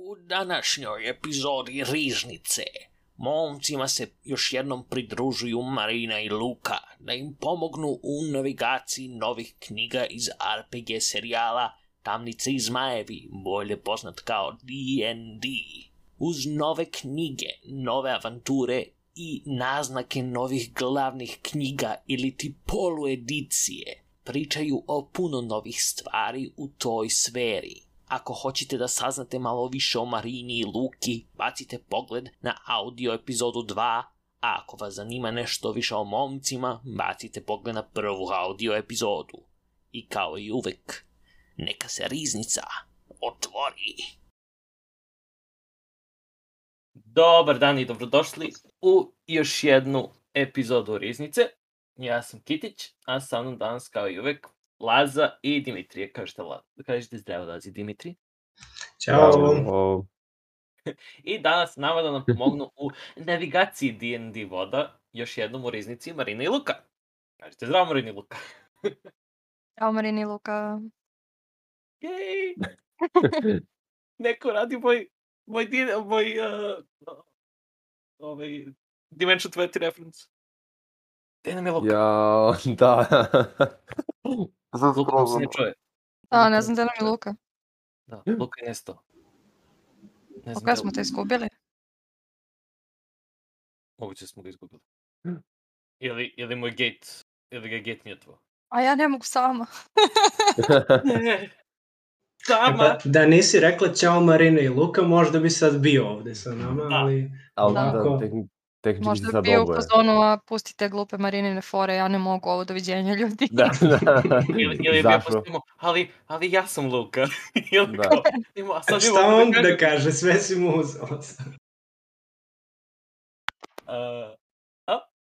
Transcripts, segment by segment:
U današnjoj epizodi Rižnice momcima se još jednom pridružuju Marina i Luka da im pomognu u navigaciji novih knjiga iz RPG serijala Tamnice i zmajevi, bolje poznat kao D&D. Uz nove knjige, nove avanture i naznake novih glavnih knjiga ili ti poluedicije, pričaju o puno novih stvari u toj sferi. Ako hoćete da saznate malo više o Marini i Luki, bacite pogled na audio epizodu 2, a ako vas zanima nešto više o momcima, bacite pogled na prvu audio epizodu. I kao i uvek, neka se riznica otvori. Dobar dan i dobrodošli u još jednu epizodu Riznice. Ja sam Kitić, a sa mnom danas kao i uvek Laza i Dimitrije. Kažete, La... Kažete zdravo Lazi Dimitri. Ćao. O, I danas nama da nam pomognu u navigaciji D&D voda, još jednom u Riznici Marina i Luka. Kažete zdravo Marina i Luka. Ćao Marini i Luka. Jej! Neko radi moj, moj, moj uh, ovaj, Dimension 20 reference. Gde nam je Luka? ja, da. Sam Luka nam se ne čuje. A, ne znam da nam je Luka. Da, Luka je nestao. Ne znam kada da smo te izgubili? Moguće smo ga izgubili. Ili, ili moj gate, ili ga gate mutovao. A ja ne mogu sama. Ne! Da, Sama! da nisi rekla ćao Marina i Luka, možda bi sad bio ovde sa nama, Da. ali Ali Da. da, tek, tehnički Možda bio u fazonu, a pustite glupe Marinine fore, ja ne mogu ovo doviđenja ljudi. Da, da. Ili, ili bi ja pustimo, ali, ali ja sam Luka. ili Da. kao, ima, a sad šta on da kaže, sve si mu uzeo. Uh,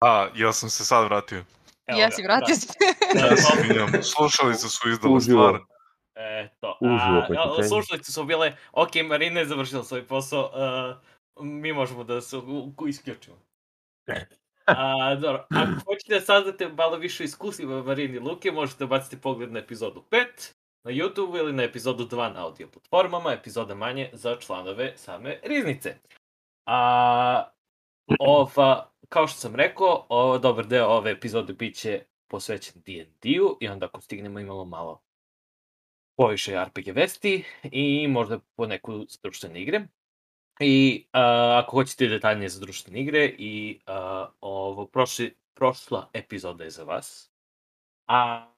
A, ja sam se sad vratio. evo Jesi, ga, vratio da. se. Da, Ja se izvinjam. Slušalice su Uživo. stvar. Eto, Uživo a, a, slušalice su bile, ok, Marina je završila svoj posao, uh, mi možemo da se isključimo. A, dobro, ako hoćete da saznate malo više iskusiva Marini Luke, možete baciti pogled na epizodu 5 na YouTube ili na epizodu 2 na audio platformama, epizoda manje za članove same Riznice. A, ova, kao što sam rekao, o, dobar deo ove epizode bit će posvećen D&D-u i onda ako stignemo imamo malo poviše RPG vesti i možda po neku društvene igre. I a, ako hoćete detaljnije za društvene igre i a, ovo, prošli, prošla epizoda je za vas. A,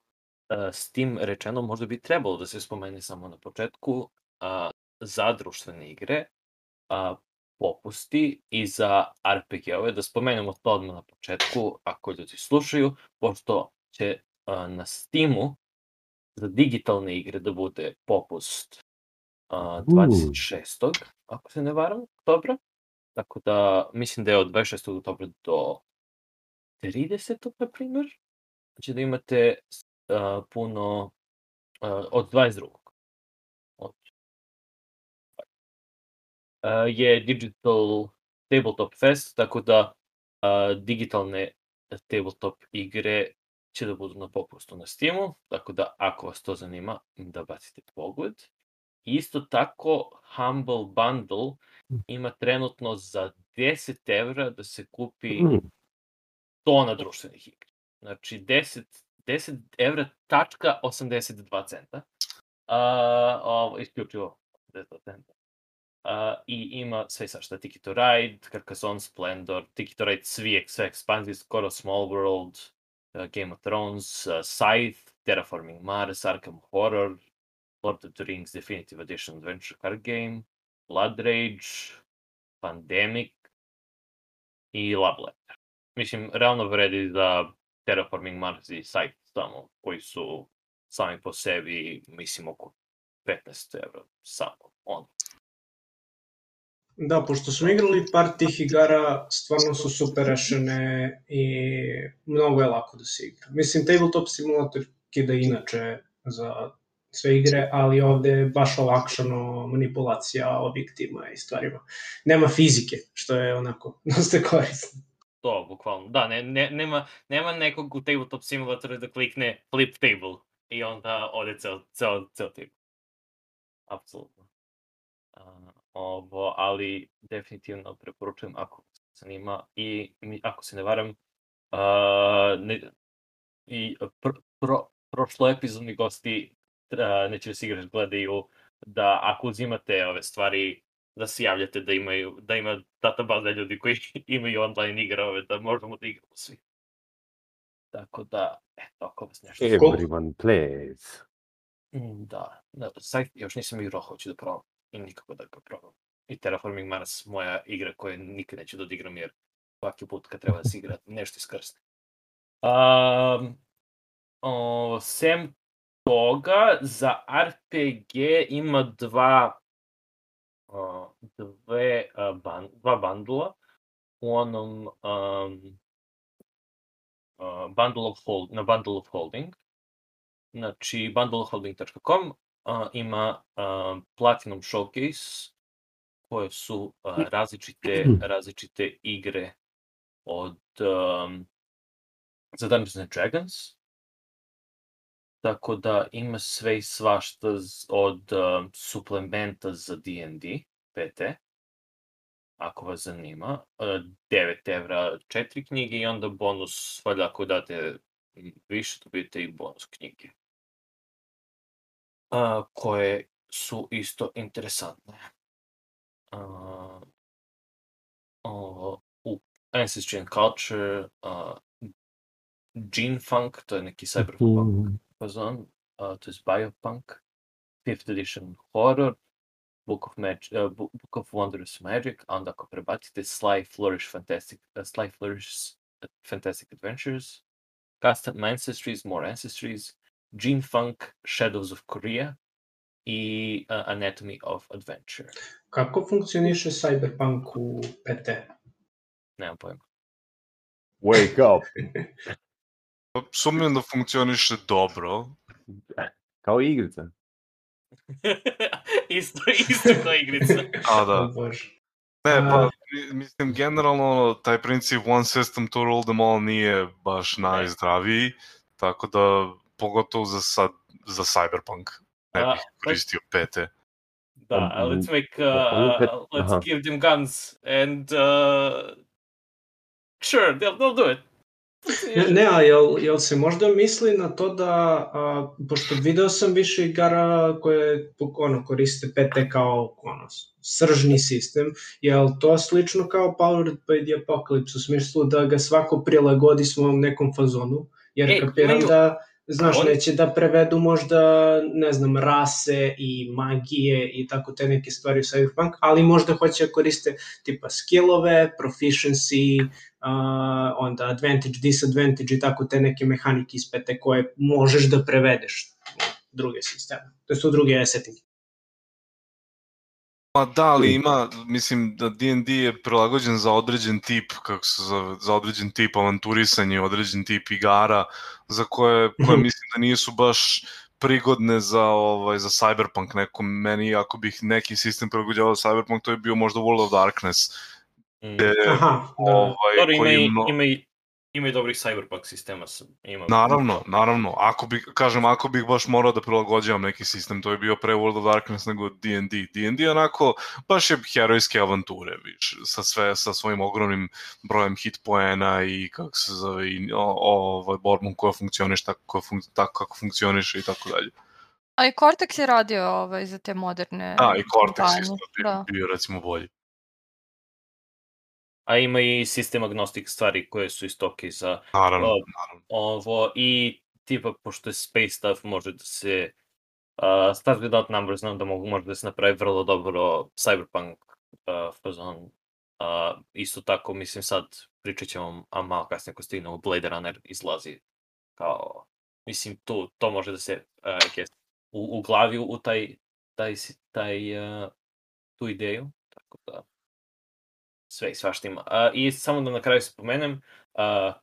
a s tim rečeno možda bi trebalo da se spomene samo na početku a, za društvene igre a, popusti i za RPG-ove, da spomenemo to odmah na početku ako ljudi slušaju, pošto će a, na Steamu za digitalne igre da bude popust a, 26. ako se ne varam, oktobra. Tako da mislim da je od 26. oktobra do 30. na primjer. Znači da imate a, puno a, od 22. Od, a, je Digital Tabletop Fest, tako da a, digitalne tabletop igre će da budu na popustu na Steamu, tako da ako vas to zanima, da bacite pogled. Isto tako, Humble Bundle ima trenutno za 10 evra da se kupi Mm. tona društvenih igra. Znači 10, 10 evra tačka 82 centa. A, ovo, isključivo 82 centa. A, I ima sve svašta, Ticket to Ride, Carcassonne Splendor, Ticket to Ride, svi, sve ekspanzije, skoro Small World, uh, Game of Thrones, uh, Scythe, Terraforming Mars, Arkham Horror, Lord of the Rings Definitive Edition Adventure Card Game, Blood Rage, Pandemic i Love Letter. Mislim, realno vredi za Terraforming Mars i Scythe samo, koji su sami po sebi, mislim, oko 15 evra samo. On. Da, pošto smo igrali par tih igara, stvarno su super rešene i mnogo je lako da se igra. Mislim, tabletop simulator kida inače za sve igre, ali ovde je baš olakšano manipulacija objektima i stvarima. Nema fizike, što je onako dosta korisno. To, bukvalno. Da, ne, ne, nema, nema nekog u tabletop simulatoru da klikne flip table i onda ode ceo, ceo, ceo table. Apsolutno. A, Ovo, ali definitivno preporučujem ako se zanima i ako se ne varam, a, ne, i pr, pro, prošlo epizodni gosti neće da se igrač gledaju da ako uzimate ove stvari da se javljate da imaju da ima databaza ljudi koji imaju online igre ove da možemo da igramo svi. Tako da, eto, ako vas nešto... Everyone plays. Mm, Da, da, sajt još nisam igrao, hoću da probam. I nikako da ga probam. I Terraforming Mars, moja igra koju nikad neću da odigram, jer svaki put kad treba da se igra, nešto iskrsne. Um, o, sem toga, za RPG ima dva o, dve, a, ban, dva bandula u onom um, uh, bundle of hold, na bundle of holding. Znači, bundleofholding.com uh, ima uh, Platinum Showcase, koje su uh, različite, različite igre od um, za Dungeons and Dragons. Tako da ima sve i svašta od um, suplementa za D&D, PT, ako vas zanima. Uh, 9 evra četiri knjige i onda bonus, valjda ako date više, dobijete i bonus knjige. Uh, koje su isto interesantne. Uh, uh, u Ancestry and Culture, uh, Gene Funk, to je neki cyberpunk fazon, uh, to je Biopunk, 5th edition horror, Book of, Mag uh, Book Book of Wondrous Magic, a onda ako prebacite Sly Flourish Fantastic, uh, Sly Flourish uh, Fantastic Adventures, Custom Ancestries, More Ancestries, Gene Funk, Shadows of Korea i uh, Anatomy of Adventure. Kako funkcioniše Cyberpunk u PT? Nemam pojma. Wake up. Sumnjam da funkcioniše dobro. Kao igrica. isto, isto kao igrica. A da. Ne, pa mi- mislim generalno taj princip one system to rule them all nije baš najzdraviji, tako da pogotovo za sad za Cyberpunk ne bih koristio PT. Da, Um, let's make, uh, let's aha. give them guns and uh, sure, they'll, they'll do it. Ne, ne, a jel, jel se možda misli na to da, a, pošto video sam više igara koje ono, koriste PT kao ono, sržni sistem, jel to slično kao Powered by the Apocalypse u smislu da ga svako prilagodi svom nekom fazonu, jer E, kapiram imaju- da Znaš, Oni- neće da prevedu možda, ne znam, rase i magije i tako te neke stvari u Cyberpunk, ali možda hoće da koriste tipa skillove, proficiency, uh, onda advantage, disadvantage i tako te neke mehanike iz PT koje možeš da prevedeš u druge sisteme. To su druge settinge. Pa da, ali ima, mislim da D&D je prilagođen za određen tip, kako se zove, za određen tip avanturisanja, određen tip igara, za koje, koje Mhm. mislim da nisu baš prigodne za ovaj za Cyberpunk neko meni ako bih neki sistem prilagođavao Cyberpunk to je bio možda World of Darkness Mm. gde, Aha, da. ovaj, Dobro, ima i, mno- ima i, ima i dobrih cyberpunk sistema. sam- Ima. Naravno, naravno. Ako bih, kažem, ako bih baš morao da prilagođavam neki sistem, to je bio pre World of Darkness nego D&D. D&D onako, baš je herojske avanture, viš, sa sve, sa svojim ogromnim brojem hit poena i kako se zove, i o, o, ovaj, borbom koja funkcioniš tako, koja fun, tako kako funkcioniše i tako dalje. A i Cortex je radio ovaj, za te moderne A, i Cortex kampanje, isto bi, Da. bio recimo bolji. A ima i sistem agnostic stvari koje su isto ok za Naravno, O, naravno. ovo i tipa pošto je space stuff može da se uh, start without numbers znam da mogu može da se napravi vrlo dobro cyberpunk uh, fazon. Uh, isto tako mislim sad pričat ćemo a malo kasnije ako stignemo Blade Runner izlazi kao mislim tu to može da se uh, u, u glavi u taj taj, taj uh, tu ideju tako da sve i svašta ima. A, I samo da na kraju spomenem, uh,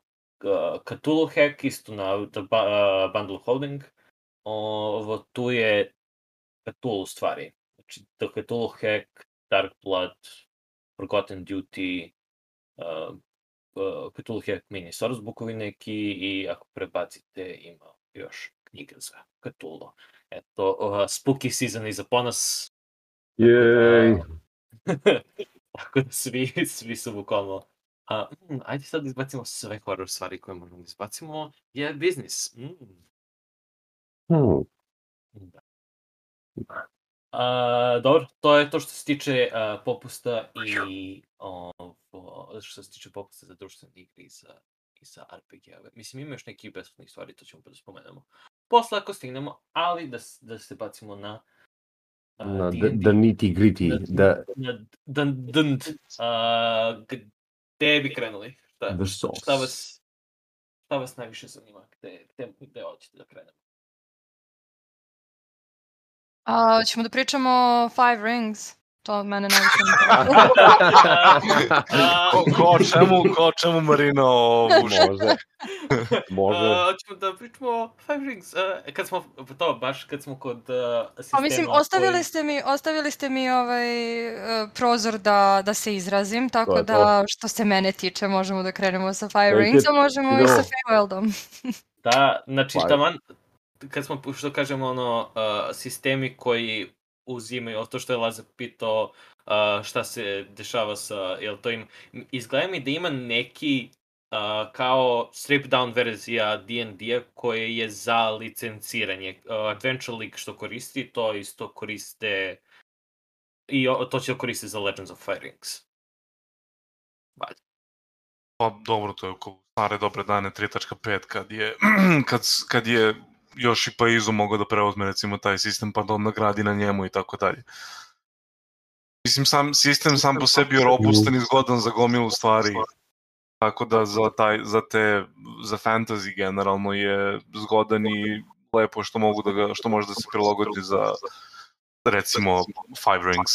Cthulhu Hack isto na ba, uh, Bundle Holding, ovo tu je Cthulhu stvari. Znači, The Cthulhu Hack, Dark Blood, Forgotten Duty, uh, uh, Cthulhu Hack mini source bookovi neki i ako prebacite ima još knjiga za Cthulhu. Eto, uh, spooky season iza ponas. Jej. Tako da svi, svi su bukvalno A, mm, ajde sad da izbacimo sve horror stvari koje možemo da izbacimo. Je biznis. Mm. Hmm. Da. A, dobro, to je to što se tiče a, popusta i ovo, što se tiče popusta za društvene igre i za, i za RPG-ove. Mislim, ima još neki besplatnih stvari, to ćemo pa da spomenemo. Posle ako stignemo, ali da, da se bacimo na a, Na D&D. the, nitty gritty, Na- the, na dun, dun, a, gde bi krenuli? Šta, vas, šta vas najviše zanima? Gde, gde, gde hoćete da krenemo? A, ćemo da pričamo o Five Rings. To mene najviše ko, ko, čemu, ko čemu Marina ovuš? Može. Može. A, hoćemo da pričamo o Five Rings. A, kad smo, to, baš kad smo kod uh, sistema Pa mislim, ostavili koji- ste mi, ostavili ste mi ovaj uh, prozor da, da se izrazim, tako To da što se mene tiče možemo da krenemo sa Five Take Rings, a možemo i sa Feyweldom. Da, znači Pa- taman, kad smo, što kažemo, ono, uh, sistemi koji uzimaju, to što je Lazar pitao, uh, šta se dešava sa, jel to im, izgleda mi da ima neki uh, kao strip down verzija D&D-a koje je za licenciranje. Uh, Adventure League što koristi, to isto koriste i o- to će da koriste za Legends of Fire Rings. Pa dobro, to je oko stare dobre dane 3.5 kad je, kad, kad je još i Paizo mogao da preuzme recimo taj sistem pa da onda gradi na njemu i tako dalje. Mislim, sam, sistem sam po sebi je robustan i zgodan za gomilu stvari. Tako da za, taj, za te, za fantasy generalno je zgodan i lepo što mogu da ga, što može da se prilagodi za recimo Five Rings.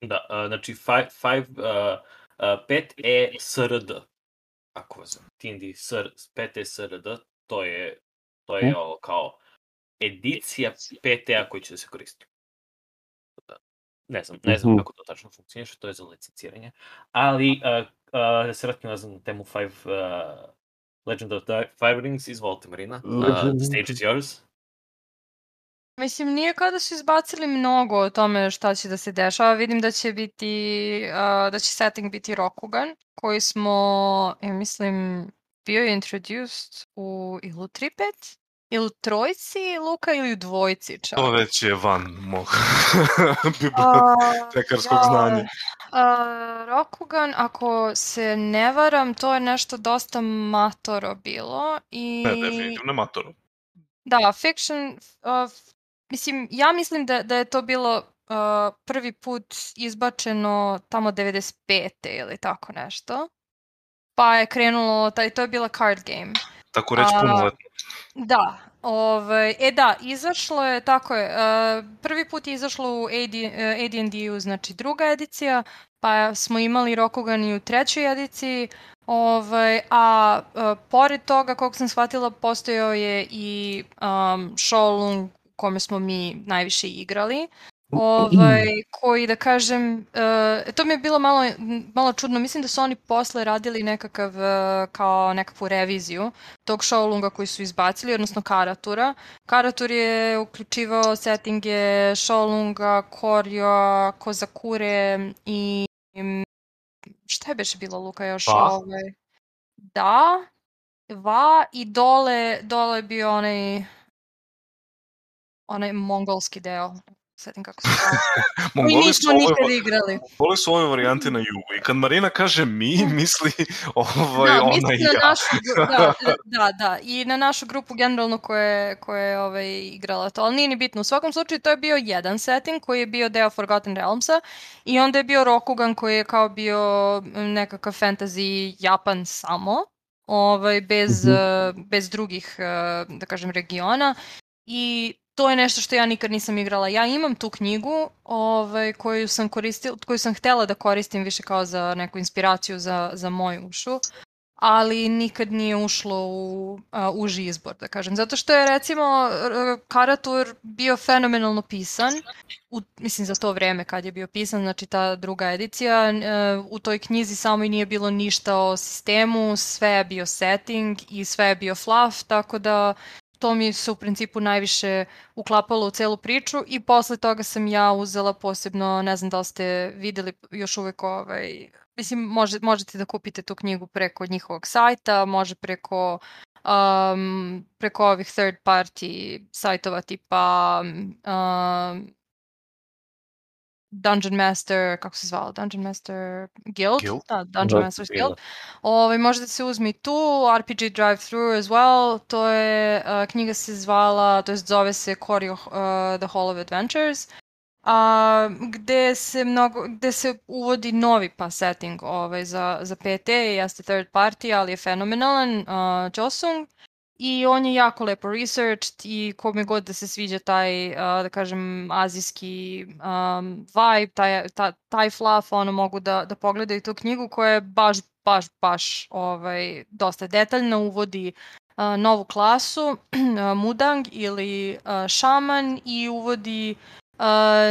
Da, uh, znači 5 uh, uh, 5E SRD. Ako vas Tindi SR, 5E SRD, to je to je ovo kao edicija 5E koji će da se koristi. Da, ne znam, ne znam Mhm. kako to tačno funkcioniše, to je za licenciranje. Ali uh, uh, da se vratim nazad na temu 5 uh, Legend of the Five Rings, izvolite Marina, uh, stage is yours. Mislim, nije kao da su izbacili mnogo o tome šta će da se dešava. Vidim da će biti, uh, da će setting biti Rokugan, koji smo, ja mislim, bio je introduced u ili u 3.5, ili u trojci Luka ili u dvojci čak. To već je van mog bibliotekarskog da, znanja. a, Rokugan, ako se ne varam, to je nešto dosta matoro bilo. I... Ne, definitivno matoro. Da, fiction, uh, mislim, ja mislim da, da je to bilo uh, prvi put izbačeno tamo 95. ili tako nešto. Pa je krenulo, taj, to je bila card game. Tako reći punoletno. Da, ovaj, e da, izašlo je, tako je, uh, prvi put je izašlo u AD, uh, AD&D-u, znači druga edicija, pa smo imali Rokugan i u trećoj ediciji, ovaj, a uh, pored toga, koliko sam shvatila, postojao je i um, Shoalung u kome smo mi najviše igrali, ovaj, koji da kažem, uh, to mi je bilo malo, malo čudno, mislim da su oni posle radili nekakav, uh, kao nekakvu reviziju, tog Shaolunga koji su izbacili, odnosno Karatura. Karatur je uključivao settinge Shaolunga, Koryo, Kozakure i mm, šta je beše bilo Luka još? Va. Ovaj? Da, Va i dole, dole je bio onaj onaj mongolski deo. Setim kako se Mongoli su, nismo nikad igrali. Mongoli su ove varijante na jugu i kad Marina kaže mi, misli ovaj, Da, ona mislim i na ja. našu, gru- da, da, da, i na našu grupu generalno koje, koje je ovaj, igrala to, ali nije ni bitno. U svakom slučaju to je bio jedan setting koji je bio deo Forgotten Realmsa i onda je bio Rokugan koji je kao bio mm, nekakav fantasy Japan samo, ovaj, bez, Mhm. eh, bez drugih, eh, da kažem, regiona i to je nešto što ja nikad nisam igrala. Ja imam tu knjigu ovaj, koju sam koristila, koju sam htela da koristim više kao za neku inspiraciju za, za moju ušu, ali nikad nije ušlo u a, uži izbor, da kažem. Zato što je, recimo, Karatur bio fenomenalno pisan, u, mislim, za to vreme kad je bio pisan, znači ta druga edicija, e, u toj knjizi samo i nije bilo ništa o sistemu, sve je bio setting i sve je bio fluff, tako da to mi se u principu najviše uklapalo u celu priču i posle toga sam ja uzela posebno, ne znam da li ste videli još uvek ovaj, mislim može, možete da kupite tu knjigu preko njihovog sajta, može preko um, preko ovih third party sajtova tipa um, Dungeon Master, kako se zvalo, Dungeon Master Guild? Guild? Da, Dungeon Da, Masters Guild. Guild. Ovaj, možda se uzme i tu, RPG Drive-Thru as well, to je, uh, knjiga se zvala, to jest zove se Cory of uh, the Hall of Adventures, a, gde se mnogo, gde se uvodi novi pa setting ovaj, za, za PT, jeste third party, ali je fenomenalan, uh, Josung, i on je jako lepo researched i kome god da se sviđa taj, uh, da kažem, azijski um, vibe, taj, ta, taj fluff, ono mogu da, da pogledaju tu knjigu koja je baš, baš, baš ovaj, dosta detaljna, uvodi uh, novu klasu, Mudang ili uh, Šaman i uvodi uh,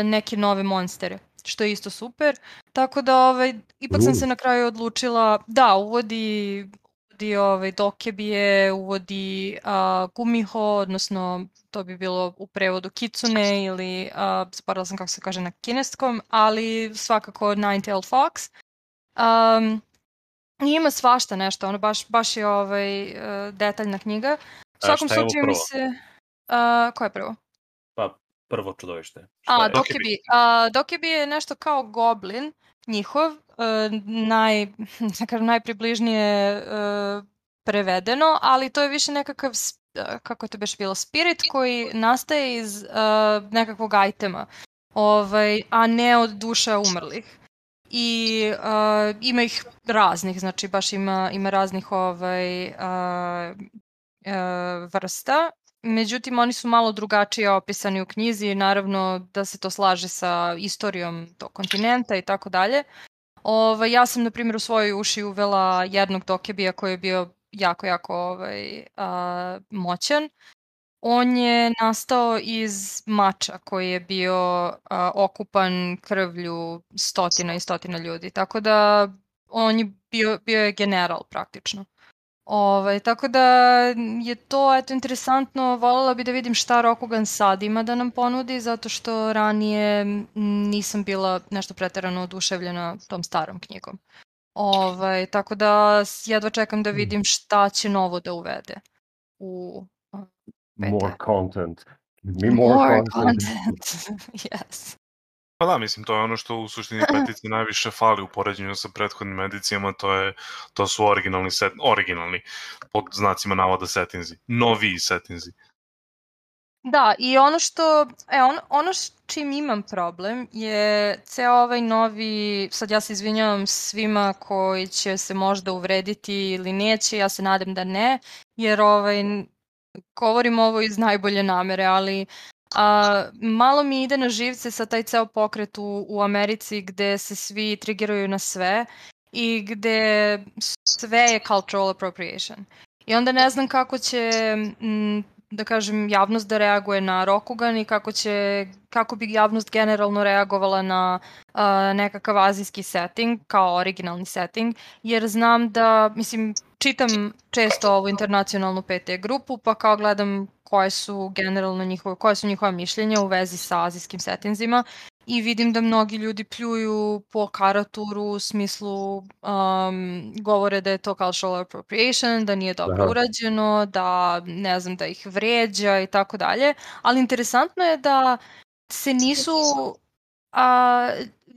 neke nove monstere što je isto super. Tako da ovaj, ipak sam se na kraju odlučila, da, uvodi uvodi ovaj, dokebije, uvodi a, gumiho, odnosno to bi bilo u prevodu kitsune ili, a, zaboravila sam kako se kaže na kineskom, ali svakako Nine-Tailed Fox. Um, i ima svašta nešto, ono baš, baš je ovaj, e, detaljna knjiga. U svakom slučaju mi se... A, ko je prvo? Pa, prvo čudovište. Šta A, je? Dokebi. A, Dokebi je nešto kao goblin, njihov, naj, da kažem, najpribližnije uh, prevedeno, ali to je više nekakav, uh, kako je to beš bilo, spirit koji nastaje iz uh, nekakvog itema, ovaj, a ne od duša umrlih. I uh, ima ih raznih, znači baš ima, ima raznih ovaj, uh, uh, vrsta Međutim, oni su malo drugačije opisani u knjizi, naravno da se to slaže sa istorijom tog kontinenta i tako dalje. Ovaj, ja sam, na primjer, u svojoj uši uvela jednog dokebija koji je bio jako, jako ovaj, a, moćan. On je nastao iz mača koji je bio a, okupan krvlju stotina i stotina ljudi. Tako da on je bio, bio je general praktično. Ovaj, tako da je to eto interesantno, voljela bi da vidim šta Rokugan sad ima da nam ponudi, zato što ranije nisam bila nešto preterano oduševljena tom starom knjigom. Ovaj, tako da jedva čekam da vidim šta će novo da uvede u a, More PT. content. Give me more, content. content. yes. Pa da, mislim, to je ono što u suštini petici najviše fali u poređenju sa prethodnim edicijama, to, je, to su originalni, set, originalni pod znacima navoda settingsi, noviji settingsi. Da, i ono što, e, on, ono s čim imam problem je ceo ovaj novi, sad ja se izvinjavam svima koji će se možda uvrediti ili neće, ja se nadam da ne, jer ovaj, govorim ovo iz najbolje namere, ali a, malo mi ide na živce sa taj ceo pokret u, u Americi gde se svi triggeraju na sve i gde sve je cultural appropriation. I onda ne znam kako će da kažem, javnost da reaguje na Rokugan i kako će, kako bi javnost generalno reagovala na uh, nekakav azijski setting, kao originalni setting, jer znam da, mislim, čitam često ovu internacionalnu PT grupu, pa kao gledam koje su generalno njihove, koje su njihova mišljenja u vezi sa azijskim settingsima i vidim da mnogi ljudi pljuju po karaturu u smislu um, govore da je to cultural appropriation, da nije dobro Aha. urađeno, da ne znam da ih vređa i tako dalje, ali interesantno je da se nisu a,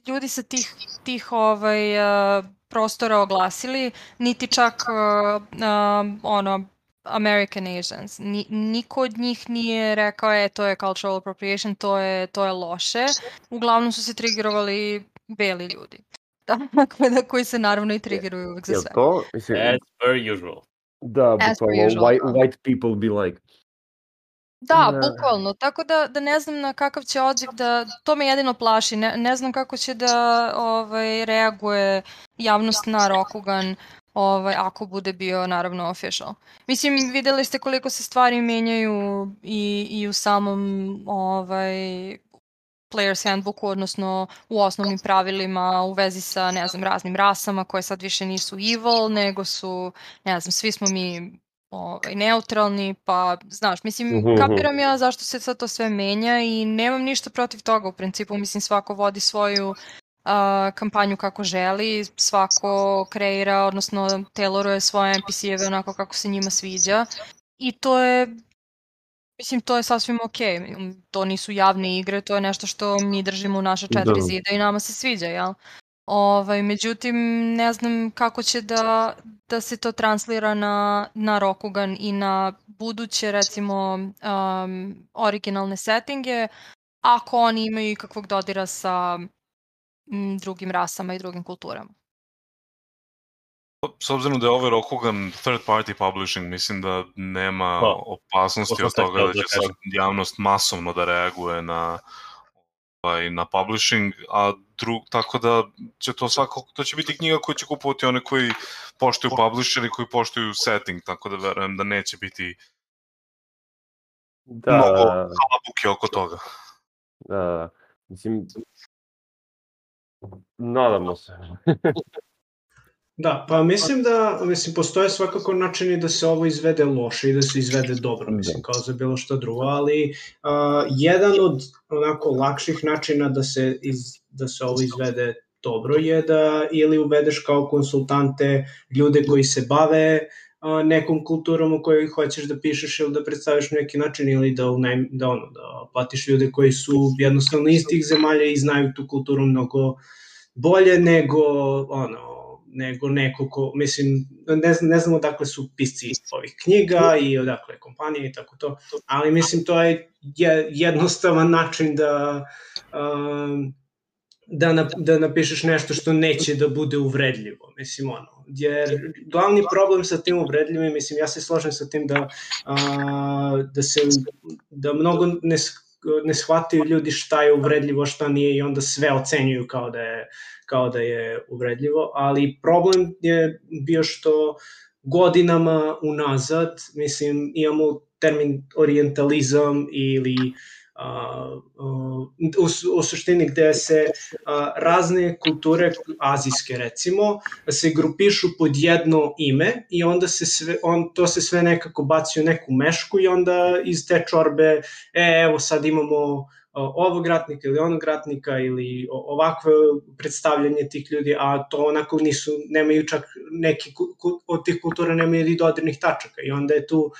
ljudi sa tih, tih ovaj, a, prostora oglasili, niti čak a, a, ono, American Asians. Ni, niko od njih nije rekao je to je cultural appropriation, to je, to je loše. Uglavnom su se triggerovali beli ljudi. Tako da koji se naravno i triggeruju uvek za Jel sve. to? Mislim, As per usual. da, As per bukvalno, usual, white, da. white people be like, Da, Ne. bukvalno. Tako da, da ne znam na kakav će odziv da... To me jedino plaši. Ne, ne znam kako će da ovaj, reaguje javnost na Rokugan ovaj, ako bude bio naravno official. Mislim, videli ste koliko se stvari menjaju i, i u samom ovaj, player's handbooku, odnosno u osnovnim pravilima u vezi sa, ne znam, raznim rasama koje sad više nisu evil, nego su, ne znam, svi smo mi ovaj, neutralni, pa znaš, mislim, Mhm, mhm. kapiram ja zašto se sad to sve menja i nemam ništa protiv toga u principu, mislim svako vodi svoju a, kampanju kako želi, svako kreira, odnosno tailoruje svoje NPC-eve onako kako se njima sviđa i to je Mislim, to je sasvim okej. To nisu javne igre, to je nešto što mi držimo u naše četiri Da. zida i nama se sviđa, jel? Ovaj, međutim, ne znam kako će da, da se to translira na, na Rokugan i na buduće, recimo, um, originalne settinge, ako oni imaju ikakvog dodira sa m, drugim rasama i drugim kulturama. S obzirom da je ovaj Rokugan third party publishing, mislim da nema Pa, opasnosti od toga da da će sad javnost masovno da reaguje na ovaj, na publishing, a drug, tako da će to svako, to će biti knjiga koju će kupovati one koji poštuju publisher i koji poštuju setting, tako da verujem da neće biti Da, mnogo halabuke oko toga. da, mislim, nadamo se. Da, pa mislim da, mislim, postoje svakako načini da se ovo izvede loše i da se izvede dobro, mislim, kao za bilo što drugo, ali uh, jedan od onako lakših načina da se, iz, da se ovo izvede dobro je da ili uvedeš kao konsultante ljude koji se bave a, nekom kulturom u kojoj hoćeš da pišeš ili da predstaviš na neki način ili da, unajm, da, ono, da platiš ljude koji su jednostavno iz tih zemalja i znaju tu kulturu mnogo bolje nego ono nego neko ko, mislim, ne, ne znam odakle su pisci ovih knjiga i odakle je kompanija i tako to, ali mislim to je jednostavan način da um, da, na, da napišeš nešto što neće da bude uvredljivo, mislim ono, jer glavni problem sa tim uvredljivim, mislim ja se složem sa tim da, da se, da mnogo ne, ne shvataju ljudi šta je uvredljivo, šta nije i onda sve ocenjuju kao da je, kao da je uvredljivo, ali problem je bio što godinama unazad, mislim, imamo termin orientalizam ili uh, uh, u, u suštini gde se uh, razne kulture, azijske recimo, se grupišu pod jedno ime i onda se sve, on, to se sve nekako baci u neku mešku i onda iz te čorbe, e, evo sad imamo ovog ratnika ili onog ratnika ili ovakvo predstavljanje tih ljudi, a to onako nisu, nemaju čak neki od tih kultura nemaju ni dodirnih tačaka i onda je tu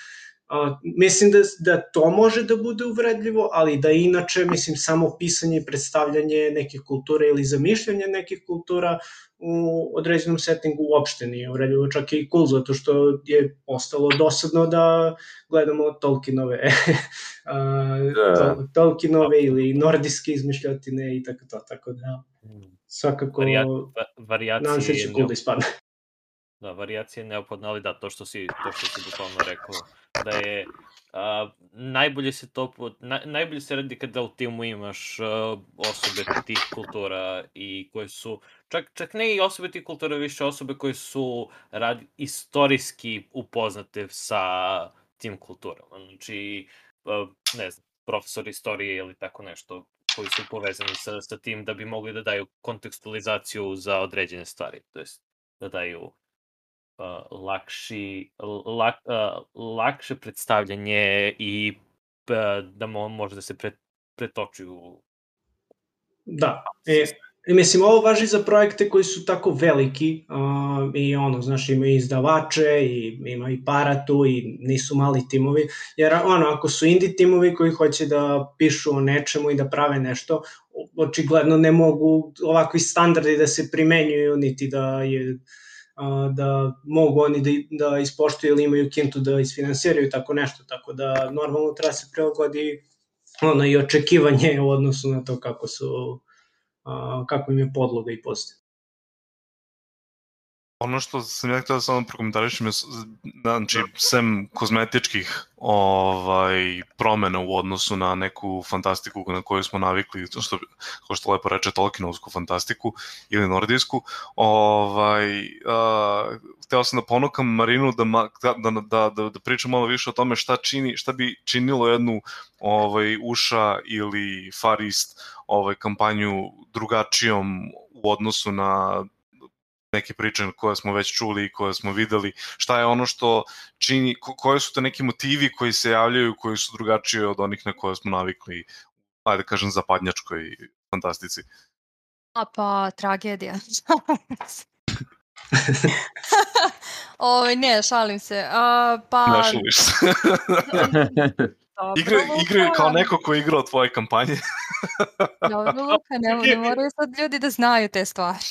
mislim da, da to može da bude uvredljivo, ali da inače, mislim, samo pisanje i predstavljanje nekih kultura ili zamišljanje nekih kultura u određenom settingu uopšte nije uvredljivo, čak i cool, zato što je ostalo dosadno da gledamo Tolkienove, da. Tolkienove ili nordijske izmišljotine i tako to, tako da svakako Varijat, varijacije nadam se će cool da ispadne. Da, varijacija je neophodna, ali da, to što si, to što si bukvalno rekao, da je a, najbolje se to, na, najbolje se radi kada u timu imaš a, osobe tih kultura i koje su, čak, čak ne i osobe tih kultura, više osobe koje su radi, istorijski upoznate sa tim kulturama. Znači, a, ne znam, profesor istorije ili tako nešto koji su povezani sa, sa tim da bi mogli da daju kontekstualizaciju za određene stvari, to jest da daju lakši, lak, lakše predstavljanje i uh, da mo, može da se pre, pretočuju. Da, e, I mislim, ovo važi za projekte koji su tako veliki uh, i ono, znaš, ima i izdavače i ima i para tu i nisu mali timovi, jer ono, ako su indie timovi koji hoće da pišu o nečemu i da prave nešto, očigledno ne mogu ovakvi standardi da se primenjuju, niti da je da mogu oni da, da ispoštuju ili imaju kintu da isfinansiraju tako nešto, tako da normalno treba se prilagodi ono i očekivanje u odnosu na to kako su kako im je podloga i postoje. Ono što sam ja htio da samo prokomentarišem je, znači, sem kozmetičkih ovaj, promena u odnosu na neku fantastiku na koju smo navikli, to što, kao što lepo reče, Tolkienovsku fantastiku ili nordijsku, ovaj, uh, hteo sam da ponukam Marinu da, da, da, da, da priča malo više o tome šta, čini, šta bi činilo jednu ovaj, uša ili Far East ovaj, kampanju drugačijom u odnosu na neke priče koje smo već čuli i koje smo videli, šta je ono što čini, ko, koje su te neki motivi koji se javljaju, koji su drugačiji od onih na koje smo navikli, ajde da kažem, zapadnjačkoj fantastici. A pa, tragedija. Oj, ne, šalim se. A, pa... Ne šališ se. dobro, igre, igre kao neko ko je igrao tvoje kampanje. Dobro, Luka, ne, ne moraju sad ljudi da znaju te stvari.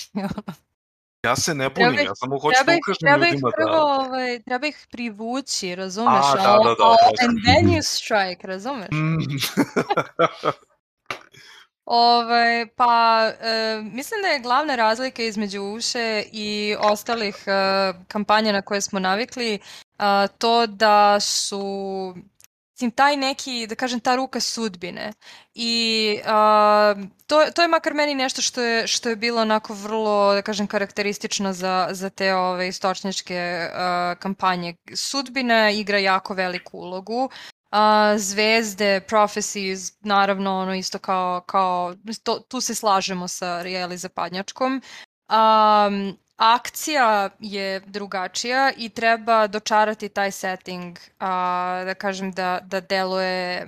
Ja se ne Treba bunim, ih- ja samo hoću treba da ukažem treba ih ljudima prvo, da... ovaj, treba ih privući, razumeš? A, da, da, da, oprosti. And then you strike, razumeš? Ovaj, pa, e, mislim da je glavna razlika između uše i ostalih e, kampanja na koje smo navikli a, to da su mislim, taj neki, da kažem, ta ruka sudbine. I a, to, to je makar meni nešto što je, što je bilo onako vrlo, da kažem, karakteristično za, za te ove istočnjačke a, kampanje. Sudbina igra jako veliku ulogu. A, zvezde, prophecies, naravno ono isto kao, kao to, tu se slažemo sa Rijeli Zapadnjačkom. Um, akcija je drugačija i treba dočarati taj setting, a, da kažem da, da deluje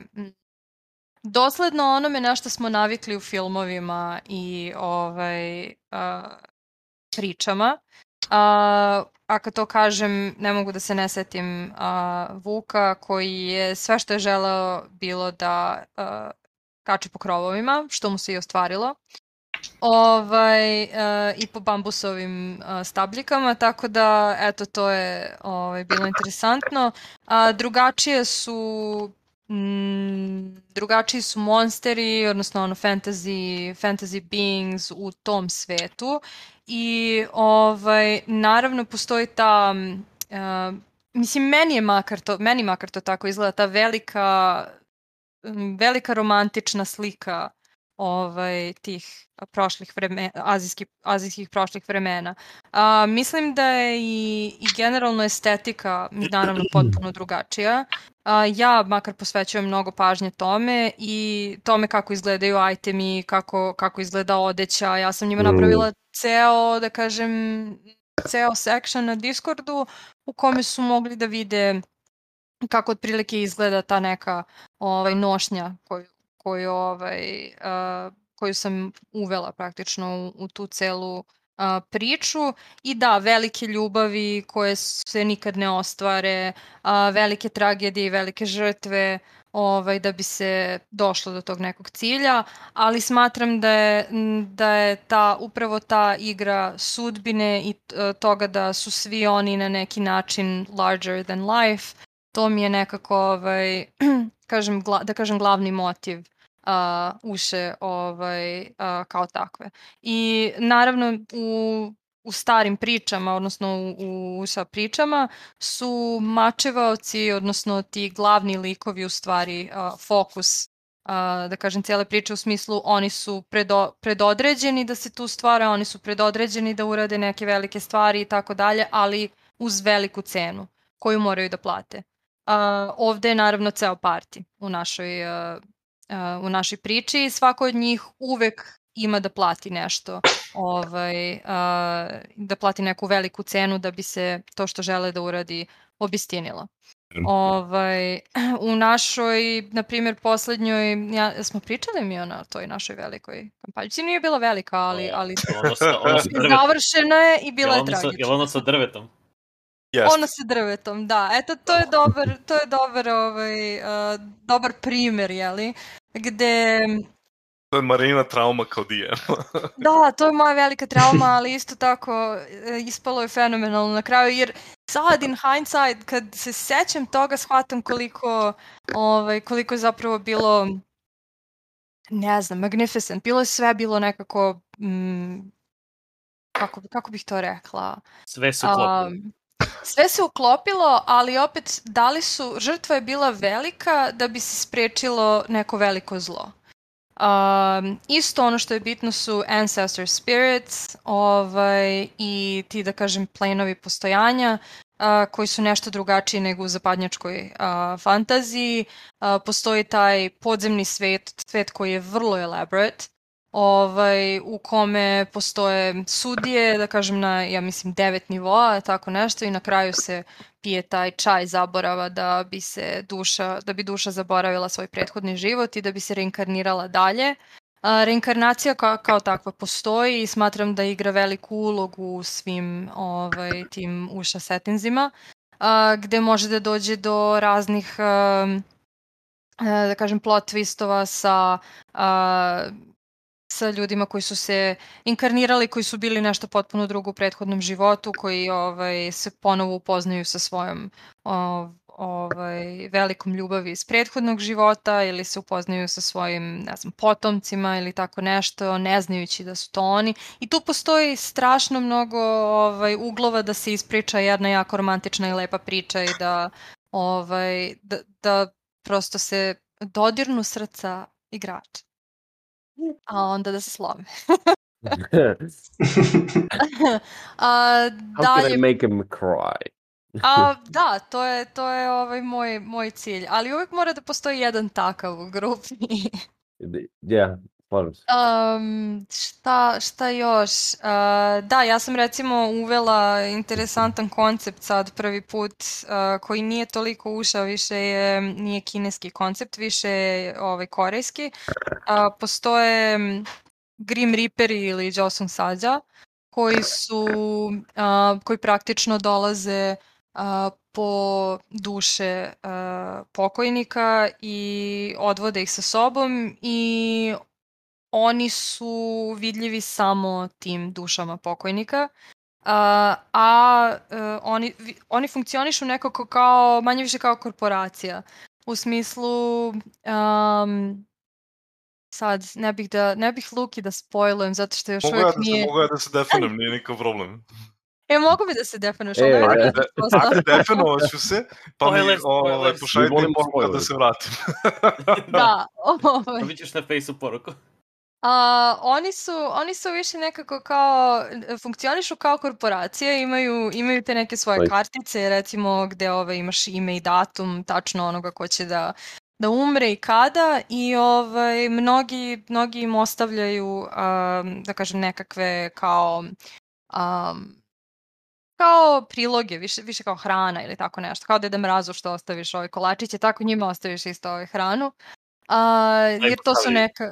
dosledno onome na što smo navikli u filmovima i ovaj, a, pričama. A, a kad to kažem, ne mogu da se ne setim a, Vuka koji je sve što je želeo bilo da a, kače po krovovima, što mu se i ostvarilo. Ovaj, a, I po bambusovim a, stabljikama, tako da, eto, to je ovaj, bilo interesantno. A, drugačije su mm, drugačiji su monsteri, odnosno ono fantasy, fantasy beings u tom svetu i ovaj, naravno postoji ta uh, mislim meni je makar to, meni makar to tako izgleda, ta velika m, velika romantična slika ovaj tih prošlih vremena, azijskih, azijskih prošlih vremena. A, mislim da je i, i generalno estetika naravno potpuno drugačija. A, ja makar posvećujem mnogo pažnje tome i tome kako izgledaju itemi, kako, kako izgleda odeća. Ja sam njima Mm. napravila ceo, da kažem, ceo section na Discordu u kome su mogli da vide kako otprilike izgleda ta neka ovaj nošnja koju koju ovaj uh, koju sam uvela praktično u, u tu celu uh, priču. I da velike ljubavi koje se nikad ne ostvare, uh, velike tragedije i velike žrtve ovaj da bi se došlo do tog nekog cilja, ali smatram da je da je ta upravo ta igra sudbine i uh, toga da su svi oni na neki način larger than life to mi je nekako, ovaj, kažem, gla, da kažem, glavni motiv uh, uše ovaj, uh, kao takve. I naravno u, u starim pričama, odnosno u, u uša pričama, su mačevaoci, odnosno ti glavni likovi u stvari uh, fokus uh, da kažem, cijele priče u smislu oni su predo, predodređeni da se tu stvara, oni su predodređeni da urade neke velike stvari i tako dalje, ali uz veliku cenu koju moraju da plate. Uh, ovde je naravno ceo parti u našoj, uh, uh, u našoj priči i svako od njih uvek ima da plati nešto, ovaj, uh, da plati neku veliku cenu da bi se to što žele da uradi obistinilo. Ovaj, u našoj, na primjer, poslednjoj, ja, smo pričali mi o na toj našoj velikoj kampanji. Nije bila velika, ali, ali Ono sa, ono sa završena je i bila je sa- tragična. Jel ono sa drvetom? Jeste. Ono sa drvetom, da. Eto, to je dobar, to je dobar, ovaj, uh, dobar primer, jeli? Gde, To je Marina trauma kao DM. da, to je moja velika trauma, ali isto tako e, ispalo je fenomenalno na kraju, jer sad in hindsight, kad se sećam toga, shvatam koliko, ovaj, koliko je zapravo bilo, ne znam, magnificent. Bilo je sve bilo nekako, mm, kako, kako bih to rekla, Sve su klopili. Um, sve se uklopilo, ali opet da li su, žrtva je bila velika da bi se sprečilo neko veliko zlo. Um, isto ono što je bitno su ancestor spirits ovaj, i ti da kažem planovi postojanja uh, koji su nešto drugačiji nego u zapadnjačkoj uh, fantaziji. Uh, postoji taj podzemni svet, svet koji je vrlo elaborate ovaj, u kome postoje sudije, da kažem na, ja mislim, devet nivoa, tako nešto, i na kraju se pije taj čaj zaborava da bi se duša, da bi duša zaboravila svoj prethodni život i da bi se reinkarnirala dalje. A, reinkarnacija kao, kao takva postoji i smatram da igra veliku ulogu u svim ovaj, tim uša setinzima, a, gde može da dođe do raznih a, da kažem plot twistova sa a, sa ljudima koji su se inkarnirali, koji su bili nešto potpuno drugo u prethodnom životu, koji ovaj, se ponovo upoznaju sa svojom ovaj, velikom ljubavi iz prethodnog života ili se upoznaju sa svojim ne znam, potomcima ili tako nešto, ne znajući da su to oni. I tu postoji strašno mnogo ovaj, uglova da se ispriča jedna jako romantična i lepa priča i da, ovaj, da, da prosto se dodirnu srca igrača a onda da se slome. a, How can I make him cry? a, da, to je, to je ovaj moj, moj cilj. Ali uvek mora da postoji jedan takav u grupi. yeah, slažem se. Um, šta, šta još? Uh, da, ja sam recimo uvela interesantan koncept sad prvi put uh, koji nije toliko ušao, više je, nije kineski koncept, više je ovaj, korejski. Uh, postoje Grim Reaperi ili Joseon Sađa koji su, uh, koji praktično dolaze uh, po duše uh, pokojnika i odvode ih sa sobom i oni su vidljivi samo tim dušama pokojnika, a, a uh, oni, oni funkcionišu nekako kao, manje više kao korporacija. U smislu, um, sad ne bih da ne bih Luki da spojlujem zato što još mogu uvijek ja da nije... Se, mogu ja da se definujem, nije nikakav problem. E, mogu bi da se definuješ, E, ali ne e, Dakle, definovat ću se, pa mi Spoiler, ovaj, pošaljite Mi poruku kada spoiler. se vratim. Da, ovaj. Dobit ćeš na fejsu poruku. A, oni su oni su više nekako kao funkcionišu kao korporacije, imaju imaju te neke svoje kartice, recimo gde ovaj imaš ime i datum tačno onoga ko će da da umre i kada i ovaj mnogi mnogi im ostavljaju um, da kažem nekakve kao um, kao priloge, više, više kao hrana ili tako nešto. Kao Deda Mrazu što ostaviš ove kolačiće, tako njima ostaviš isto ovaj hranu. A, jer to su neka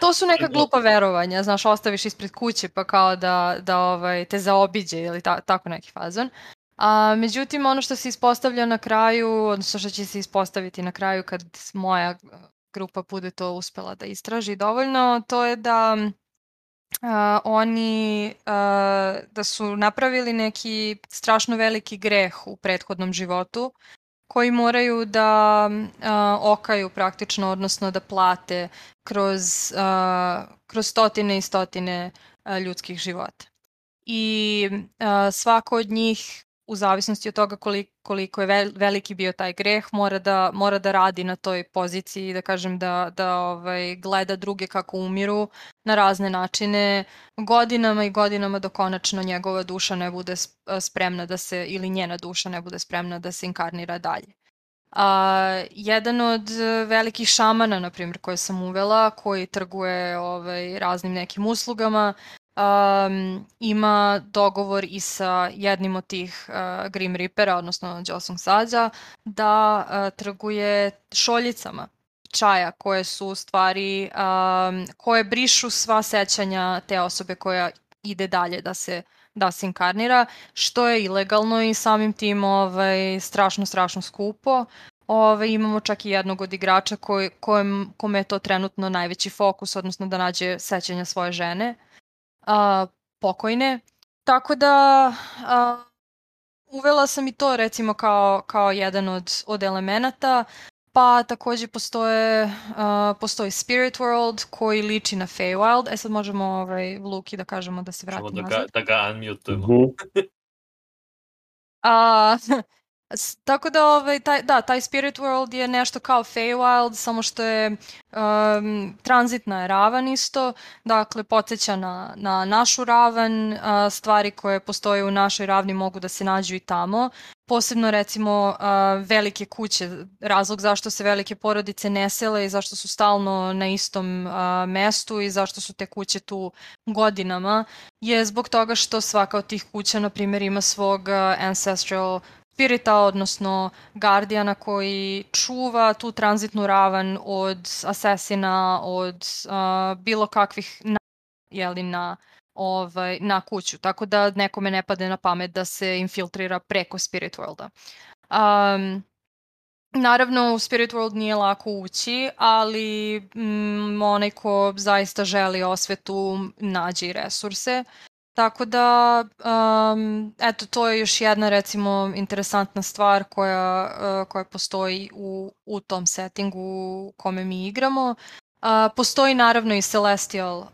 to su neka glupa verovanja, znaš, ostaviš ispred kuće pa kao da, da ovaj, te zaobiđe ili ta, tako neki fazon. A, međutim, ono što se ispostavlja na kraju, odnosno što će se ispostaviti na kraju kad moja grupa bude to uspela da istraži dovoljno, to je da a, oni a, da su napravili neki strašno veliki greh u prethodnom životu koji moraju da a, okaju praktično, odnosno da plate kroz, a, kroz stotine i stotine a, ljudskih života. I a, svako od njih u zavisnosti od toga koliko, koliko je vel, veliki bio taj greh, mora da, mora da radi na toj poziciji, da kažem da, da ovaj, gleda druge kako umiru na razne načine, godinama i godinama dok konačno njegova duša ne bude sp- spremna da se, ili njena duša ne bude spremna da se inkarnira dalje. A, jedan od velikih šamana, na primjer, koje sam uvela, koji trguje ovaj, raznim nekim uslugama, um, ima dogovor i sa jednim od tih uh, Grim Reapera, odnosno Josong Sađa, da uh, trguje šoljicama čaja koje su u stvari, um, koje brišu sva sećanja te osobe koja ide dalje da se da se inkarnira, što je ilegalno i samim tim ovaj, strašno, strašno skupo. Ove, imamo čak i jednog od igrača koji, kojem, kome je to trenutno najveći fokus, odnosno da nađe sećanja svoje žene a, pokojne. Tako da a, uvela sam i to recimo kao, kao jedan od, od elemenata. Pa takođe postoje, uh, postoji Spirit World koji liči na Feywild. E sad možemo ovaj, Luki da kažemo da se vrati Ćemo da nazad. ga, da ga unmutujemo. Mhm. A, S- Tako da, ovaj, taj, da, taj Spirit World je nešto kao Feywild, samo što je um, tranzitna je ravan isto, dakle, podsjeća na, na našu ravan, a, stvari koje postoje u našoj ravni mogu da se nađu i tamo. Posebno, recimo, a, velike kuće, razlog zašto se velike porodice ne sele i zašto su stalno na istom a, mestu i zašto su te kuće tu godinama, je zbog toga što svaka od tih kuća, na primjer, ima svog ancestral spirita, odnosno Guardiana koji čuva tu tranzitnu ravan od asesina, od uh, bilo kakvih na, jeli, na, ovaj, na kuću. Tako da nekome ne pade na pamet da se infiltrira preko Spirit Worlda. Um, Naravno, u Spirit World nije lako ući, ali mm, onaj ko zaista želi osvetu nađe i resurse. Tako da, um, eto, to je još jedna, recimo, interesantna stvar koja, uh, koja postoji u, u tom settingu u kome mi igramo. Uh, postoji naravno i Celestial uh,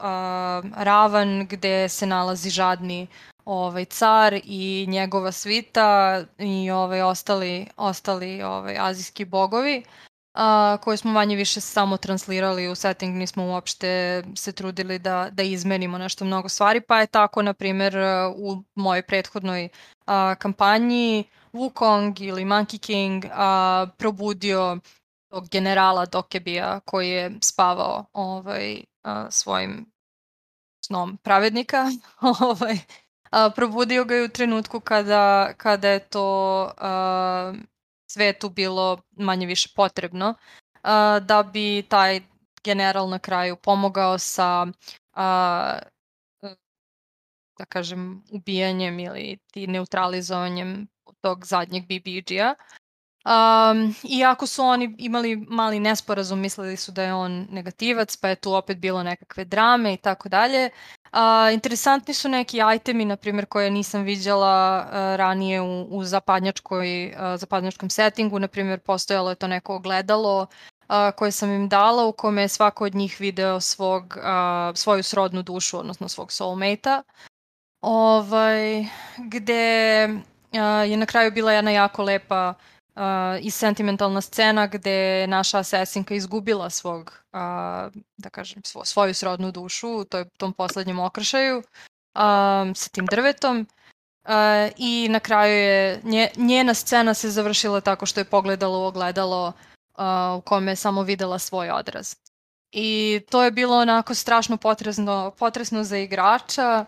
ravan gde se nalazi žadni ovaj car i njegova svita i ovaj ostali ostali ovaj azijski bogovi a, koje smo manje više samo translirali u setting, nismo uopšte se trudili da, da izmenimo nešto mnogo stvari, pa je tako, na primjer, u mojoj prethodnoj a, kampanji Wukong ili Monkey King a, probudio tog generala Dokebija koji je spavao ovaj, a, svojim snom pravednika, ovaj, a, probudio ga je u trenutku kada, kada je to a, svetu bilo manje više potrebno da bi taj general na kraju pomogao sa uh, da kažem ubijanjem ili ti neutralizovanjem tog zadnjeg BBG-a. Um, iako su oni imali mali nesporazum, mislili su da je on negativac, pa je tu opet bilo nekakve drame i tako dalje. A, interesantni su neki itemi, na primjer, koje nisam viđala a, ranije u, u zapadnjačkoj, a, zapadnjačkom settingu. Na primjer, postojalo je to neko ogledalo a, koje sam im dala u kome je svako od njih video svog, a, svoju srodnu dušu, odnosno svog soulmate-a. Ovaj, gde a, je na kraju bila jedna jako lepa uh, i sentimentalna scena gde je naša asesinka izgubila svog, uh, da kažem, svo, svoju srodnu dušu u toj, tom poslednjem okršaju um, sa tim drvetom. Uh, I na kraju je, nje, njena scena se završila tako što je pogledala u ogledalo uh, u kome je samo videla svoj odraz. I to je bilo onako strašno potresno, potresno za igrača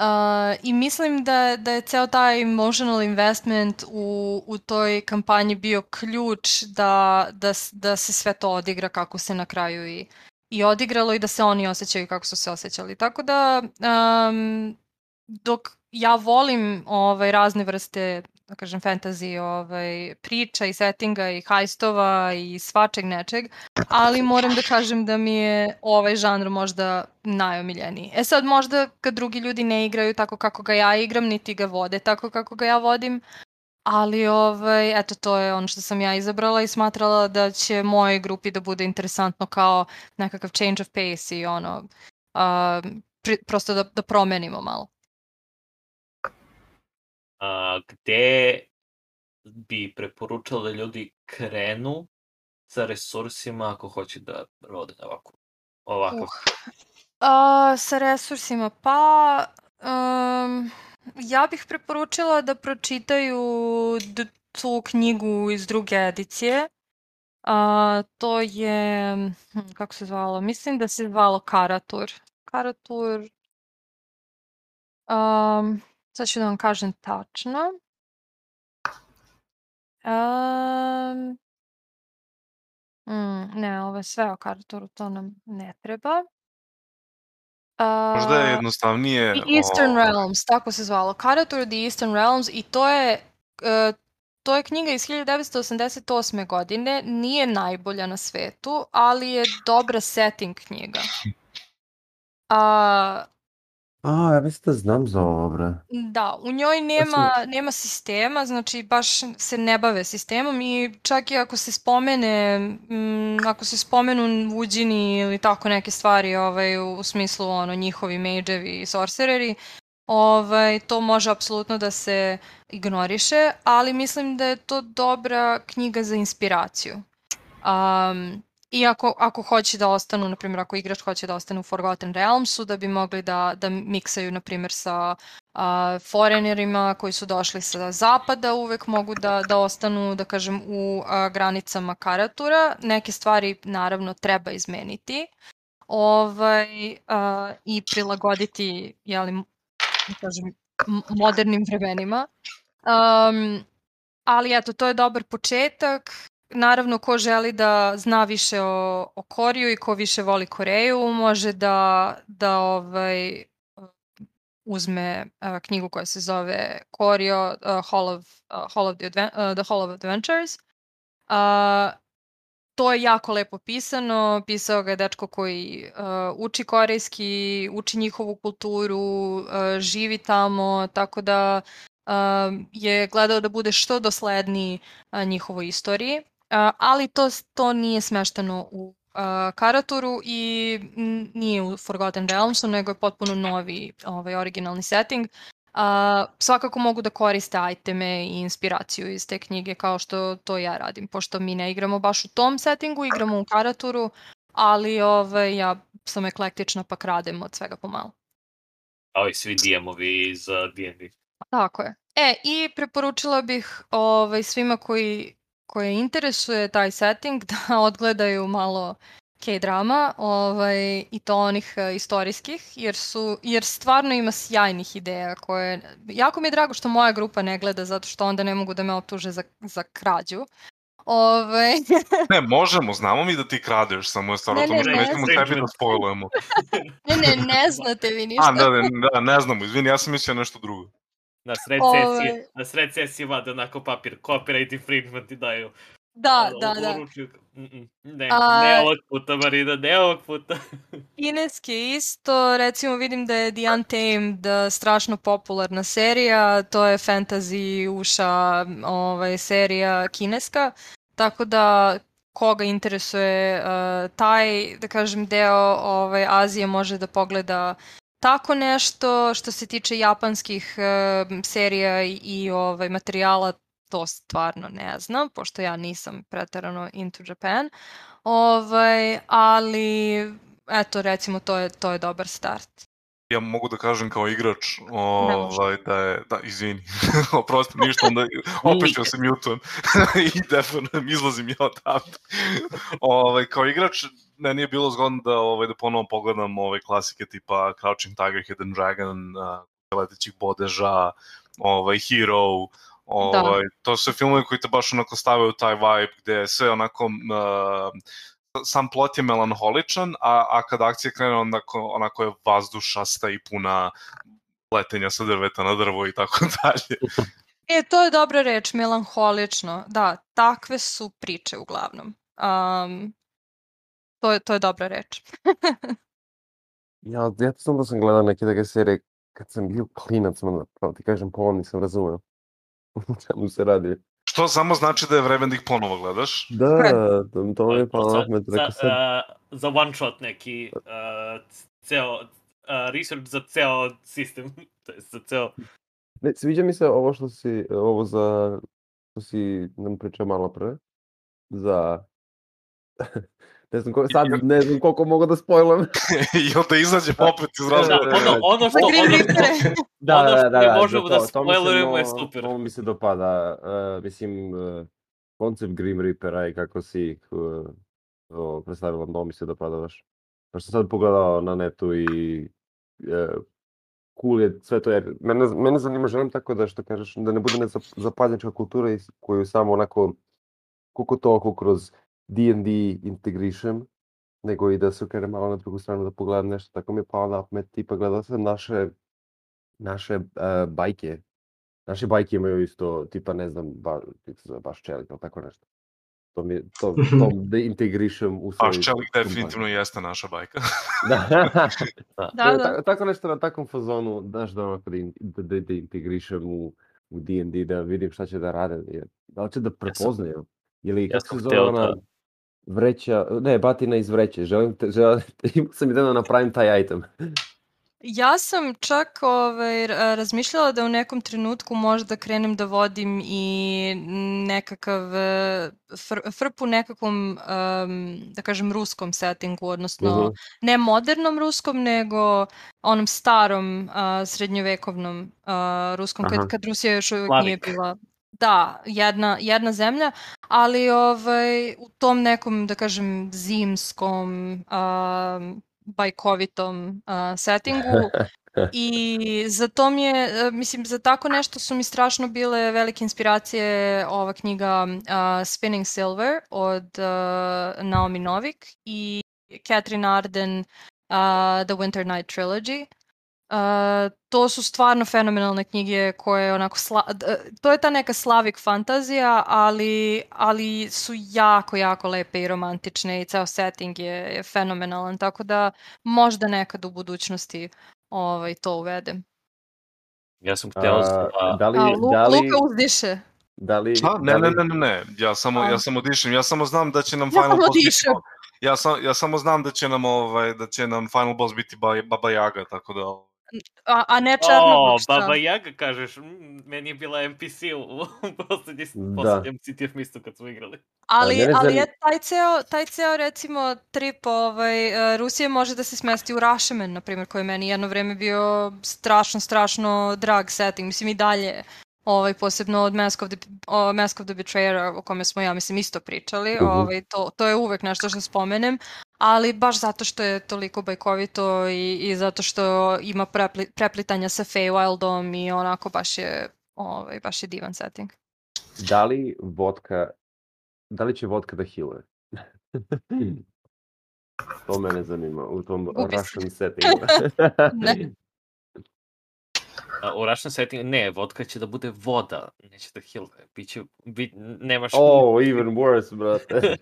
Uh, I mislim da, da je ceo taj emotional investment u, u toj kampanji bio ključ da, da, da se sve to odigra kako se na kraju i, i odigralo i da se oni osjećaju kako su se osjećali. Tako da um, dok ja volim ovaj, razne vrste da kažem, fantasy ovaj, priča i settinga i hajstova i svačeg nečeg, ali moram da kažem da mi je ovaj žanr možda najomiljeniji. E sad, možda kad drugi ljudi ne igraju tako kako ga ja igram, niti ga vode tako kako ga ja vodim, ali ovaj, eto, to je ono što sam ja izabrala i smatrala da će mojoj grupi da bude interesantno kao nekakav change of pace i ono, uh, pri, prosto da, da promenimo malo a, gde bi preporučala da ljudi krenu sa resursima ako hoće da rode ovako? ovako. Uh. A, sa resursima, pa um, ja bih preporučila da pročitaju tu knjigu iz druge edicije. A, to je, hm, kako se zvalo, mislim da se zvalo Karatur. Karatur, um, Sad ću da vam kažem tačno. Um, mm, ne, ovo je sve o Karturu, to nam ne treba. Uh, Možda je jednostavnije... The Eastern o... Realms, tako se zvalo. Karatur The Eastern Realms i to je... Uh, to je knjiga iz 1988. godine, nije najbolja na svetu, ali je dobra setting knjiga. Uh, A, ja mislim da znam za ovo, bre. Da, u njoj nema, nema sistema, znači baš se ne bave sistemom i čak i ako se spomene, m, ako se spomenu uđini ili tako neke stvari ovaj, u, u smislu ono, njihovi magevi i sorcereri, ovaj, to može apsolutno da se ignoriše, ali mislim da je to dobra knjiga za inspiraciju. Um, I ako, ako hoće da ostanu, na primjer, ako igrač hoće da ostane u Forgotten Realmsu, da bi mogli da, da miksaju, na primjer, sa a, forenerima koji su došli sa zapada, uvek mogu da, da ostanu, da kažem, u a, granicama Karatura. Neke stvari, naravno, treba izmeniti ovaj, a, i prilagoditi, jeli, da kažem, modernim vremenima. Um, ali eto, to je dobar početak naravno ko želi da zna više o, o Koriju i ko više voli Koreju može da, da ovaj, uzme uh, knjigu koja se zove Koryo uh, Hall, of, uh, Hall of the, Adven uh, the Hall of Adventures. Uh, to je jako lepo pisano, pisao ga je dečko koji uh, uči korejski, uči njihovu kulturu, uh, živi tamo, tako da uh, je gledao da bude što dosledniji uh, njihovoj istoriji ali to, to nije smešteno u uh, Karaturu i nije u Forgotten Realmsu, nego je potpuno novi ovaj, originalni setting. Uh, svakako mogu da koriste iteme i inspiraciju iz te knjige kao što to ja radim, pošto mi ne igramo baš u tom settingu, igramo u Karaturu, ali ovaj, ja sam eklektična pa kradem od svega pomalo. Kao i svi DM-ovi iz D&D. Tako je. E, i preporučila bih ovaj, svima koji koje interesuje taj setting da odgledaju malo K-drama ovaj, i to onih uh, istorijskih, jer, su, jer stvarno ima sjajnih ideja koje... Jako mi je drago što moja grupa ne gleda, zato što onda ne mogu da me optuže za, za krađu. Ove... ne, možemo, znamo mi da ti kradeš, samo je stvarno to možemo nećemo tebi da spojlujemo. ne, ne, ne znate vi ništa. A, da, da, da, ne znamo, izvini, ja sam mislio nešto drugo. Na sred sesije, Ove... na sred sesije vade onako papir, copyright infringement i daju. Da, da, da. Ne, A... ne ovog puta, Marina, ne ovog puta. Kineski isto, recimo vidim da je The Untamed strašno popularna serija, to je fantasy uša ovaj, serija kineska, tako da koga interesuje uh, taj, da kažem, deo ovaj, Azije može da pogleda tako nešto što se tiče japanskih uh, serija i, i ovaj materijala to stvarno ne znam, pošto ja nisam pretarano into Japan. Ovaj, ali eto recimo to je to je dobar start. Ja mogu da kažem kao igrač ovaj, da je, da, izvini, oprosti, ništa, onda opet ću se mutujem i definitivno izlazim ja odavde. ovaj, kao igrač, meni je bilo zgodno da, ovaj, da ponovo pogledam ove klasike tipa Crouching Tiger, Hidden Dragon, uh, Letećih bodeža, ovaj, Hero, Da. Ovaj, da. To su filmovi koji te baš onako stavaju taj vibe gde je sve onako uh, sam plot je melanholičan, a, a kad akcija krene onako, onako je vazdušasta i puna letenja sa drveta na drvo i tako dalje. E, to je dobra reč, melanholično. Da, takve su priče uglavnom. Um, to, je, to je dobra reč. ja, ja sam da sam gledao neke take serije kad sam bio klinac, man, da ti kažem, polovno nisam razumeo. o čemu se radi. Što samo znači da je vreme da ih ponovo gledaš? Da, to, to mi je pa na pamet. Za, sad... uh, za one shot neki uh, ceo uh, research za ceo sistem, to je za ceo... Ne, sviđa mi se ovo što si, ovo za, što si nam pričao malo pre, za Ne znam, ko, sad ne znam koliko mogu da spojlam. I onda izađe opet iz razloga. Da, ono, ono što, ono, da, ono što da, da, ne možemo da, da spojlerujemo je super. Ovo mi se dopada. Uh, mislim, uh, koncept Grim Reapera i kako si ih uh, uh, predstavila, to mi se dopada baš. Pa što sad pogledao na netu i uh, cool je sve to, jer mene, mene zanima, želim tako da što kažeš, da ne bude ne zapadnjačka kultura koju samo onako koliko toliko kroz D&D integrišem, nego i da se okrene malo na drugu stranu da pogledam nešto. Tako mi je pao na pamet, tipa gledao sam naše, naše uh, bajke. Naše bajke imaju isto, tipa ne znam, ba, baš čelik, ali tako nešto. To mi to, to da integrišem u svoj... Baš čelik definitivno bajke. jeste naša bajka. da. da. da, da. Tako, tako nešto na takvom fazonu, znaš da onako da, da, da, da integrišem u, u D&D, da vidim šta će da rade. Da li će da prepoznaju? Ili kako se zove ona... Da vreća, ne, batina iz vreće, želim, te, želim imao sam ideju da napravim taj item. Ja sam čak ovaj, ra- razmišljala da u nekom trenutku možda krenem da vodim i nekakav e, fr, frpu nekakvom, um, da kažem, ruskom settingu, odnosno Mhm. ne modernom ruskom, nego onom starom uh, srednjovekovnom uh, ruskom, Aha. kad, kad Rusija još uvijek nije bila da, jedna, jedna zemlja, ali ovaj, u tom nekom, da kažem, zimskom, um, bajkovitom uh, settingu i za to mi je, e, mislim, za tako nešto su mi strašno bile velike inspiracije ova knjiga uh, Spinning Silver od uh, Naomi Novik i Catherine Arden uh, The Winter Night Trilogy. Uh, to su stvarno fenomenalne knjige koje onako sla, to je ta neka slavik fantazija, ali, ali su jako, jako lepe i romantične i ceo setting je, je fenomenalan, tako da možda nekad u budućnosti ovaj, to uvedem. Ja sam hteo A, sa... da li, A, Lu, da li, Luka uzdiše. da li, Šta? Ne, da ne, li- ne, ne, ne. Ja samo, ja samo dišem. Ja samo znam da će nam Ja Final samo Boss biti... Ja, sam, ja samo znam da će nam ovaj da će nam Final Boss biti ba, Baba Yaga, tako da A, a ne O, Černobog, šta? Baba Yaga kažeš, meni je bila NPC u, u poslednji, Da. poslednjem City of Mistu kad smo igrali. Ali, mene ali je taj ceo, taj ceo recimo trip ovaj, e, Rusije može da se smesti u Rashomon, na primjer, koji je meni jedno vreme bio strašno, strašno drag setting. Mislim i dalje, ovaj, posebno od Mask of the, o, Mask of the Betrayer, o kome smo ja mislim isto pričali, Mhm. ovaj, to, to je uvek nešto što spomenem, ali baš zato što je toliko bajkovito i, i zato što ima prepli, preplitanja sa Feywildom i onako baš je, ovaj, baš je divan setting. da li vodka, da li će vodka da hiluje? to mene zanima u tom Gubi. Russian settingu. Ne. A, u Russian setting, ne, vodka će da bude voda, neće da hiluje. Biće, bi, nemaš... oh, even worse, brate.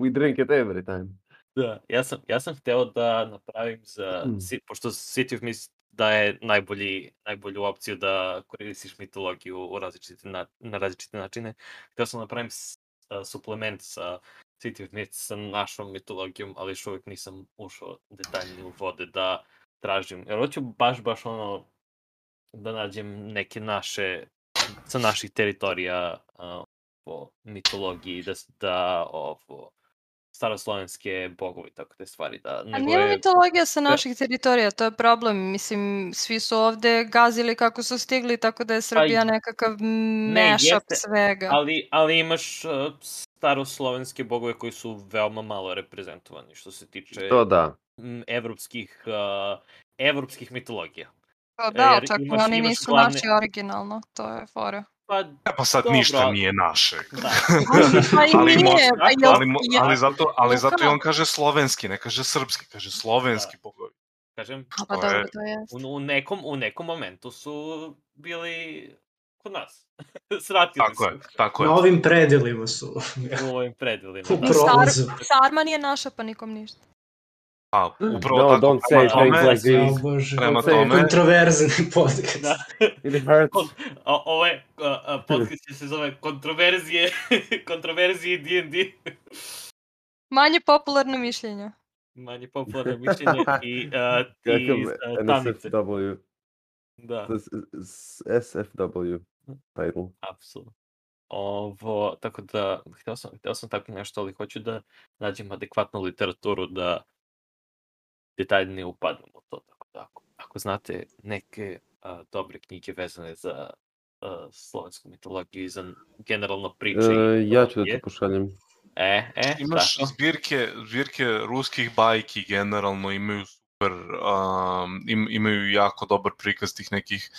We drink it every time. Da, ja sam, ja sam hteo da napravim za, Mm. si, pošto City of Mist daje najbolji, najbolju opciju da koristiš mitologiju u različite na, na različite načine. Hteo sam da napravim s, a, suplement sa City of Mist sa našom mitologijom, ali još uvijek nisam ušao detaljnije u vode da tražim. Jer hoću baš, baš ono da nađem neke naše, sa naših teritorija a, po mitologiji, da, da ovo, staroslovenske bogovi, tako te stvari. Da, A nije je- mitologija sa naših teritorija, to je problem. Mislim, svi su ovde gazili kako su stigli, tako da je Srbija nekakav mashup jeste, svega. Ali, ali imaš uh, staroslovenske bogove koji su veoma malo reprezentovani što se tiče To da. evropskih, uh, evropskih mitologija. Pa da, jer čak i imaš- oni imaš nisu glavne- naši originalno, to je fora. Pa, Ja, pa sad Dobro, ništa ali- nije naše. da. Pa Ali nije, pa Ali, jel- ali, zato, ali zato i on kaže slovenski, ne kaže srpski, kaže slovenski bogovi. Kažem, A pa to je- dobro, to je. u, u, nekom, u nekom momentu su bili kod nas. Svratili Tako je, su tako je. Na ovim predelima su. u ovim predelima. U Da. Prolazu. Sar, Sarman je naša, pa nikom ništa. A, upravo No, tako, don't prema say tome, like these. bože. Prema tome- Kontroverzni podcast. Da. It hurts. O, ovo je, a, a, podcast će se zove kontroverzije, kontroverzije D&D. Manje popularno mišljenje. Manje popularno mišljenje i, a, i a, tamnice. NSFW. Da, SFW title. apsolutno. Ovo, tako da, htio sam, htio sam tako nešto, ali hoću da nađem adekvatnu literaturu da detaljnije upadnem u to. Tako da, ako, ako znate neke a, dobre knjige vezane za a, slovensku mitologiju i za generalno priče. E, ja ću da ti pošaljem. E, e, Imaš tako. zbirke, zbirke ruskih bajki generalno imaju super, um, im, imaju jako dobar prikaz tih nekih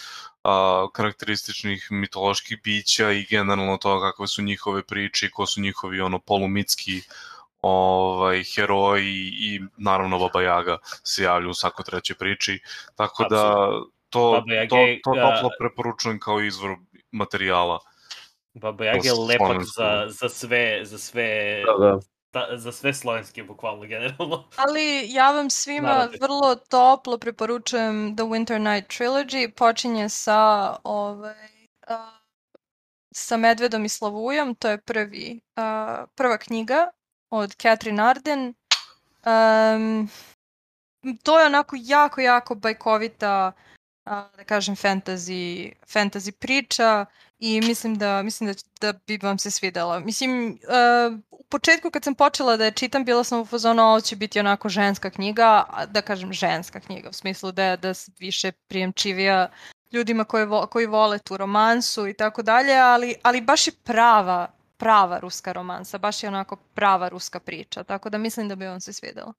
uh, karakterističnih mitoloških bića i generalno to kakve su njihove priče i ko su njihovi ono polumitski ovaj, heroji i naravno Baba Yaga se javlja u svakoj trećoj priči, tako da to, to, to toplo preporučujem kao izvor materijala. Baba Yaga je lepak za, za sve, za sve, Da, da. ta, za sve slovenske, bukvalno, generalno. Ali ja vam svima Narativ. vrlo toplo preporučujem The Winter Night Trilogy. Počinje sa ovaj, a, sa Medvedom i Slavujom, to je prvi, a, prva knjiga od Catherine Arden. Um, to je onako jako, jako bajkovita, da kažem, fantasy, fantasy priča i mislim da, mislim da, da bi vam se svidela. Mislim, uh, u početku kad sam počela da je čitam, bila sam u fazonu, ovo će biti onako ženska knjiga, da kažem ženska knjiga, u smislu da je da više prijemčivija ljudima koji, vo, koji vole tu romansu i tako dalje, ali, ali baš je prava, prava ruska romansa, baš je onako prava ruska priča, tako da mislim da bi vam se svidela.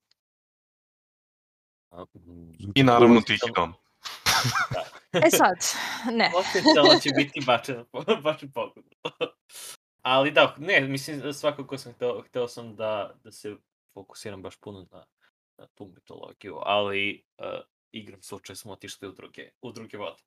A, mm, I naravno Tihi dom. E sad, ne. Potencijalno će biti bačen, bačen pogled. Ali da, ne, mislim, svakako sam hteo, hteo sam da, da se fokusiram baš puno na, na tu mitologiju, ali uh, igram slučaj smo otišli u druge, u druge vode.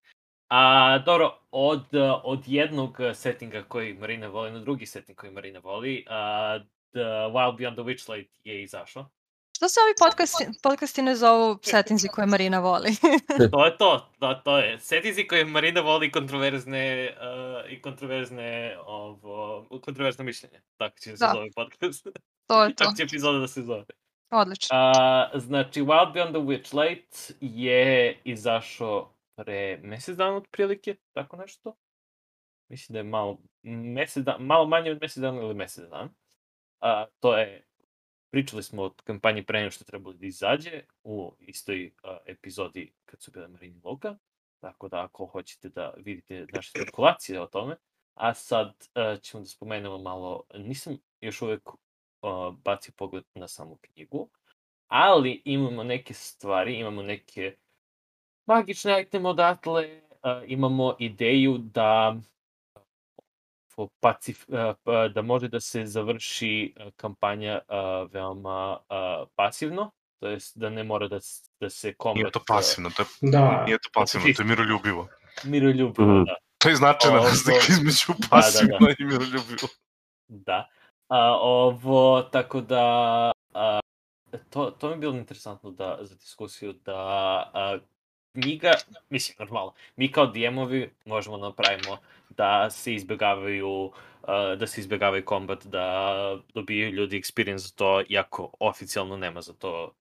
A, dobro, od, uh, od jednog settinga koji Marina voli na drugi setting koji Marina voli, uh, The Wild Beyond the Witchlight je izašao. Što se ovi podcasti, podcasti ne zovu settinzi koje Marina voli? to je to, to, to je. Setizi koje Marina voli kontroverzne uh, i kontroverzne ovo, kontroverzno mišljenje. Tako će se Da. zove podcast. to je to. Tako će epizoda da se zove. Odlično. A, znači, Wild Beyond the Witchlight je izašao pre mesec dana otprilike, tako nešto. Mislim da je malo, mesec dan, malo manje od mesec dana ili mesec dana. A, to je, pričali smo o kampanji pre nego što je trebalo da izađe u istoj a, epizodi kad su bile Marini Luka. Tako da ako hoćete da vidite naše spekulacije o tome. A sad a, ćemo da spomenemo malo, nisam još uvek uh, bacio pogled na samu knjigu, ali imamo neke stvari, imamo neke magične iteme odatle, uh, imamo ideju da pacif, uh, pa- da može da se završi uh, kampanja uh, veoma uh, pasivno, to jest da ne mora da, da se kombat... Nije to pasivno, to je, Da, nije to pasivno, to je miroljubivo. Miroljubivo, Mhm. da. To je značajna Ovo- razlika između da, pasivno i miroljubivo. Da. A, ovo, tako da, a, to, to mi je bilo interesantno da, za diskusiju, da a, knjiga, mislim, normalno, mi kao DM-ovi možemo da napravimo da se izbjegavaju a, da se izbjegavaju kombat, da dobijaju ljudi experience za to, iako oficijalno nema za to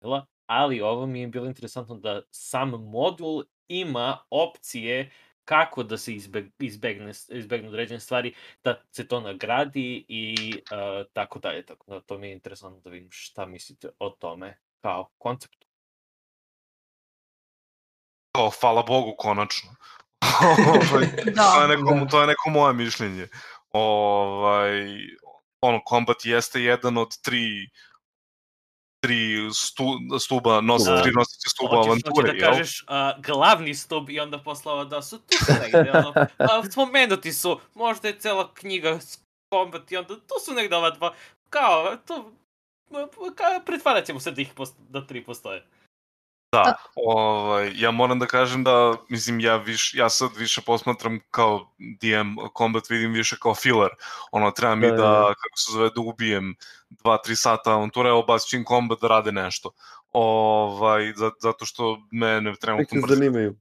pravila. ali ovo mi je bilo interesantno da sam modul ima opcije kako da se izbeg, izbegne, izbegnu određene stvari, da se to nagradi i uh, tako dalje. Tako da to mi je interesantno da vidim šta mislite o tome kao konceptu. O, hvala Bogu, konačno. Ovaj, Da. to, je neko, Da. to je neko moje mišljenje. Ovaj, ono, kombat jeste jedan od tri tri stu, stuba, nosi, Da. tri nosice stuba Hoćeš, avanture, hoćeš da jel? kažeš uh, glavni stub i onda poslava da su tu negde, ono, a, spomenuti su, možda je cela knjiga s- kombat i onda tu su negde ova dva, kao, to, kao, pretvarat ćemo se da ih posto, da tri postoje. Da, ovaj, ja moram da kažem da, mislim, ja, viš, ja sad više posmatram kao DM combat, vidim više kao filler. Ono, treba mi Da, da, da, da. kako se zove, da ubijem 2-3 sata avanture, evo bacim combat da rade nešto. Ovaj, za, zato što mene trenutno se mrzi zanimaju.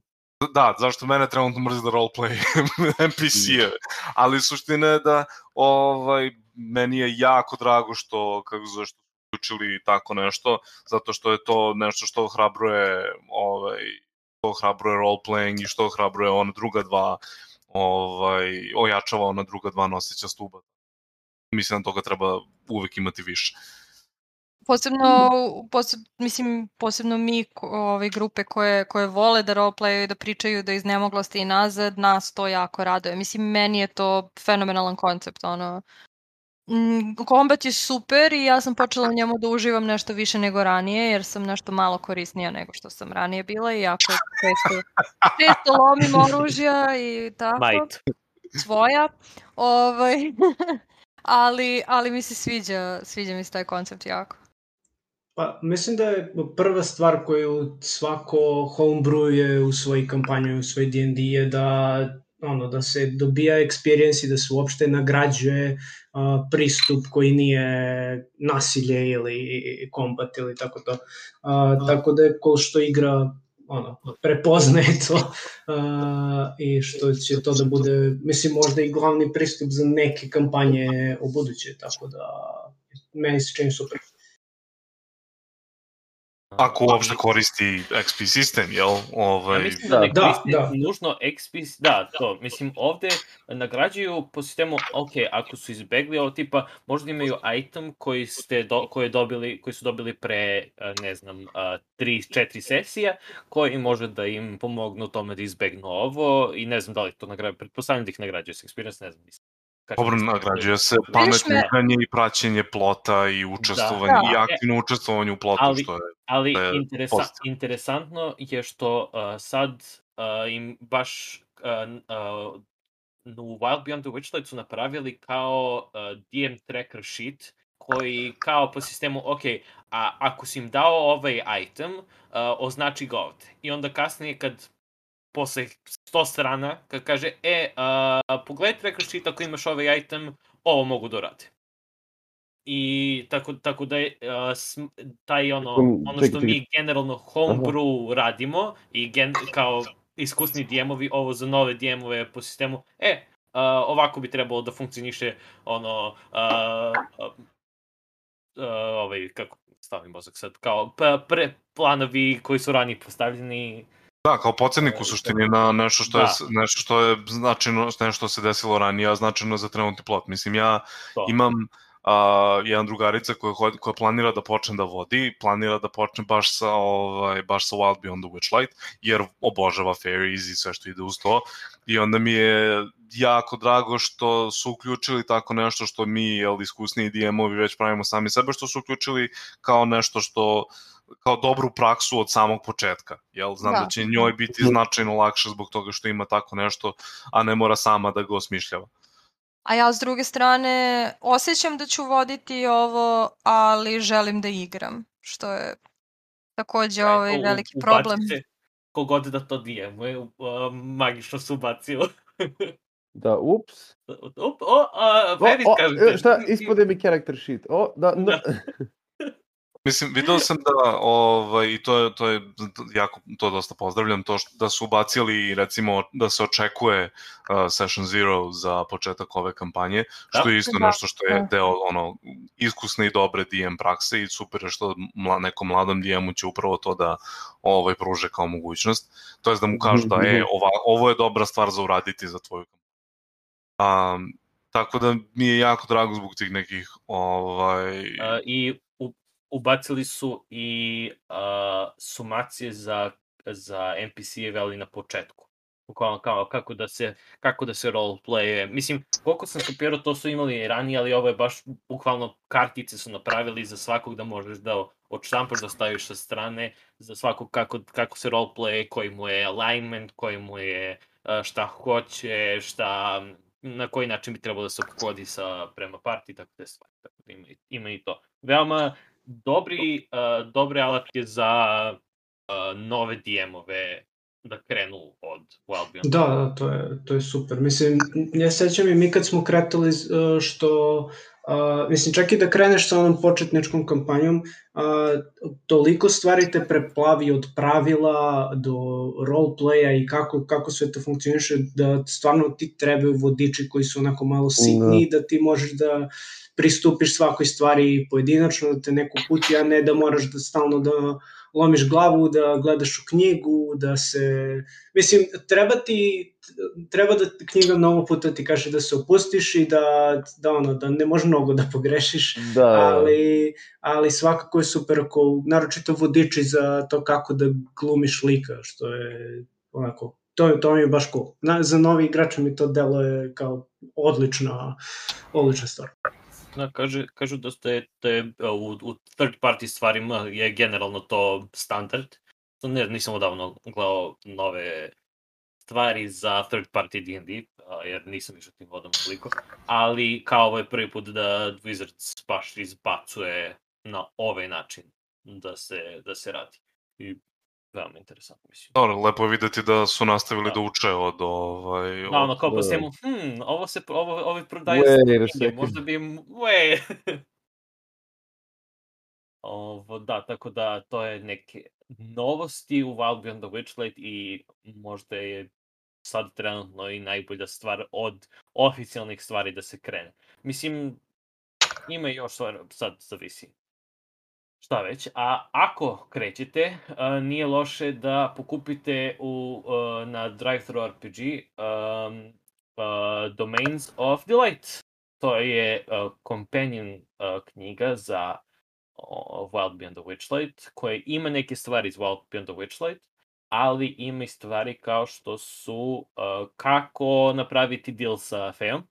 da, zašto mene trenutno mrzi da roleplay NPC-e, ali suština je da ovaj, meni je jako drago što, kako zove, što uključili tako nešto, zato što je to nešto što ohrabruje ovaj, što ohrabruje roleplaying i što ohrabruje ona druga dva ovaj, ojačava ona druga dva noseća stuba. Mislim da toga treba uvek imati više. Posebno, poseb, mislim, posebno mi, ove grupe koje, koje vole da roleplayaju, da pričaju da iznemoglosti i nazad, nas to jako raduje. Mislim, meni je to fenomenalan koncept, ono, Kombat je super i ja sam počela u njemu da uživam nešto više nego ranije, jer sam nešto malo korisnija nego što sam ranije bila i jako često, često lomim oružja i tako Might. svoja. Ovaj, ali, ali mi se sviđa, sviđa mi se taj koncept jako. Pa, mislim da je prva stvar koju svako homebrewuje u svojoj kampanji, u svoj D&D je da ono da se dobija experience i da se uopšte nagrađuje uh, pristup koji nije nasilje ili kombat ili tako to. Uh, tako da je ko što igra ono, prepoznaje to uh, i što će to da bude, mislim, možda i glavni pristup za neke kampanje u buduće, tako da meni se čini super. Ako uopšte koristi XP sistem, jel? Ja Ovaj, mislim da, Da, ne da, koriste da. nužno XP, da, to, mislim, ovde nagrađuju po sistemu, ok, ako su izbegli ovo tipa, možda imaju item koji, ste do, koji, dobili, koji su dobili pre, a, ne znam, 3-4 sesija, koji može da im pomognu tome da izbegnu ovo i ne znam da li to nagrađuje, pretpostavljam da ih nagrađuje s experience, ne znam, mislim. Dobro, nagrađuje se pametno i praćenje plota i učestvovanje Da. i aktivno učestvovanje u plotu, Ali- što je... Ali je interesa, pozitivno. interesantno je što uh, sad uh, im baš uh, uh, u Wild Beyond the Witchlight su napravili kao uh, DM tracker sheet koji kao po sistemu, ok, a ako si im dao ovaj item, uh, označi ga ovde. I onda kasnije kad posle 100 strana, kad kaže, e, uh, pogledaj tracker sheet ako imaš ovaj item, ovo mogu da urade. I tako, tako da je uh, sm, taj ono, ono što mi generalno homebrew radimo i gen, kao iskusni DM-ovi, ovo za nove DM-ove po sistemu, e, uh, ovako bi trebalo da funkcioniše ono, uh, uh, uh, ovaj, kako stavim mozak sad, kao p- pre planovi koji su ranije postavljeni, Da, kao podsjetnik u suštini na nešto što je, Da. s- nešto što je značajno, nešto što se desilo ranije, a značajno za trenutni plot. Mislim, ja to. imam a, jedan drugarica koja, koja planira da počne da vodi, planira da počne baš sa, ovaj, baš sa Wild Beyond the Witchlight, jer obožava fairies i sve što ide uz to. I onda mi je jako drago što su uključili tako nešto što mi, jel, iskusniji DM-ovi već pravimo sami sebe, što su uključili kao nešto što kao dobru praksu od samog početka. Jel? Znam da, Da. će njoj biti značajno lakše zbog toga što ima tako nešto, a ne mora sama da ga osmišljava. A ja s druge strane osjećam da ću voditi ovo, ali želim da igram, što je takođe Da, ovaj u- veliki problem. Se, kogod da to DM-uje, uh, magično se ubacio. Da, ups. Up, o, a, O, kažete. e, šta, ispade mi character sheet. O, da, no. Da. Mislim, video sam da, ovaj, i to je, to je jako, to dosta pozdravljam, to što, da su ubacili, recimo, da se očekuje uh, Session Zero za početak ove kampanje, što Da. je isto Da, nešto što je da. deo ono, iskusne i dobre DM prakse i super je što mla, nekom mladom DM-u će upravo to da ovaj, pruže kao mogućnost. To je da mu kažu da je, ova, ovo je dobra stvar za uraditi za tvoju kampanju. Um, tako da mi je jako drago zbog tih nekih ovaj, A, I u, ubacili su i a, sumacije za, za NPC-eve, ali na početku. Bukvalno kao kako da se, kako da se roleplaye. Mislim, koliko sam kapirao, to su imali i ranije, ali ovo je baš bukvalno kartice su napravili za svakog da možeš da odštampaš, da staviš sa strane, za svakog kako, kako se roleplaye, koji mu je alignment, koji mu je šta hoće, šta, na koji način bi trebalo da se opkodi sa prema parti, tako te stvari. Tako da ima, ima i to. Veoma dobri, uh, dobre alatke za uh, nove DM-ove da krenu od Wild Beyond. Da, da, to je, to je super. Mislim, ja sećam i mi kad smo kretali uh, što, uh, mislim, čak i da kreneš sa onom početničkom kampanjom, uh, toliko stvari te preplavi od pravila do roleplaya i kako, kako sve to funkcioniše, da stvarno ti trebaju vodiči koji su onako malo sitni, da. ti možeš da pristupiš svakoj stvari pojedinačno, da te neko puti, a ne da moraš da stalno da lomiš glavu, da gledaš u knjigu, da se... Mislim, treba ti, treba da knjiga mnogo puta ti kaže da se opustiš i da, da, ono, da ne može mnogo da pogrešiš, Da, ali, ali svakako je super ako, naročito vodiči za to kako da glumiš lika, što je onako, to, je, to mi je baš cool. Na, za novi igrača mi to delo je kao odlična, odlična stvar. Da, kaže, kažu da ste, da je uh, u, u third party stvarima je generalno to standard. Ne, nisam odavno gledao nove stvari za third party D&D, jer nisam išao tim vodom toliko, ali kao ovo je prvi put da Wizards baš izbacuje na ovaj način da se, da se radi. I veoma interesantno, mislim. Dobro, lepo je videti da su nastavili da, Da. uče od ovaj... Da, od- ono kao po da. sistemu, hm, ovo se, ovo, ovi prodaju Wait možda bi im, wait. Ovo, da, tako da to je neke novosti u Wild Beyond the Witchlight i možda je sad trenutno i najbolja stvar od oficijalnih stvari da se krene. Mislim, ima još stvar, sad zavisi. Šta već. A ako krećete, a, nije loše da pokupite u, a, na Drive-Thru RPG um, a, Domains of Delight. To je a, companion a, knjiga za o, Wild Beyond the Witchlight, koja ima neke stvari iz Wild Beyond the Witchlight, ali ima i stvari kao što su uh, kako napraviti deal sa Fejom,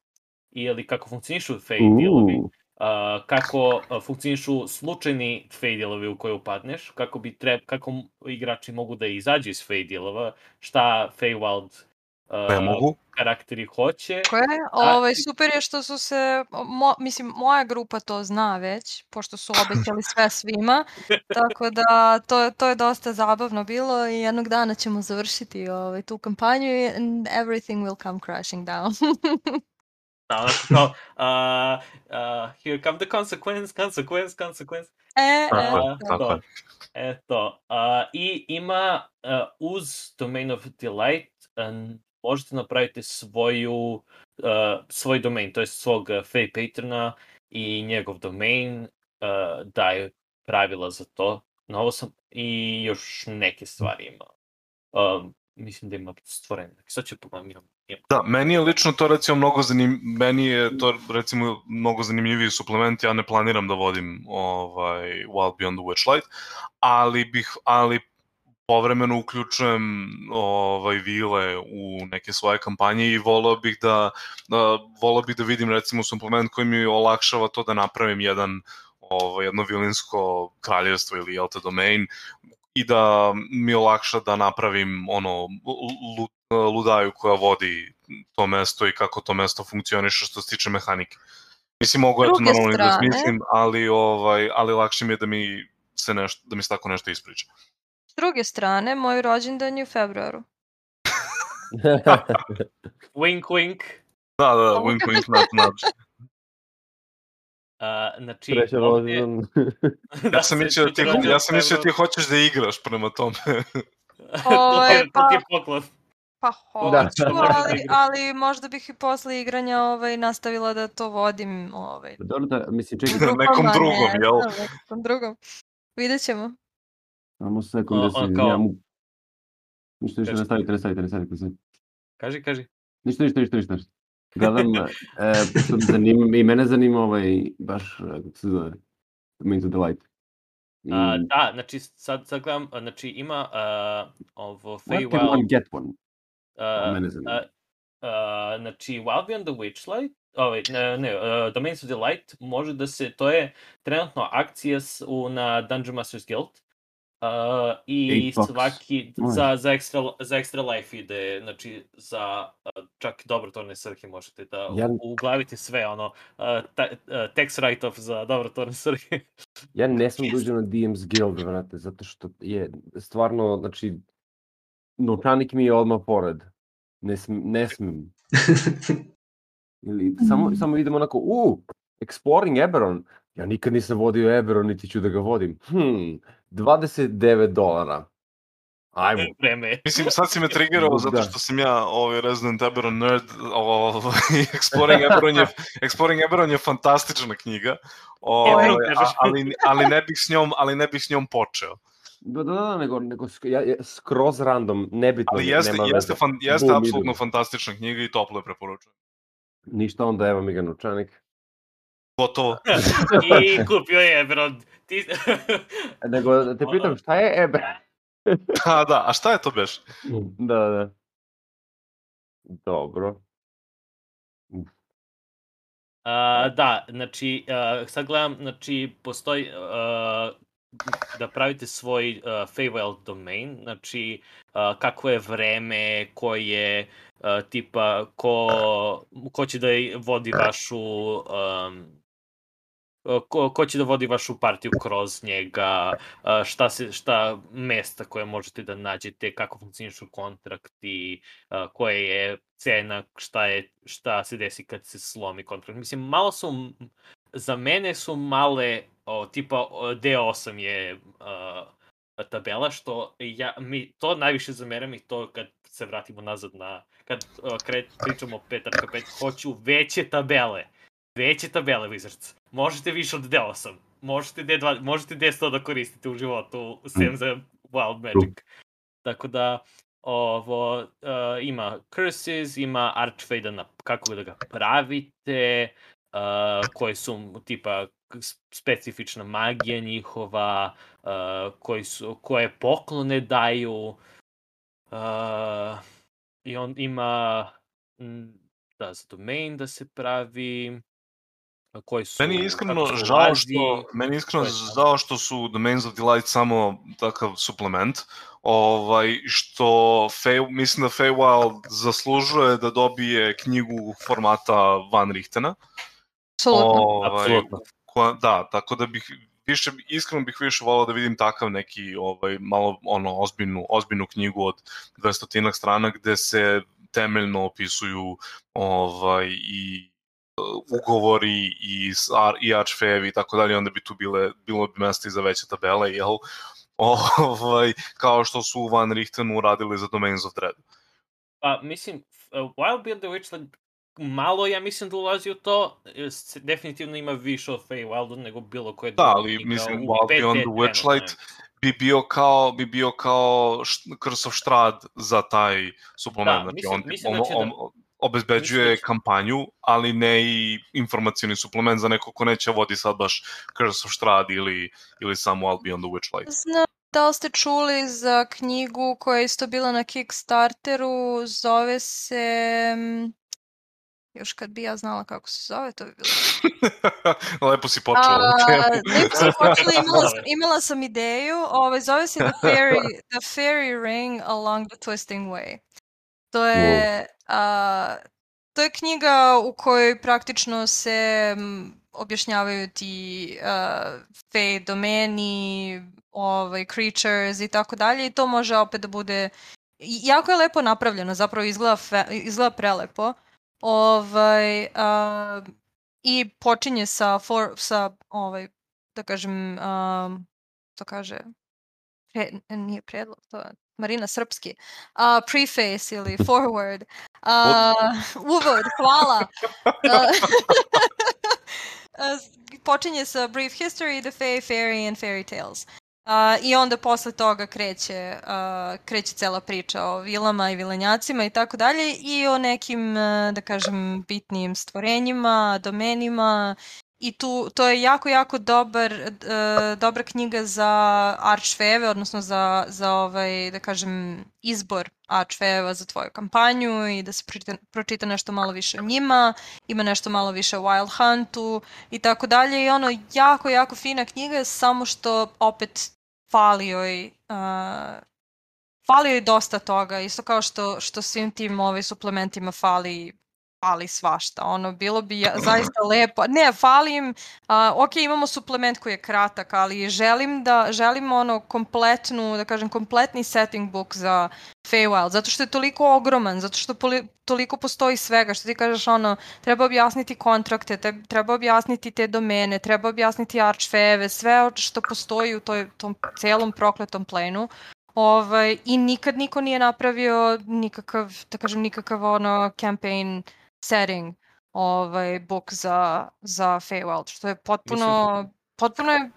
ili kako funkcionišu Fej dealovi, Uuu, uh, kako uh, funkcionišu slučajni Fej dealovi u koje upadneš, kako bi treb, kako igrači mogu da izađu iz Fej dealova, šta Fey Wild Ne uh, mogu. karakteri hoće. Tako je. Ovaj, super je što su se, mo, mislim, moja grupa to zna već, pošto su obećali sve svima, tako da to, to je dosta zabavno bilo i jednog dana ćemo završiti ovaj, tu kampanju i everything will come crashing down. Da, onako kao, uh, uh, here come the consequence, consequence, consequence. e, Tako e, je, E, tako to. Eto, a, i ima a, uz Domain of Delight a, možete napraviti svoju, a, svoj domain, to je svog a, Fey patrona i njegov domain a, daje pravila za to. Novo sam i još neke stvari ima. Um, mislim da ima stvorene. Sad ću pogledam, imam. Da, meni je lično to recimo mnogo zanim, meni je to recimo mnogo zanimljiviji suplement, ja ne planiram da vodim ovaj Wild Beyond the Witchlight, ali bih ali povremeno uključujem ovaj vile u neke svoje kampanje i voleo bih da, da voleo bih da vidim recimo suplement koji mi olakšava to da napravim jedan ovaj jedno vilinsko kraljevstvo ili jel te domain i da mi olakša da napravim ono lu, ludaju koja vodi to mesto i kako to mesto funkcioniše što se tiče mehanike. Mislim mogu ja to normalno da smislim, ali ovaj ali lakše mi je da mi se nešto da mi se tako nešto ispriča. S druge strane, moj rođendan je u februaru. Wink, wink. Da, da, wink wink nudge nudge. A, znači, Srećan ovde- rođendan. Ja sam mislio da ti ja sam mislio da ti hoćeš da igraš prema tome. to, Ovaj, je, to ti pa- poklon. Pa Da. hoću, ali, ali možda bih i posle igranja ovaj, nastavila da to vodim. Ovaj, Dobro da, mislim, čekaj, Nekom grupama, drugom, ne jel? znam, Nekom drugom. Vidjet ćemo. samo sekund da se kao- izvinjam. Ništa, ništa, Kaži. ne stavite, ne stavite, ne stavite. ne stavite. Kaži, kaži. Ništa, ništa, ništa, ništa. ništa. Gledam, e, pošto me zanima, i mene zanima ovaj, baš, e, kako se zove, Main to the Light. I, A, da, znači, sad, sad gledam, znači, ima a, ovo where Fey can one get one? a, mene zanima. a, a, znači, Wild Beyond the Witchlight, ovaj, ne, ne, uh, Domains of the Light može da se, to je trenutno akcija u, na Dungeon Masters Guild, Uh, i bucks. svaki za, za, extra, za extra life ide, znači za uh, čak dobrotvorne svrhe možete da Ja- uglavite sve ono, uh, ta, uh, tax write-off za dobrotvorne svrhe. Ja ne sam Čisto. dođeo na DM's Guild, vrate, zato što je stvarno, znači, novčanik mi je odmah pored. Ne, sm, ne smem. Ili samo, samo idem onako, u, Exploring Eberron. Ja nikad nisam vodio Eberron, niti ću da ga vodim. Hmm, 29 dolara. Ajmo. Vreme. Mislim, sad si me triggerao zato Da. što sam ja ovaj Resident Eberron nerd, ovaj, Exploring Eberron je, Exploring Eberron je fantastična knjiga, ovaj, Eberron a, kažeš. ali, ali, ne bih s njom, ali ne bih s njom počeo. Da, da, da, nego, nego ja, ja, skroz random, nebitno, Ali jeste, nema jeste, veze. fan, jeste Bum, apsolutno fantastična knjiga i toplo je preporučujem. Ništa, onda evo mi ga novčanik. Gotovo. I kupio je Eberron. Ti... Nego da te pitam, šta je Eberron? Da, da, a šta je to beš? da, da. Dobro. A, da, znači, a, sad gledam, znači, postoji, a, da pravite svoj uh, Feywild domain, znači, a, kako je vreme, ko je, a, tipa, ko, ko će da vodi vašu, um, ko, ko će da vodi vašu partiju kroz njega, šta, se, šta mesta koje možete da nađete, kako funkcionišu kontrakti, koja je cena, šta, je, šta se desi kad se slomi kontrakt. Mislim, malo su, za mene su male, o, tipa o, D8 je a, tabela, što ja, mi to najviše zameram i to kad se vratimo nazad na, kad kret, pričamo o 5.5, hoću veće tabele. Veće tabele, Wizards. Možete više od D8. možete D2, možete D100 da koristite u životu, sem za Wild Magic. Tako da, ovo, uh, ima curses, ima archfade na kako da ga pravite, uh, koje su tipa specifična magija njihova, uh, koji su, koje poklone daju, uh, i on ima da, za domain da se pravi, koji su... Meni je iskreno žao što, meni je iskreno žao što su Domains of Delight samo takav suplement, ovaj, što Fey, mislim da Feywild zaslužuje da dobije knjigu formata Van Richtena. Apsolutno. Ovaj, Apsolutno. Koja, da, tako da bih više iskreno bih više volao da vidim takav neki ovaj malo ono ozbiljnu ozbiljnu knjigu od 200 strana gde se temeljno opisuju ovaj i ugovori i, i archfevi i tako dalje, onda bi tu bile, bilo bi mesta i za veće tabele, jel? Ovaj, kao što su Van Richtenu uradili za Domains of Dread. Pa, mislim, uh, Wild Beyond the Witchlight malo, ja mislim da ulazi u to, definitivno ima više od Feywildu nego bilo koje Da, ali mislim, Wild Beyond the Witchlight bi bio kao bi bio kao Curse of Strad za taj suplement. Da, znači, mislim, on, mislim on, da će on, da- obezbeđuje mislim da kampanju, ali ne i informacioni suplement za neko ko neće vodi sad baš Curse of Strad ili, ili samo Wild Beyond the Witchlight. Znam da li ste čuli za knjigu koja je isto bila na Kickstarteru, zove se... mm, Još kad bi ja znala kako se zove, to bi bilo Lepo si počela. A, lepo sam počela, imala, sam- imala sam ideju, ovaj, zove se The Fairy, The Fairy Ring Along the Twisting Way. To je, a, to je knjiga u kojoj praktično se objašnjavaju ti uh, fey domeni, ovaj, creatures i tako dalje i to može opet da bude jako je lepo napravljeno, zapravo izgleda, fe, izgleda prelepo. Ovaj, a, I počinje sa, for, sa ovaj, da kažem, um, to kaže, pre, nije predlog, to Marina Srpski, uh, preface ili forward, uh, uvod, hvala. Uh, počinje sa Brief History, The Fae, Fairy and Fairy Tales. Uh, I onda posle toga kreće, uh, kreće cela priča o vilama i vilenjacima i tako dalje i o nekim, uh, da kažem, bitnijim stvorenjima, domenima i tu, to je jako, jako dobar, uh, dobra knjiga za archfeve, odnosno za, za ovaj, da kažem, izbor archfeva za tvoju kampanju i da se pročita, pročita nešto malo više o njima, ima nešto malo više o Wild Huntu i tako dalje. I ono jako, jako fina knjiga, samo što opet fali joj uh, fali joj dosta toga, isto kao što, što svim tim ovaj, suplementima fali fali svašta, ono, bilo bi zaista lepo, ne, fali im, a, ok, imamo suplement koji je kratak, ali želim da, želim ono kompletnu, da kažem, kompletni setting book za Feywild, zato što je toliko ogroman, zato što poli, toliko postoji svega, što ti kažeš, ono, treba objasniti kontrakte, te, treba objasniti te domene, treba objasniti archfeve, sve što postoji u toj, tom celom prokletom plenu. Ovaj, I nikad niko nije napravio nikakav, da kažem, nikakav ono campaign setting ovaj, book za, za Feywild, što je potpuno, potpuno je,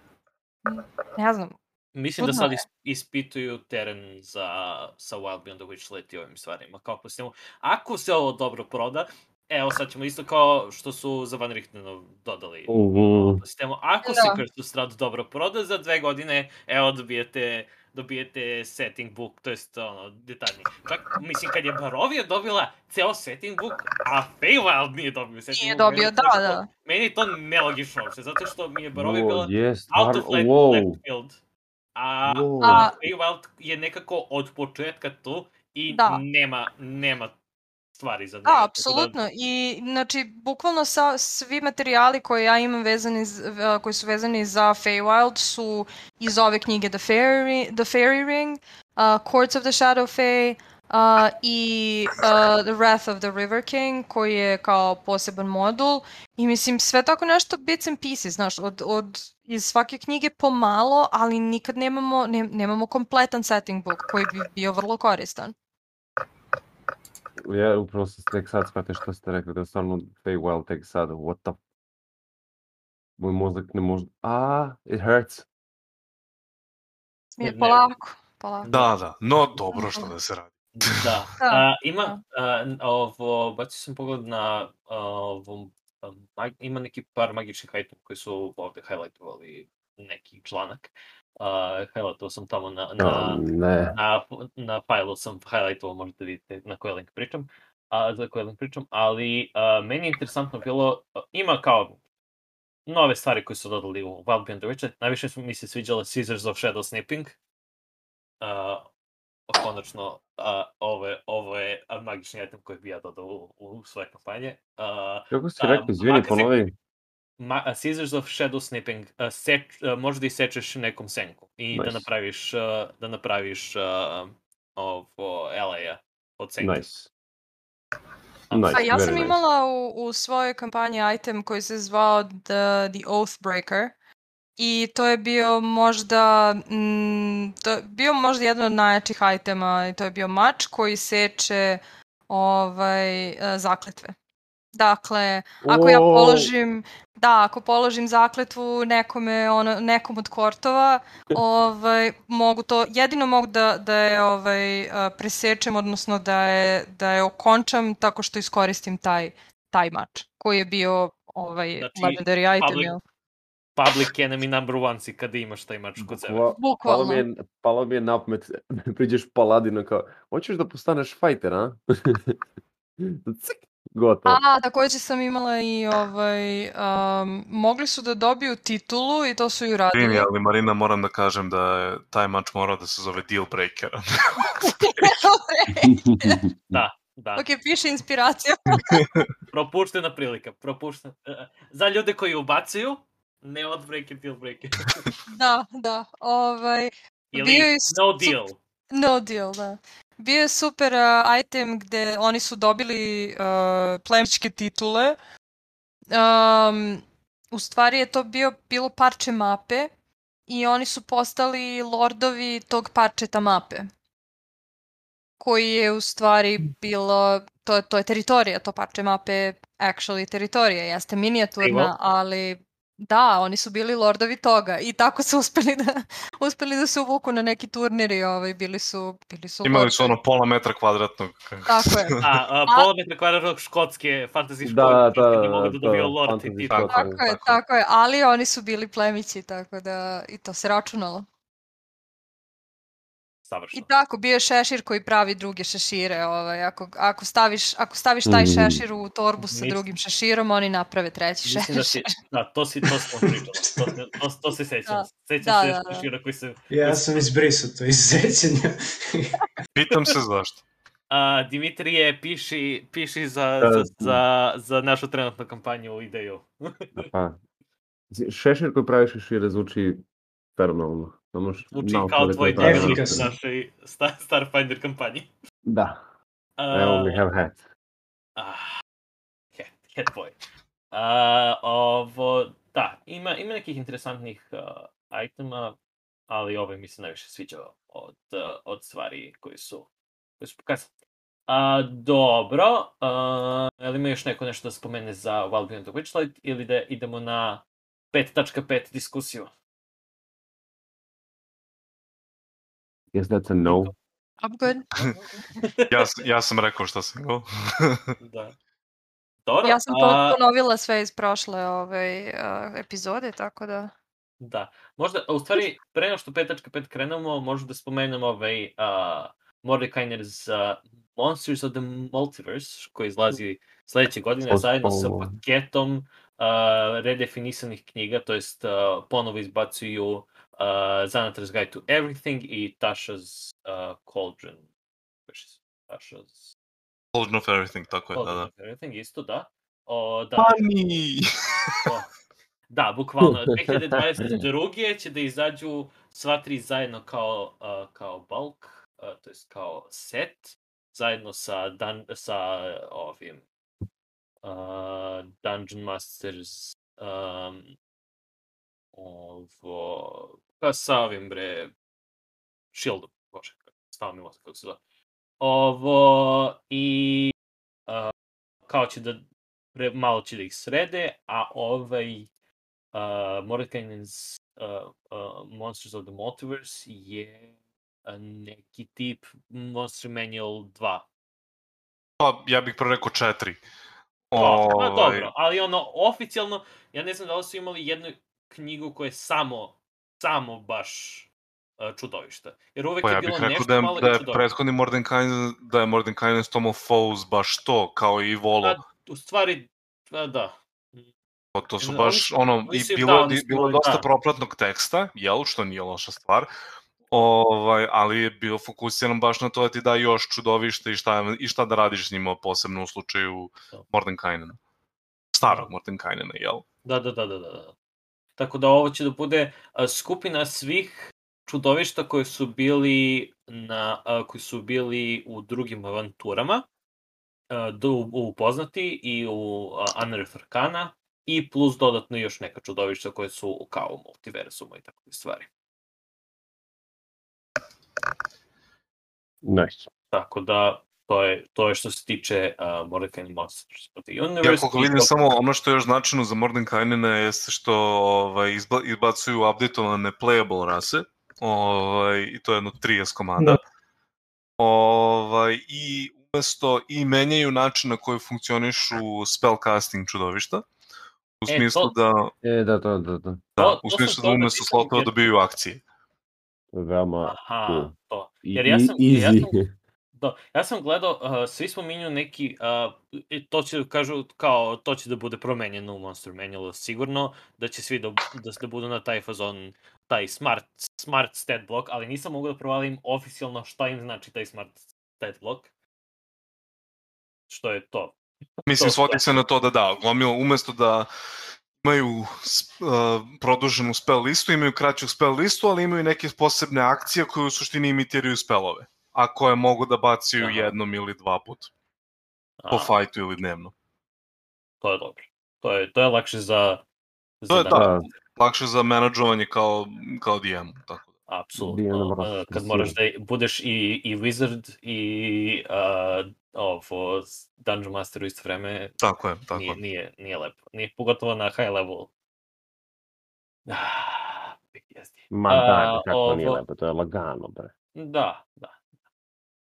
ne znam, Mislim da sad ispituju teren za, sa Wild Beyond the Witchlight i ovim stvarima. Kako se, ako se ovo dobro proda, evo sad ćemo isto kao što su za Van Richtenov dodali Mhm. u sistemu. Ako Da. se Curse of Strahd dobro proda, za dve godine, evo dobijete dobijete setting book, to jest ono, detaljni. Čak, mislim, kad je Barovija dobila ceo setting book, a Feywild nije dobio setting Nije book. dobio, meni je to da, da. Meni je to nelogično uopšte, zato što mi je Barovija bila je, out of left, wow. left field. A, Wow. a A- Feywild je nekako od početka tu i Da. nema, nema stvari za njega. Da, tako apsolutno. I znači bukvalno sa svi materijali koje ja imam vezani koji su vezani za Feywild su iz ove knjige The Fairy, The Fairy Ring, uh, Courts of the Shadow Fae uh, i uh, The Wrath of the River King koji je kao poseban modul i mislim sve tako nešto bits and pieces, znaš, od, od iz svake knjige pomalo, ali nikad nemamo, ne, nemamo kompletan setting book koji bi bio vrlo koristan. Ja upravo sam tek sad shvatio što ste rekli, da stvarno Feywild tek sad, what the... Moj mozak ne može... A, it hurts. Je, polako, polako. Da, da, no dobro što da se radi. Da. Da, A, ima, a, n- ovo, bacio sam pogled na a, ovom, a, mag- ima neki par magičnih itema koji su ovde highlightovali neki članak. Uh, highlightovao sam tamo na, na, ne. na, na fajlu sam highlightovao, možete vidite na koji link pričam, a, za koji link pričam, ali a, meni je interesantno bilo, a, ima kao nove stvari koje su dodali u Wild Beyond the Witcher, najviše mi se sviđale Scissors of Shadow Snipping, uh, konačno, a, ovo, je, ovo je magični item koji bi ja dodao u, u svoje kampanje. A, Kako si a, rekao, izvini, ponovi. Ma, a, Scissors of Shadow Snipping, a, seč, a, možeš da isečeš nekom senku i da Nice. napraviš, a, da napraviš a, ovo LA-a od senke. Nice. Nice, A ja sam nice. imala u, u svojoj kampanji item koji se zvao The, the Oathbreaker i to je bio možda mm, to je bio možda jedan od najjačih itema i to je bio mač koji seče ovaj e, zakletve. Dakle, ako ja položim, da, ako položim zakletvu nekome, ono, nekom od kortova, ovaj, mogu to, jedino mogu da, da je ovaj, a, presečem, odnosno da je, da je okončam tako što iskoristim taj, taj mač, koji je bio ovaj, Znači, legendary item, public- jel? Public enemy number one si kada imaš taj mač kod sebe. Bukva- Palo mi, Bukvalno. je, palo mi je na pamet, priđeš paladinu kao, hoćeš da postaneš fajter, a? Cik, gotovo. A, takođe sam imala i ovaj, um, mogli su da dobiju titulu i to su i Izvini, uradili. ali Marina, moram da kažem da je taj mač morao da se zove Deal Breaker. Da, da. ok, piše inspiracija. Propuštena prilika. Propuštena. Za ljude koji ubacuju, ne odbreaker, deal breaker. da, da. Ovaj, Ili Bio je no su- deal. No deal, da. Bio je super uh, item gde oni su dobili uh, plemičke titule. Um, u stvari je to bio, bilo parče mape i oni su postali lordovi tog parčeta mape. Koji je u stvari bilo, to, to je teritorija, to parče mape actually teritorija, jeste minijaturna, ali da, oni su bili lordovi toga i tako su uspeli da, uspeli da se uvuku na neki turnir i ovaj, bili su, bili su Imali su lordovi. ono pola metra kvadratnog. Tako je. A, a pola metra kvadratnog škotske fantasy Da, škole, da, čak i da, ne mogu da to dobiju je lord i fantasy titul. škola. Tako je, tako. tako je, ali oni su bili plemići, tako da i to se računalo. I Savršeno. tako, bio je šešir koji pravi druge šešire, ovaj, ako, ako, staviš, ako staviš taj Mhm. šešir u torbu sa Mislim- drugim šeširom, oni naprave treći Mislim da si, šešir. da, to si, to smo pričali, to, to, to, to se sećam. Da, Sećam da, se da, da. šešira koji se... Ja sam izbrisao to iz sećanja. Pitam se zašto. A, Dimitrije, piši, piši za, Da. za, za, za našu trenutnu kampanju u ideju. Pa, šešir koji pravi šešire zvuči fenomenalno. Samo š- Zvuči malo kao koliko tvoj je pravi dnevnik u Efikasno. našoj Star, Starfinder kampanji. Da, A, I only have hat. Ah, Hat, hat boy. A, ovo, da, ima, ima nekih interesantnih uh, itema, ali ovaj mi se najviše sviđao od, uh, od stvari koji su, koji su pokazane. A, dobro, a, je li ima još neko nešto da spomene za Wild Beyond the Witchlight ili da idemo na 5.5 diskusiju? Guess that's a no. I'm good. Ja, ja sam rekao šta sam go. da. Dobro, Ja sam a, ponovila sve iz prošle ovaj, uh, epizode, tako da... Da, možda, u stvari, pre nego što 5.5 krenemo, možda da spomenemo ovaj uh, Mordekainer's uh, Monsters of the Multiverse, koji izlazi sledeće godine, zajedno sa paketom uh, redefinisanih knjiga, to jest uh, ponovo izbacuju uh, Xanathar's Guide to Everything i Tasha's uh, Cauldron. Tasha's Cauldron of everything, tako je, da, Cauldron da. of Everything, isto, da. O, da, Pani! To. Da, bukvalno, 2022. će da izađu sva tri zajedno kao, uh, kao bulk, uh, to jest kao set, zajedno sa, dan, sa ovim uh, Dungeon Masters um, ovo, pa sa ovim bre Shieldom, bože, stava mi kako se zove. Ovo i uh, kao će da pre, malo će da ih srede, a ovaj uh, Mordekainen's uh, uh, Monsters of the Multiverse je uh, neki tip Monster Manual 2. Pa, ja bih prvo rekao četiri. Pa, Ovaj, pa dobro, ali ono, oficijalno, ja ne znam da li su imali jednu knjigu koja je samo, samo baš uh, čudovišta. Jer uvek Pa je ja bilo bih rekao nešto da je, malo da je čudovišta. prethodni Mordenkainen, da je Mordenkainen Tom of Foes baš to, kao i Volo. Pa, u stvari, pa da. Pa to su baš, ono, i bilo, je- bilo je dosta da. propratnog teksta, jel, što nije loša stvar, ovaj, ali je bio fokusiran baš na to da ti da još čudovište i šta, i šta da radiš s njima, posebno u slučaju Da. Mordenkainena. Starog Mordenkainena, jel? Da, da, da, da, da. Tako da ovo će da bude skupina svih čudovišta koji su bili na koji su bili u drugim avanturama do, u Poznati i u a, Unearth Arcana i plus dodatno još neka čudovišta koje su kao u multiversumu i takve stvari. Nice. Tako da to je, to je što se tiče uh, Mordecai Monsters of the Universe. Ja koliko vidim to- samo ono što je još značajno za Mordenkainena jeste što ovaj, izba, izbacuju updateovane playable rase, ovaj, i to je jedno 30 komada. Da. Ovaj, I umesto i menjaju način na koji funkcionišu spellcasting čudovišta, u E, smislu to- da, E, da, to, da, da. da, to- u to smislu da da umesto slotova dobiju akcije. To je veoma Aha, to. Jer ja sam, i- ja easy. sam, da, ja sam gledao, uh, svi spominju neki, uh, to će da kažu kao, to će da bude promenjeno u Monster Manualu sigurno, da će svi da, da, da budu na taj fazon, taj smart, smart stat block, ali nisam mogu da provalim oficijalno šta im znači taj smart stat block. Što je to? Mislim, To- svodi se na to da da, gomilo, umesto da imaju uh, produženu spell listu, imaju kraću spell listu, ali imaju neke posebne akcije koje u suštini imitiraju spellove, a koje mogu da bacaju Aha. jednom ili dva puta, po A, fajtu ili dnevno. to je dobro. To je, to je lakše za... To je za da. Da, Lakše za menadžovanje kao, kao DM, tako da. Apsolutno. Uh, kad moraš da budeš i, i wizard i uh, ovo, dungeon master u isto vreme, Tako je, tako nije, je. nije, nije lepo. Nije, pogotovo na high level. Ah, ma da, kako nije ovo- lepo, to je lagano, bre. Da, da.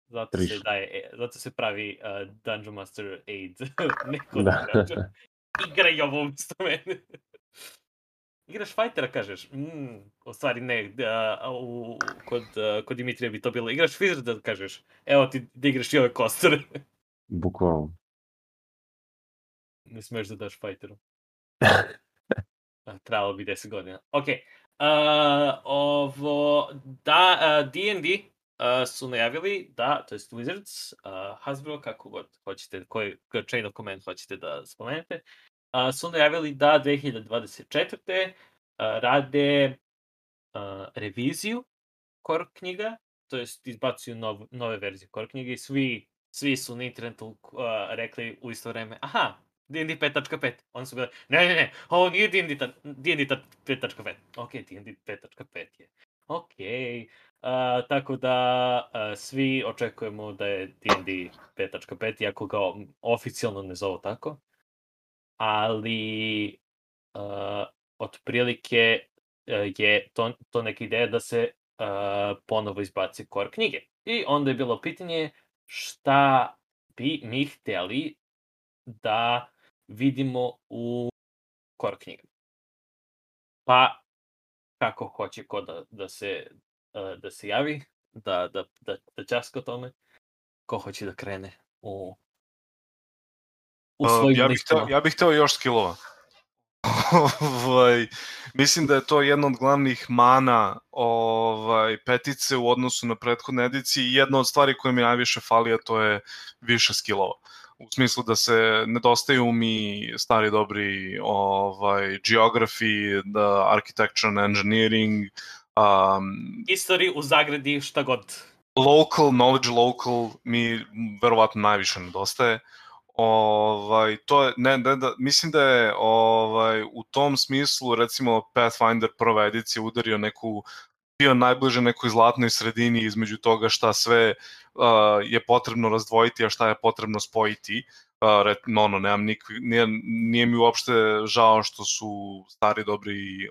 Zato se Triš. daje, e, zato se pravi uh, Dungeon Master Aid. Neko Da. Igraj ovo umjesto mene. Igraš fightera, kažeš. Mm, u stvari ne, a u, kod, uh, kod Dimitrija bi to bilo. Igraš Wizarda, kažeš. Evo ti da igraš i ove kostore. Bukvalno. ne smeš da daš fighteru. A, Trebalo bi 10 godina. Ok. Uh, ovo, da, uh, D&D uh, su najavili da, to jest Wizards, uh, Hasbro, kako god hoćete, koji chain of command hoćete da spomenete, su najavili da 2024. Uh, rade uh, reviziju core knjiga, to jest izbacuju nov, nove verzije core knjige i svi, svi su na internetu uh, rekli u isto vreme, aha, D&D 5.5. Oni su bili, ne, ne, ne, ovo nije D&D ta- D&D ta- 5.5. Ok, D&D 5.5 je. Ok, uh, tako da uh, svi očekujemo da je D&D 5.5, iako ga oficijalno ne zovu tako. Ali, uh, otprilike uh, je to, to neka ideja da se uh, ponovo izbaci core knjige. I onda je bilo pitanje šta bi mi hteli da vidimo u core knjigama. Pa, kako hoće ko da, da se da se javi, da, da, da, da časka o tome, ko hoće da krene u u Uh, svojim ja, bih hteo, listama. ja bih hteo još skillova. ovaj, mislim da je to jedna od glavnih mana ovaj, petice u odnosu na prethodne edicije i jedna od stvari koje mi najviše fali, a to je više skillova. U smislu da se nedostaju mi stari dobri ovaj, geography, da architecture and engineering, um, History u zagradi šta god. local, knowledge local mi verovatno najviše nedostaje. Ovaj, to je, ne, ne, da, mislim da je ovaj, u tom smislu, recimo, Pathfinder prva edicija udario neku bio najbliže nekoj zlatnoj sredini između toga šta sve uh, je potrebno razdvojiti, a šta je potrebno spojiti. Uh, no, ono, nemam nik, nije, nije mi uopšte žao što su stari dobri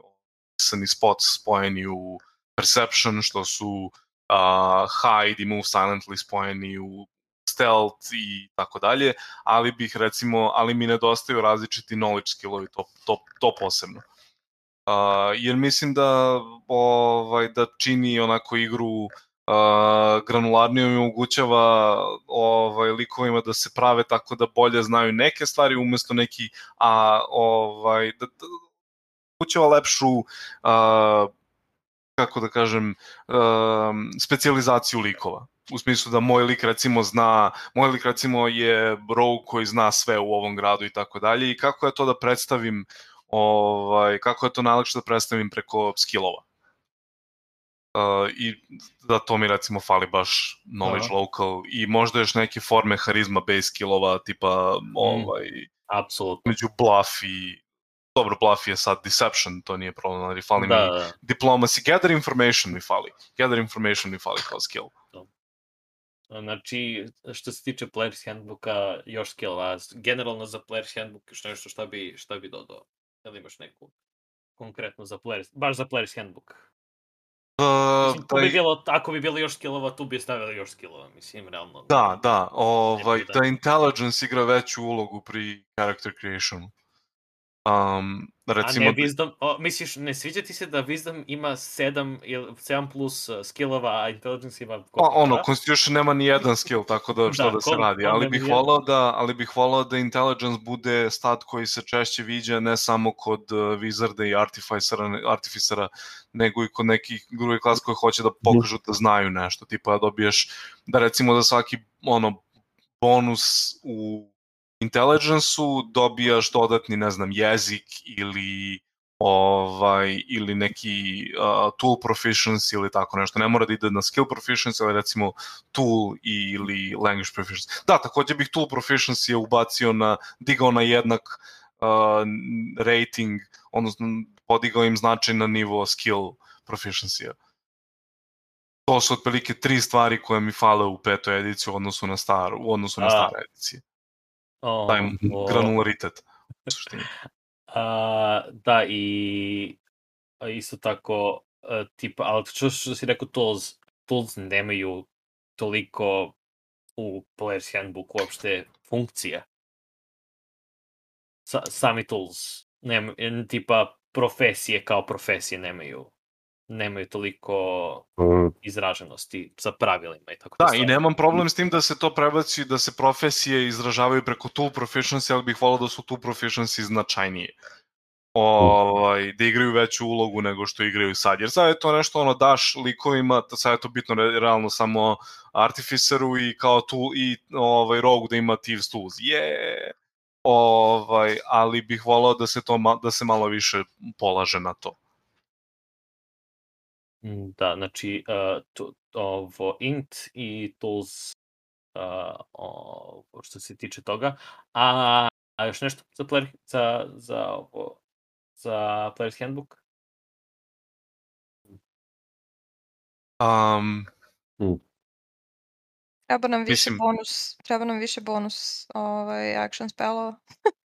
pisani spots spojeni u Perception, što su uh, Hide i Move Silently spojeni u stealth i tako dalje, ali bih recimo, ali mi nedostaju različiti knowledge skillovi, to, to, to posebno. Uh, jer mislim da ovaj da čini onako igru uh, granularnijom i omogućava ovaj likovima da se prave tako da bolje znaju neke stvari umesto neki a ovaj da, da omogućava lepšu uh, kako da kažem uh, specijalizaciju likova u smislu da moj lik recimo zna, moj lik recimo je rogue koji zna sve u ovom gradu i tako dalje i kako ja to da predstavim ovaj, kako je to najlakše da predstavim preko skillova. Uh, I da to mi recimo fali baš knowledge Aha. local i možda još neke forme harizma base skillova tipa mm, ovaj, apsolutno. među bluff i dobro, bluff je sad deception, to nije problem, ali fali Da, mi da. diplomacy, gather information mi fali. Gather information mi fali kao skill. Znači, što se tiče Player's Handbooka, još skillova. Generalno za Player's Handbook još nešto šta bi, šta bi dodao? Da li imaš neku konkretno za Player's, baš za Player's Handbook? Uh, Mislim, tu bi bilo, ako bi bilo još skillova, tu bi stavili još skillova, mislim, realno. Da, da, ovaj, da- da intelligence igra veću ulogu pri character creationu. Um, recimo, A ne Wisdom, o, misliš, ne sviđa ti se da Wisdom ima 7, ili 7 plus uh, skillova, a Intelligence ima Pa koliko? ono, dva? Constitution nema ni jedan skill, tako da šta Da, da, se kom- radi, kom ali bih volao da, ali bih volao da intelligence bude stat koji se češće viđa ne samo kod uh, wizarda i artificera, artificera, nego i kod nekih drugih klas koji hoće da pokažu da znaju nešto, tipa da dobiješ, da recimo za svaki ono bonus u intelligence-u dobijaš dodatni, ne znam, jezik ili ovaj ili neki uh, tool proficiency ili tako nešto. Ne mora da ide na skill proficiency, ali recimo tool ili language proficiency. Da, takođe bih tool proficiency je ubacio na, digao na jednak uh, rating, odnosno podigao im značaj na nivo skill proficiency-a. To su otprilike tri stvari koje mi fale u petoj ediciji u odnosu na staru, u odnosu na A. stare edicije. O, Taj o, granularitet. A, da, i isto tako, a, tipa, ali što, što si rekao, tools, tools nemaju toliko u Player's Handbook uopšte funkcija. Sa, sami tools, nema, tipa profesije kao profesije nemaju nemaju toliko Mm, izraženosti sa pravilima i tako Da, te i nemam problem s tim da se to prebaci, da se profesije izražavaju preko tool proficiency, ali bih volao da su tool proficiency značajnije. Ovaj, da igraju veću ulogu nego što igraju sad. Jer sad je to nešto, ono, daš likovima, da sad je to bitno re- realno samo Artificeru i kao tu i ovaj, Rogue da ima Thieves Tools. Je! Ovaj, ali bih volao da se to da se malo više polaže na to. Mm, Da, znači, uh, to, ovo, int i tools uh, ovo, što se tiče toga. A, a još nešto za, player, za, za, ovo, za Player's Handbook? Um, Treba nam više Mislim- bonus, treba nam više bonus ovaj, action spellova.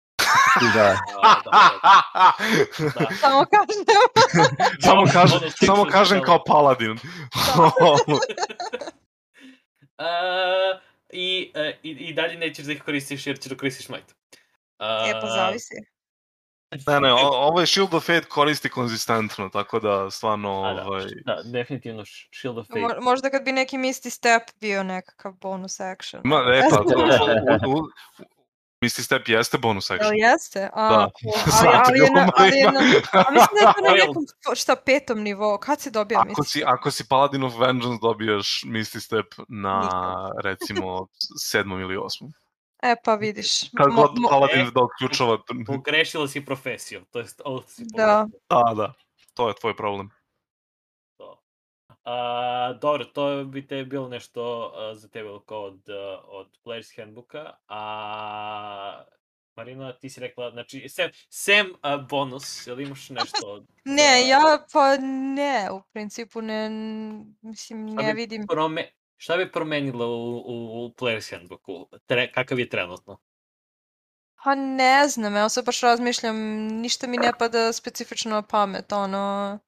da. A, da, da, da. Samo kažem. samo kažem, samo kažem kao paladin. Uh, i, uh, i, I dalje nećeš da ih koristiš jer ćeš da koristiš might. Uh, E, pa zavisi. Ne, ne, o- ovo je Shield of Fate koristi konzistentno, tako da stvarno... A, da, ovaj, da, definitivno Sh- Shield of Fate. Mo- možda kad bi neki Misty Step bio nekakav bonus action. Ma, e, pa, to, u, u, Misty Step jeste bonus Jel action. jeste? A, Da. ali, ali, je na, ali je na, a mislim da je to na nekom, šta, petom nivou. Kad se dobija Ako Misty si, Step? ako si Paladin of Vengeance dobijaš Misty Step na, Nikad. recimo, sedmom ili osmom. E, pa vidiš. Kad god mo- Paladin e, da otključava... Pogrešila si profesiju, to jest ovo si Da. Da, da, to je tvoj problem. A, dobro, to bi te bilo nešto a, za tebe kao od, a, od Player's Handbooka. A Marina, ti si rekla, znači, sem, sem uh, bonus, jel imaš nešto? Ne, za- ja pa ne, u principu ne, mislim, ne vidim. Prome, šta bi promenilo u, u, u Player's Handbooku? Tre, kakav je trenutno? Pa ne znam, evo sad baš razmišljam, ništa mi ne pada specifično na pamet, ono...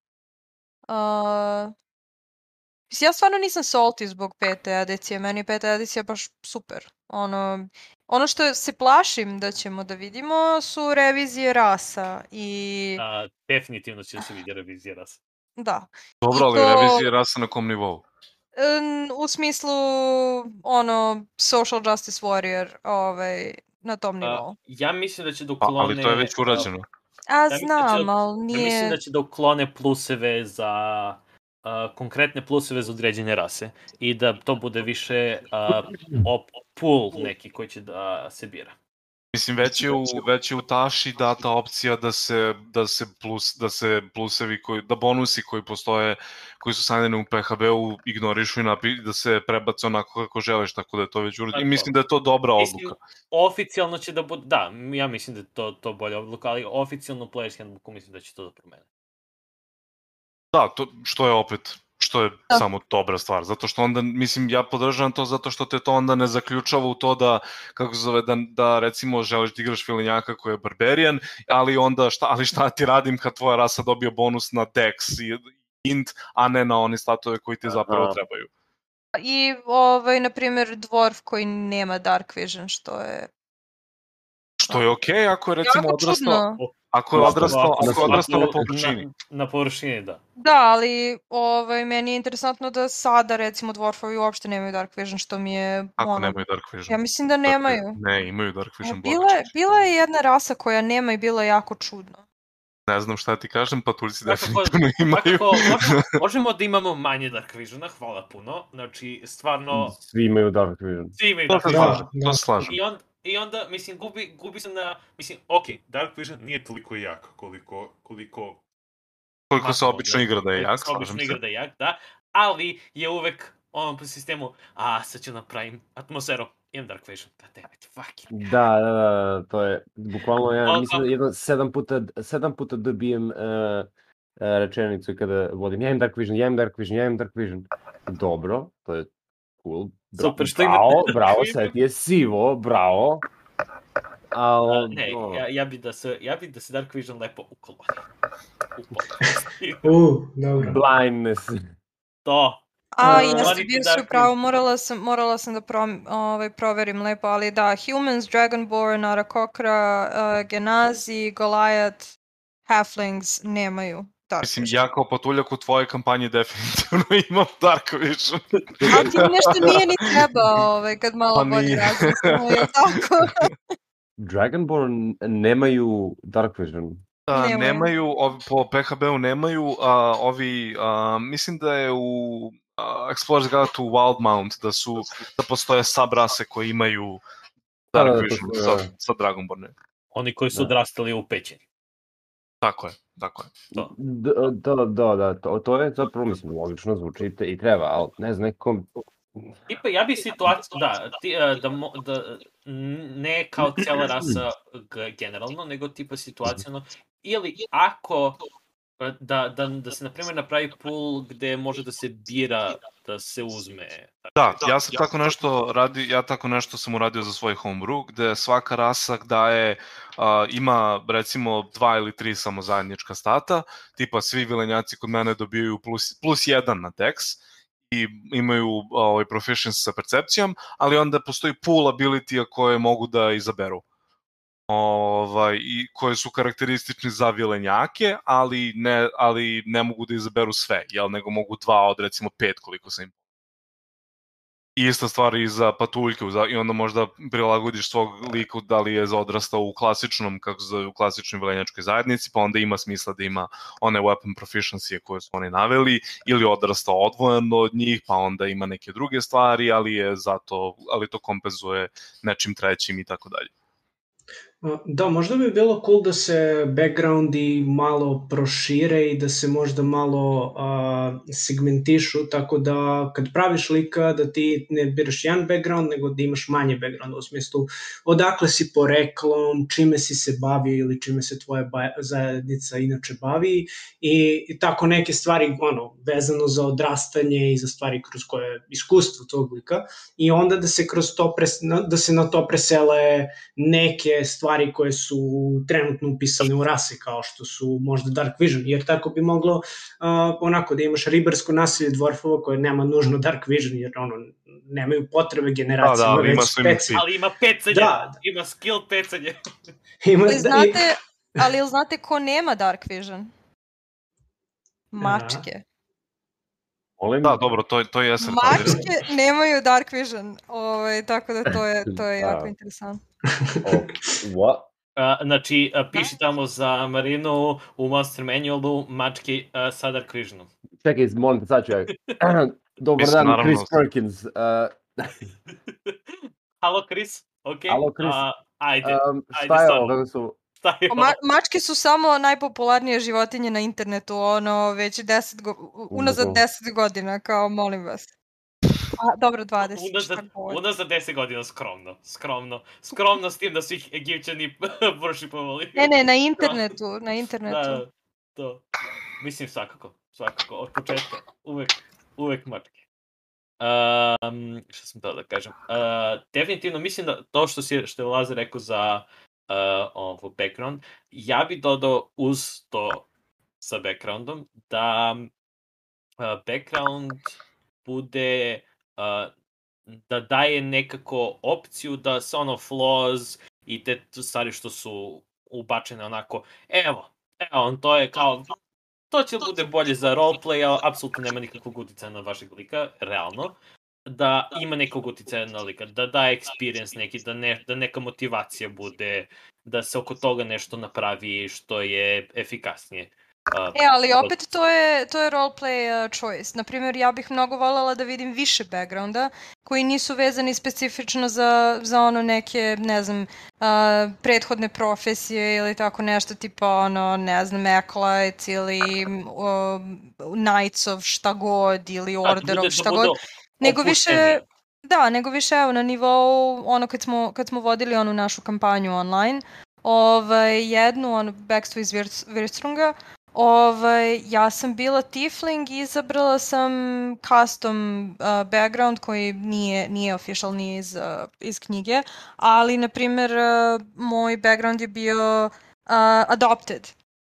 Uh, mislim, ja stvarno nisam salty zbog pete edicije, meni je peta edicija baš super. Ono, ono što se plašim da ćemo da vidimo su revizije rasa i A, definitivno će se vidi revizija rasa. da. Dobro, I ali to- revizija rasa na kom nivou? U smislu ono social justice warrior ovaj na tom A, nivou. ja mislim da će da Pa, uklone... ali to je već urađeno. A mislim da znam, ali Ja mislim nije... da će da uklone pluseve za a, konkretne pluseve za određene rase i da to bude više a, op, pool neki koji će da se bira. Mislim, već je u, već je u Taši data opcija da se, da se, plus, da se plusevi, koji, da bonusi koji postoje, koji su stavljeni u PHB-u ignorišu i napi, da se prebace onako kako želiš, tako da je to već urađeno. I mislim da je to dobra Mislim, odluka. oficijalno će da bude, da, ja mislim da je to, to bolja odluka, ali oficijalno Player's Handbooku mislim da će to da promene. Da, to, što je opet što je Da. samo dobra stvar, zato što onda, mislim, ja podržavam to zato što te to onda ne zaključava u to da, kako se zove, da, da recimo želiš da igraš filinjaka koji je barbarian, ali onda šta, ali šta ti radim kad tvoja rasa dobije bonus na dex i int, a ne na one statove koji ti zapravo Aha. trebaju. I ovaj, na primjer, dwarf koji nema dark vision, što je Što je okej okay, ako je recimo odrastao, čudno. ako je odrastao, ako je odrastao na površini. Na, na površini, da. Da, ali ovaj, meni je interesantno da sada, recimo, dwarfovi uopšte nemaju dark vision, što mi je... Ako ono, nemaju Dark Vision. Ja mislim da Dakle, nemaju. Ne, imaju Dark Vision. E, Bila, je- Black bila je jedna rasa koja nema i bila je jako čudna. Ne znam šta ti kažem, patuljci Svakako- definitivno imaju. Svakako, možemo, možemo da imamo manje Dark Visiona, hvala puno. Znači, stvarno, Svi imaju Dark Vision. svi imaju Dark Vision. Da, slažem, da. to slažem. I, on, I onda, mislim, gubi, gubi se na... Mislim, ok, Dark Vision nije toliko jak koliko... koliko Koliko se obično da. igra da je jak, se slažem obično se. igra da je jak, da. Ali je uvek ono po sistemu, a sad ću napravim atmosferu. Imam Dark Vision, god damn it, fuck it. Da, da, da, to je bukvalno ja mislim da jedno sedam puta, sedam puta dobijem uh, uh, rečenicu kada vodim ja imam Dark Vision, ja imam Dark Vision, ja imam Dark Vision. Dobro, to je cool. Super, što imate bravo, bravo, sad ti je sivo, bravo. A, Al, ne, ja, ja bi da se, ja bi da se Dark Vision lepo ukloni. U dobro. blindness. to. A, jeste, bio si Dark u pravu, Vision. morala sam, morala sam da prom, ovaj, proverim lepo, ali da, Humans, Dragonborn, Arakokra, uh, Genazi, Goliath, Halflings nemaju Dark Mislim, Vision. ja kao patuljak u tvojoj kampanji definitivno imam Dark Vision. Ali ti nešto nije ni treba, ovaj, kad malo Pa bolje razmislimo, je tako? Dragonborn nemaju Dark Vision. A, Nemaju. nemaju, ovi, po PHB-u nemaju, a, ovi, a, mislim da je u a, Explorers Guide to Wildmount, da su, da postoje subrase koji imaju Da, Dark da, to Vision su, sa, da. sa Dragonborne. Oni koji su Da. odrastali u pećini. Tako je, tako je. To. Da, da, da, da, to, to je zapravo, mislim, logično zvuči i treba, ali ne znam, nekom... Tipa, ja bi situaciju, da, ti, e, da, mo, da, ne kao cijela rasa generalno, nego tipa situacijano, ili ako da, da, da se, na primjer, napravi pool gde može da se bira da se uzme. Da, ja sam tako nešto radi, ja tako nešto sam uradio za svoj homebrew, gde svaka rasa daje, a, ima recimo dva ili tri samo zajednička stata, tipa svi vilenjaci kod mene dobijaju plus, plus jedan na dex, i imaju ovaj, proficiency sa percepcijom, ali onda postoji pool ability koje mogu da izaberu ovaj, i koje su karakteristični za vilenjake, ali ne, ali ne mogu da izaberu sve, jel, nego mogu dva od recimo pet koliko sam im ista stvar i za patuljke, i onda možda prilagodiš svog liku da li je odrastao u klasičnom, kako se zove, u klasičnoj vilenjačkoj zajednici, pa onda ima smisla da ima one weapon proficiency koje su oni naveli, ili odrastao odvojeno od njih, pa onda ima neke druge stvari, ali je zato, ali to kompenzuje nečim trećim i tako dalje. Da, možda bi bilo cool da se backgroundi malo prošire i da se možda malo a, segmentišu, tako da kad praviš lika da ti ne biraš jedan background, nego da imaš manje background u smislu odakle si poreklom, čime si se bavio ili čime se tvoja zajednica inače bavi i, i tako neke stvari ono, vezano za odrastanje i za stvari kroz koje iskustvo tog lika i onda da se kroz to pres, da se na to presele neke stvari stvari koje su trenutno upisane u rase, kao što su možda Dark Vision, jer tako bi moglo uh, onako da imaš ribarsko nasilje dvorfova koje nema nužno Dark Vision, jer ono, nemaju potrebe generacije. Da, da, ima speci. Ali ima pecanje, da. ima skill pecanje. ima, ali, znate, ali znate ko nema Dark Vision? Mačke. Da. Molim? Da, dobro, to, to je Mačke nemaju Dark Vision, ovaj, tako da to je, to je jako interesantno. What? Uh, znači, uh, piši tamo za Marinu u Monster Manualu mačke uh, sa Dark Visionom. Čekaj, molim te, sad ću ja. Dobar dan, naravno. Chris Perkins. Uh... Halo, Chris. Ok. Halo, Chris. Uh, ajde, um, šta ajde, je ovo, Ma, mačke su samo najpopularnije životinje na internetu, ono, već 10 go, unazad 10 godina, kao, molim vas. A, dobro, 20. Unazad, unazad 10 godina, skromno, skromno. Skromno s tim da su ih Egipćani worshipovali. Ne, ne, na internetu, na internetu. Da, to. Mislim, svakako, svakako, od početka, uvek, uvek mačke. Um, šta sam to da kažem? Uh, definitivno mislim da to što, si, što je Lazar rekao za uh, ovo background, ja bi dodao uz to sa backgroundom da uh, background bude uh, da daje nekako opciju da se ono flaws i te stvari što su ubačene onako, evo, evo, on to je kao, to će bude bolje za roleplay, ali apsolutno nema nikakvog uticaja na vašeg lika, realno, da ima nekog uticaja na lika, da da experience neki, da, ne, da neka motivacija bude, da se oko toga nešto napravi što je efikasnije. Uh, e, ali opet to je, to je roleplay uh, choice. Naprimjer, ja bih mnogo voljela da vidim više backgrounda koji nisu vezani specifično za, za ono neke, ne znam, uh, prethodne profesije ili tako nešto tipa ono, ne znam, Acolyte ili uh, Knights of šta god ili Order of šta god. Nego više, da, nego više evo na nivou ono kad smo, kad smo vodili onu našu kampanju online, ovaj, jednu ono Backstory iz Wirstrunga, Ovaj, ja sam bila Tifling i izabrala sam custom uh, background koji nije, nije official, nije iz, uh, iz knjige, ali, na primjer, uh, moj background je bio uh, adopted.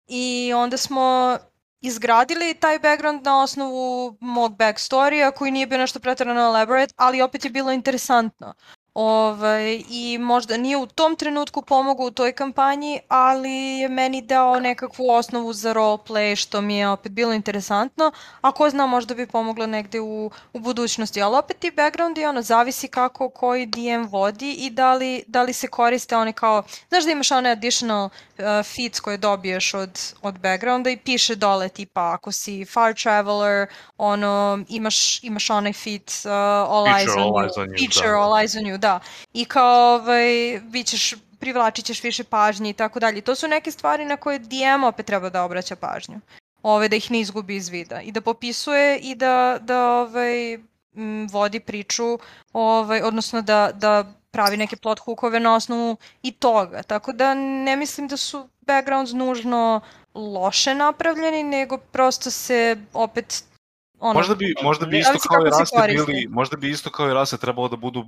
I onda smo izgradili taj background na osnovu mog backstorija koji nije bio nešto pretarano elaborate, ali opet je bilo interesantno. Ovaj, I možda nije u tom trenutku pomogao u toj kampanji, ali je meni dao nekakvu osnovu za roleplay, što mi je opet bilo interesantno. A ko zna, možda bi pomoglo negde u, u budućnosti. Ali opet ti backgroundi, ono, zavisi kako koji DM vodi i da li, da li se koriste one kao, znaš da imaš one additional uh, feats koje dobiješ od, od backgrounda i piše dole tipa ako si far traveler, ono, imaš, imaš onaj feat uh, all, eyes on you, on you, feature da. all eyes on you, da. I kao, ovaj, bit ćeš, privlačit ćeš više pažnje i tako dalje. To su neke stvari na koje DM opet treba da obraća pažnju. Ove, da ih ne izgubi iz vida. I da popisuje i da, da ovaj, vodi priču, ovaj, odnosno da, da pravi neke plot hookove na osnovu i toga. Tako da ne mislim da su backgrounds nužno loše napravljeni, nego prosto se opet ono, možda bi možda bi isto kao i rase bili, možda bi isto kao i rase trebalo da budu uh,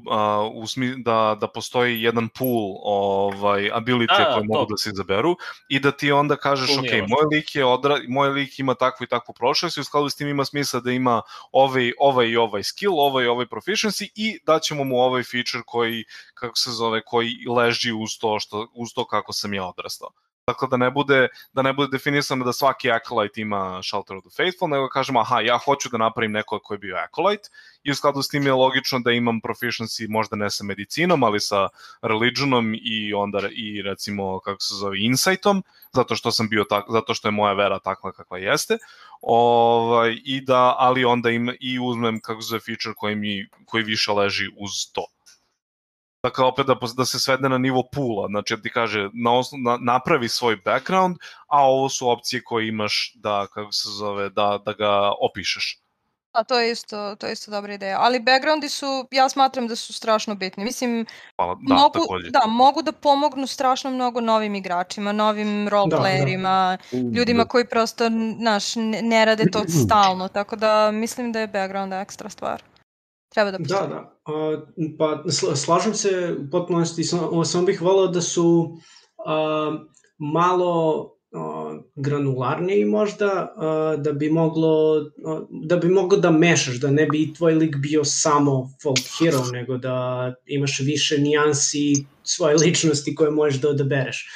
u smi, da da postoji jedan pool ovaj ability da, koje mogu da se izaberu i da ti onda kažeš ok, moj lik je odra, moj lik ima takvu i takvu prošlost i u skladu s tim ima smisla da ima ovaj ovaj i ovaj skill, ovaj i ovaj proficiency i da ćemo mu ovaj feature koji kako se zove koji leži uz to što uz to kako sam ja odrastao. Dakle, da ne bude, da ne bude definisano da svaki Acolyte ima Shelter of the Faithful, nego kažemo, aha, ja hoću da napravim neko ko je bio Acolyte i u skladu s tim je logično da imam proficiency možda ne sa medicinom, ali sa religionom i onda i recimo, kako se zove, insightom, zato što sam bio tak, zato što je moja vera takva kakva jeste. Ovaj i da ali onda im i uzmem kako se zove feature koji mi koji više leži uz to. Dakle, opet da, da se svede na nivo pula, znači da ti kaže na osnov, na, napravi svoj background, a ovo su opcije koje imaš da, kako se zove, da, da ga opišeš. A to je isto, to je isto dobra ideja. Ali backgroundi su, ja smatram da su strašno bitni. Mislim, Hvala, da, mogu, takođe. da, mogu da pomognu strašno mnogo novim igračima, novim roleplayerima, ljudima koji prosto, znaš, ne, ne rade to stalno, tako da mislim da je background ekstra stvar. Treba da Da, postoji. da. A, pa sla- slažem se u potpunosti, samo, samo bih volao da su a, malo a, granularniji možda, a, da bi moglo a, da bi moglo da mešaš, da ne bi tvoj lik bio samo folk hero, nego da imaš više nijansi svoje ličnosti koje možeš da odabereš.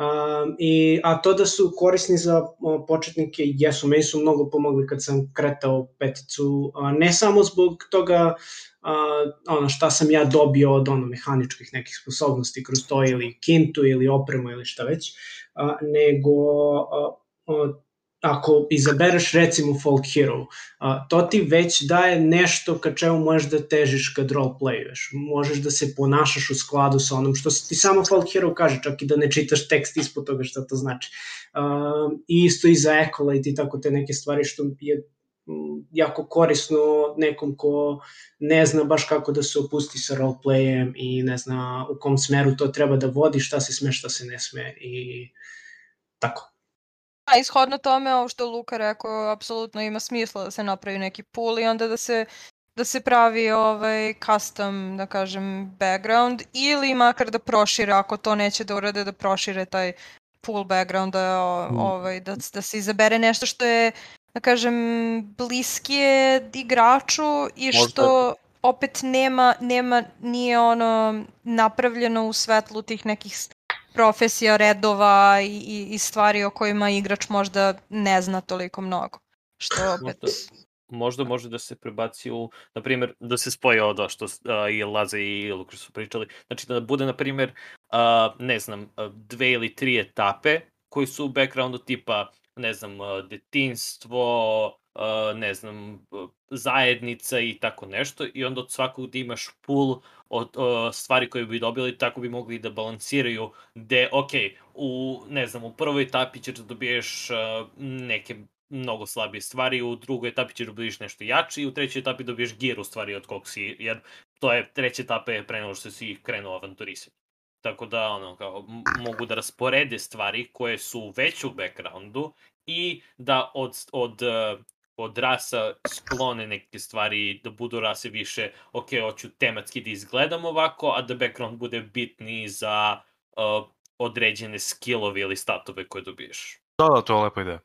Um, i, a to da su korisni za o, početnike, jesu, meni su mnogo pomogli kad sam kretao peticu, a, ne samo zbog toga a, ono šta sam ja dobio od ono mehaničkih nekih sposobnosti kroz to ili kintu ili opremu ili šta već, a, nego a, a, ako izabereš recimo folk hero, a, to ti već daje nešto ka čemu možeš da težiš kad roleplayuješ. Možeš da se ponašaš u skladu sa onom što ti samo folk hero kaže, čak i da ne čitaš tekst ispod toga šta to znači. Uh, I isto i za Acolyte i tako te neke stvari što je mm, jako korisno nekom ko ne zna baš kako da se opusti sa roleplayem i ne zna u kom smeru to treba da vodi, šta se sme, šta se ne sme i tako. A ishodno tome, ovo što Luka rekao, apsolutno ima smisla da se napravi neki pool i onda da se da se pravi ovaj custom, da kažem, background ili makar da prošire, ako to neće da urade, da prošire taj pool background, da, ovaj, da, da se izabere nešto što je, da kažem, bliskije igraču i Možda- što opet nema, nema, nije ono napravljeno u svetlu tih nekih profesija, redova i, i, stvari o kojima igrač možda ne zna toliko mnogo. Što opet... Možda, možda može da se prebaci u, na primjer, da se spoje ovo što uh, i Laza i Luka su pričali. Znači da bude, na primjer, uh, ne znam, dve ili tri etape koji su u backgroundu tipa, ne znam, detinstvo, ne znam, zajednica i tako nešto i onda od svakog da imaš pool od uh, stvari koje bi dobili, tako bi mogli da balansiraju gde, ok, u, ne znam, u prvoj etapi ćeš da dobiješ uh, neke mnogo slabije stvari, u drugoj etapi ćeš da dobiješ nešto jače i u trećoj etapi dobiješ gear u stvari od kog si, jer to je, treća etapa je pre nego što si krenuo avanturisati. Tako da, ono, kao, mogu da rasporede stvari koje su već u backgroundu i da od, od, eh, od rasa sklone neke stvari, da budu rase više, ok, hoću tematski da izgledam ovako, a da background bude bitniji za uh, određene skillove ili statove koje dobiješ. Da, da, to je lepa ideja.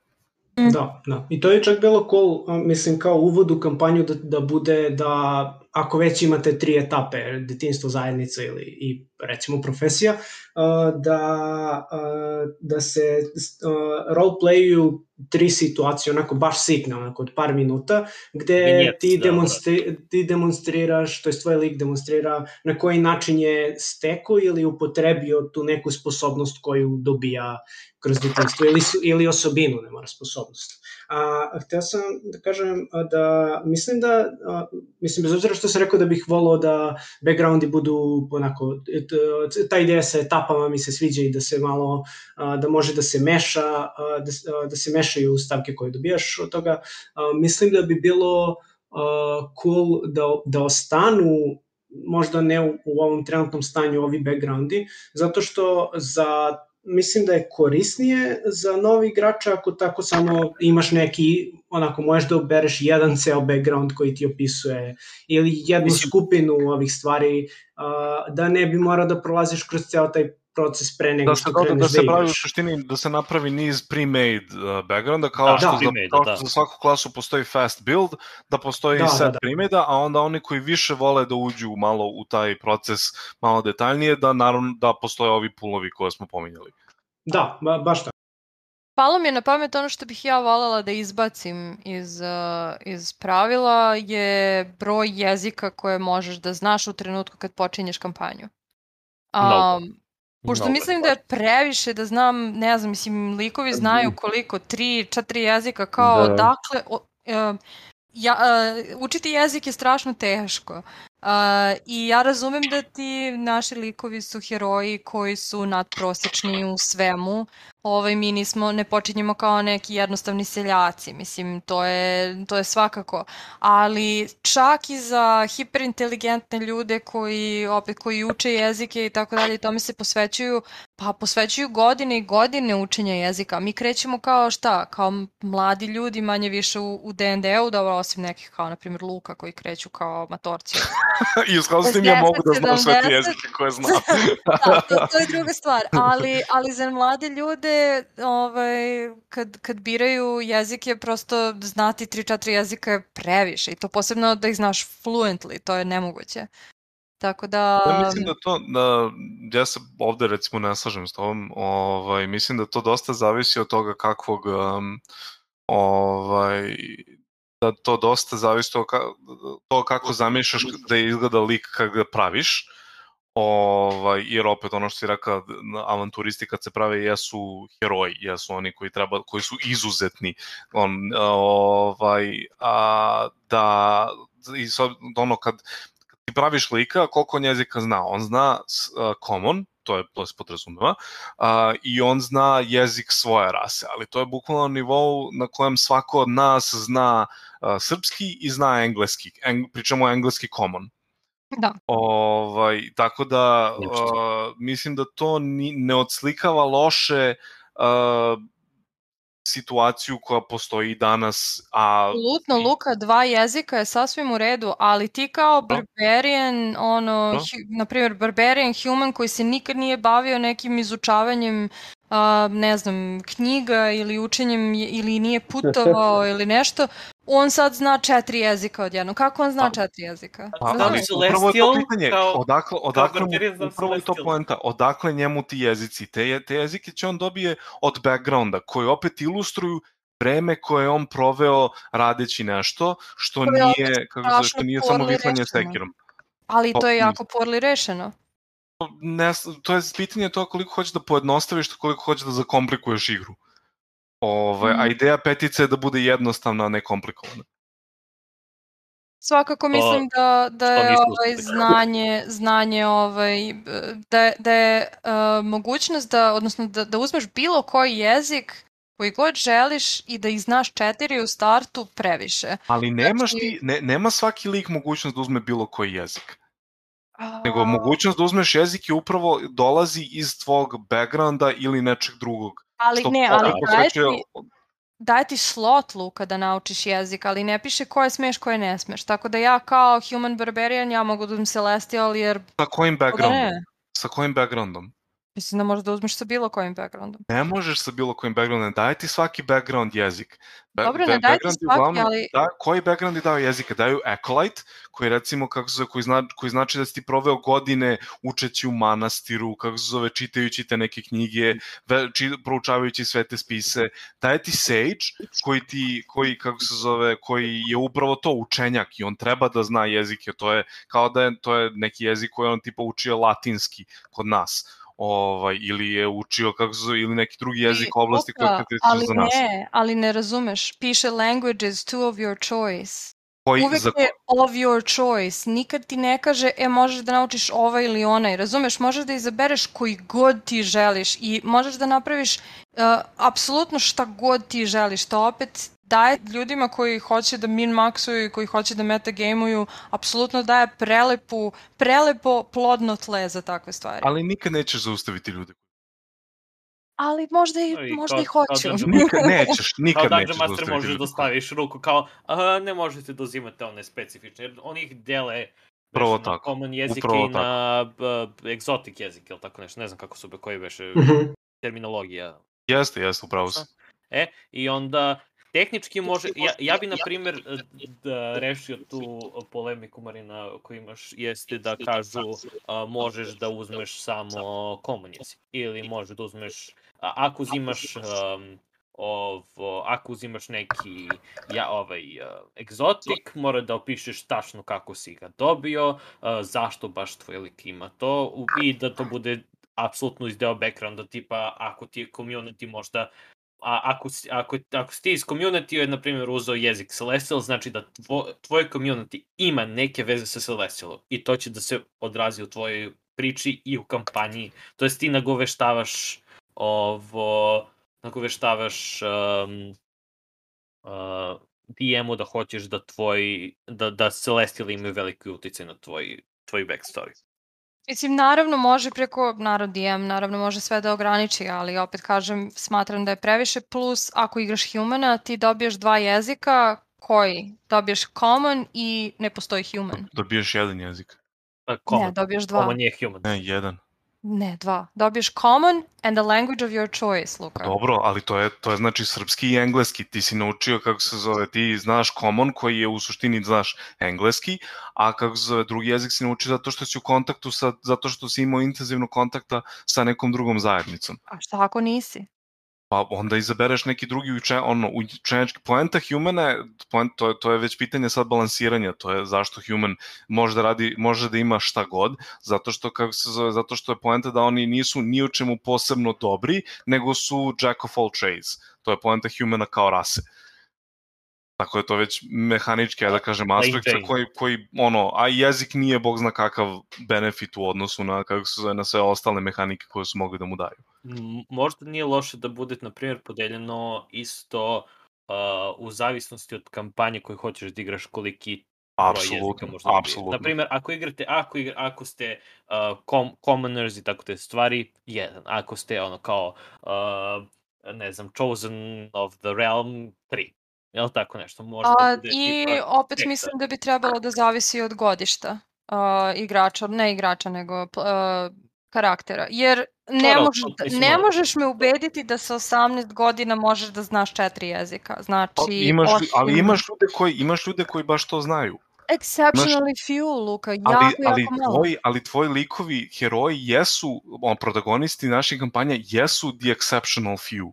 Da, da. I to je čak bilo cool, mislim, kao uvod u kampanju da, da bude da ako već imate tri etape, detinstvo, zajednica ili i recimo profesija, da, da se roleplayuju tri situacije, onako baš sitne, onako od par minuta, gde Vinjets, ti, da, demonstri, ti demonstriraš, to je tvoj lik demonstrira na koji način je steko ili upotrebio tu neku sposobnost koju dobija kroz detinstvo ili, ili osobinu, ne mora sposobnost. A, hteo sam da kažem da mislim da, a, mislim bez obzira što sam rekao da bih volao da backgroundi budu onako, ta ideja sa etapama mi se sviđa i da se malo, a, da može da se meša, a, da, a, da se mešaju stavke koje dobijaš od toga. A, mislim da bi bilo a, cool da, da ostanu možda ne u, u ovom trenutnom stanju ovi backgroundi, zato što za mislim da je korisnije za novi igrača ako tako samo imaš neki, onako možeš da obereš jedan ceo background koji ti opisuje ili jednu Mislim- skupinu ovih stvari, a, da ne bi morao da prolaziš kroz ceo taj proces pre nego Da se, što da, da, kreneš da da, se pravi u suštini, da se napravi niz pre-made uh, backgrounda, kao Da, što, da. za, kao da. što za svaku klasu postoji fast build, da postoji Da, set da, da. pre-made a onda oni koji više vole da uđu malo u taj proces malo detaljnije, da naravno da postoje ovi pulovi koje smo pominjali. Da, ba, baš tako. Palo mi je na pamet ono što bih ja voljela da izbacim iz, uh, iz pravila je broj jezika koje možeš da znaš u trenutku kad počinješ kampanju. Um, pošto mislim da je previše da znam, ne znam, mislim, likovi znaju koliko, tri, četiri jezika, kao Da. dakle, o, uh, ja, uh, učiti jezik je strašno teško. Uh, I ja razumem da ti naši likovi su heroji koji su nadprosečni u svemu. Ovaj, mi nismo, ne počinjemo kao neki jednostavni seljaci, mislim, to je, to je svakako. Ali čak i za hiperinteligentne ljude koji, opet, koji uče jezike i tako dalje, tome se posvećuju, pa posvećuju godine i godine učenja jezika. Mi krećemo kao šta? Kao mladi ljudi manje više u, u D&D-u, dobro, osim nekih kao, na primjer, Luka koji kreću kao matorci. I u skladu s tim ja mogu da znam sve te jezike koje znam. da, to, to je druga stvar. Ali, ali za mlade ljude, ovaj, kad, kad biraju jezike, prosto znati 3-4 jezika je previše. I to posebno da ih znaš fluently, to je nemoguće. Tako da... Ja mislim da to, da, ja se ovde recimo ne slažem s tobom, ovaj, mislim da to dosta zavisi od toga kakvog um, ovaj, da to dosta zavisi od to kako zamišljaš da izgleda lik kad ga praviš. Ovaj, jer opet ono što si rekao, avanturisti kad se prave jesu heroji, jesu oni koji treba, koji su izuzetni. On, ovaj, a, da, i sad, ono kad, kad ti praviš lika, koliko on jezika zna? On zna uh, common, to je to se podrazumeva, uh, i on zna jezik svoje rase, ali to je bukvalno nivou na kojem svako od nas zna uh, srpski i zna engleski, Eng, pričamo o engleski common. Da. Ovaj, tako da uh, mislim da to ni, ne odslikava loše uh, situaciju koja postoji danas. A... Apsolutno, Luka, dva jezika je sasvim u redu, ali ti kao Da. barbarian, ono, Da. hu, na primjer, barbarian human koji se nikad nije bavio nekim izučavanjem a, ne znam, knjiga ili učenjem je- ili nije putovao ili nešto, on sad zna četiri jezika odjednom. Kako on zna Pa- četiri jezika? Pa, Znam ali upravo je to pitanje, kao- odakle, odakle mu, barbarian znam upravo je to poenta, odakle njemu ti jezici, te, je- te jezike će on dobije od backgrounda, koji opet ilustruju vreme koje je on proveo radeći nešto, što To nije, kako zove, što nije samo vitlanje sekirom. Ali to je Pa, jako poorly rešeno. ne, to je pitanje to koliko hoćeš da pojednostaviš, koliko hoćeš da zakomplikuješ igru. Ove, A Mhm. ideja petice je da bude jednostavna, a ne komplikovana. Svakako mislim da, da je ovaj uspeli. znanje, znanje ovaj, da, da je uh, mogućnost da, odnosno da, da uzmeš bilo koji jezik koji god želiš i da ih znaš četiri u startu previše. Ali nemaš Znači- ti, ne, nema svaki lik mogućnost da uzme bilo koji jezik. A, Nego mogućnost da uzmeš jezik je upravo dolazi iz tvog backgrounda ili nečeg drugog. Ali Što ne, ali opet daje ti, daje ti slot Luka da naučiš jezik, ali ne piše koje smeš, koje ne smeš. Tako da ja kao human barbarian ja mogu da uzmem celestial jer Sa kojim da backgroundom? Sa kojim backgroundom? Mislim da možeš da uzmeš sa bilo kojim backgroundom. Ne možeš sa bilo kojim backgroundom, daje ti svaki background jezik. Ba- Dobro, ne daje ti je svaki, uglavnom- ali- Da, koji background daju jezike? Daju Acolyte, koji recimo, kako se zove, koji, zna, koji znači da si ti proveo godine učeći u manastiru, kako se zove, čitajući te neke knjige, ve, či, proučavajući sve te spise. Daje ti Sage, koji ti, koji, kako se zove, koji je upravo to učenjak i on treba da zna jezike. To je kao da je, to je neki jezik koji on tipa učio latinski kod nas ovaj, ili je učio kako se zove, ili neki drugi jezik I, oblasti Luka, je ali za nas. ne, ali ne razumeš. Piše languages two of your choice. Koji, Uvek za, je of your choice. Nikad ti ne kaže, e, možeš da naučiš ovaj ili onaj. Razumeš, možeš da izabereš koji god ti želiš i možeš da napraviš uh, apsolutno šta god ti želiš. To opet daje ljudima koji hoće da min-maksuju i koji hoće da metagamuju, apsolutno daje prelepu, prelepo plodno tle za takve stvari. ali nikad nećeš zaustaviti ljude. Ali možda i, No i možda kao- i hoću. kao Nikad nećeš, Kao nikad Dungeon nećeš Master zaustaviti možeš ljude. da staviš ruku kao "Aha, ne možete da uzimate one specifične, jer oni ih dele Upravo beše na tako, common jezike upravo i na b, exotic jezik, ili tako nešto, ne znam kako su be, koji beše Mhm. terminologija. Jeste, jeste, upravo si. E, i onda tehnički može, ja, ja bi na primjer da rešio tu polemiku Marina koju imaš, jeste da kažu a, možeš da uzmeš samo common jezik ili možeš da uzmeš, a, ako uzimaš um, ovo, ako uzimaš neki ja, ovaj, uh, egzotik, mora da opišeš tačno kako si ga dobio, uh, zašto baš tvoj lik ima to i da to bude apsolutno iz deo backgrounda, tipa ako ti je community možda a ako, ako, ako si ti iz community je, na primjer, uzeo jezik Celestial, znači da tvo, tvoj community ima neke veze sa Celestialom i to će da se odrazi u tvojoj priči i u kampanji. To jest ti nagoveštavaš ovo, nagoveštavaš um, uh, DM-u da hoćeš da tvoj, da, da Celestial imaju veliki uticaj na tvoj, tvoj backstory. Mislim, naravno može preko, naravno DM, naravno može sve da ograniči, ali opet kažem, smatram da je previše, plus ako igraš humana, ti dobiješ dva jezika, koji? Dobiješ common i ne postoji human. Dobiješ jedan jezik. Uh, common. Ne, dobiješ dva. Common je human. Ne, jedan. Ne, dva. Dobiješ common and the language of your choice, Luka. Dobro, ali to je, to je znači srpski i engleski. Ti si naučio kako se zove, ti znaš common koji je u suštini znaš engleski, a kako se zove drugi jezik si naučio zato što si u kontaktu sa, zato što si imao intenzivno kontakta sa nekom drugom zajednicom. A šta ako nisi? Pa onda izabereš neki drugi uče, ono, učenjački. Poenta humana point, to, to je već pitanje sad balansiranja, to je zašto human može da radi, može da ima šta god, zato što, kako se zove, zato što je poenta da oni nisu ni u čemu posebno dobri, nego su jack of all trades. To je poenta humana kao rase. Tako je to već mehanički, ja da kažem, aspekt Jane. koji, koji, ono, a jezik nije bog zna kakav benefit u odnosu na, kako se zove, na sve ostale mehanike koje su mogli da mu daju. Možda nije loše da bude, na primjer, podeljeno isto uh, u zavisnosti od kampanje koju hoćeš da igraš koliki Apsolutno, apsolutno. Na primjer, ako igrate, ako, igra, ako ste uh, com, commoners i tako te stvari, jedan. Ako ste ono kao, uh, ne znam, chosen of the realm, tri. Jel tako nešto? Možda A, bude I tipa opet teksta. mislim da bi trebalo da zavisi od godišta uh, igrača, ne igrača, nego uh, karaktera. Jer ne, mislim ne da- možeš me ubediti da sa 18 godina možeš da znaš četiri jezika. Znači, Pa, imaš, osim- ali imaš ljude koji imaš ljude koji baš to znaju. Exceptionally few, Luka, jako, Ali, jako ali, malo. tvoji, ali tvoji likovi, heroji jesu, on, protagonisti naših kampanja jesu the exceptional few.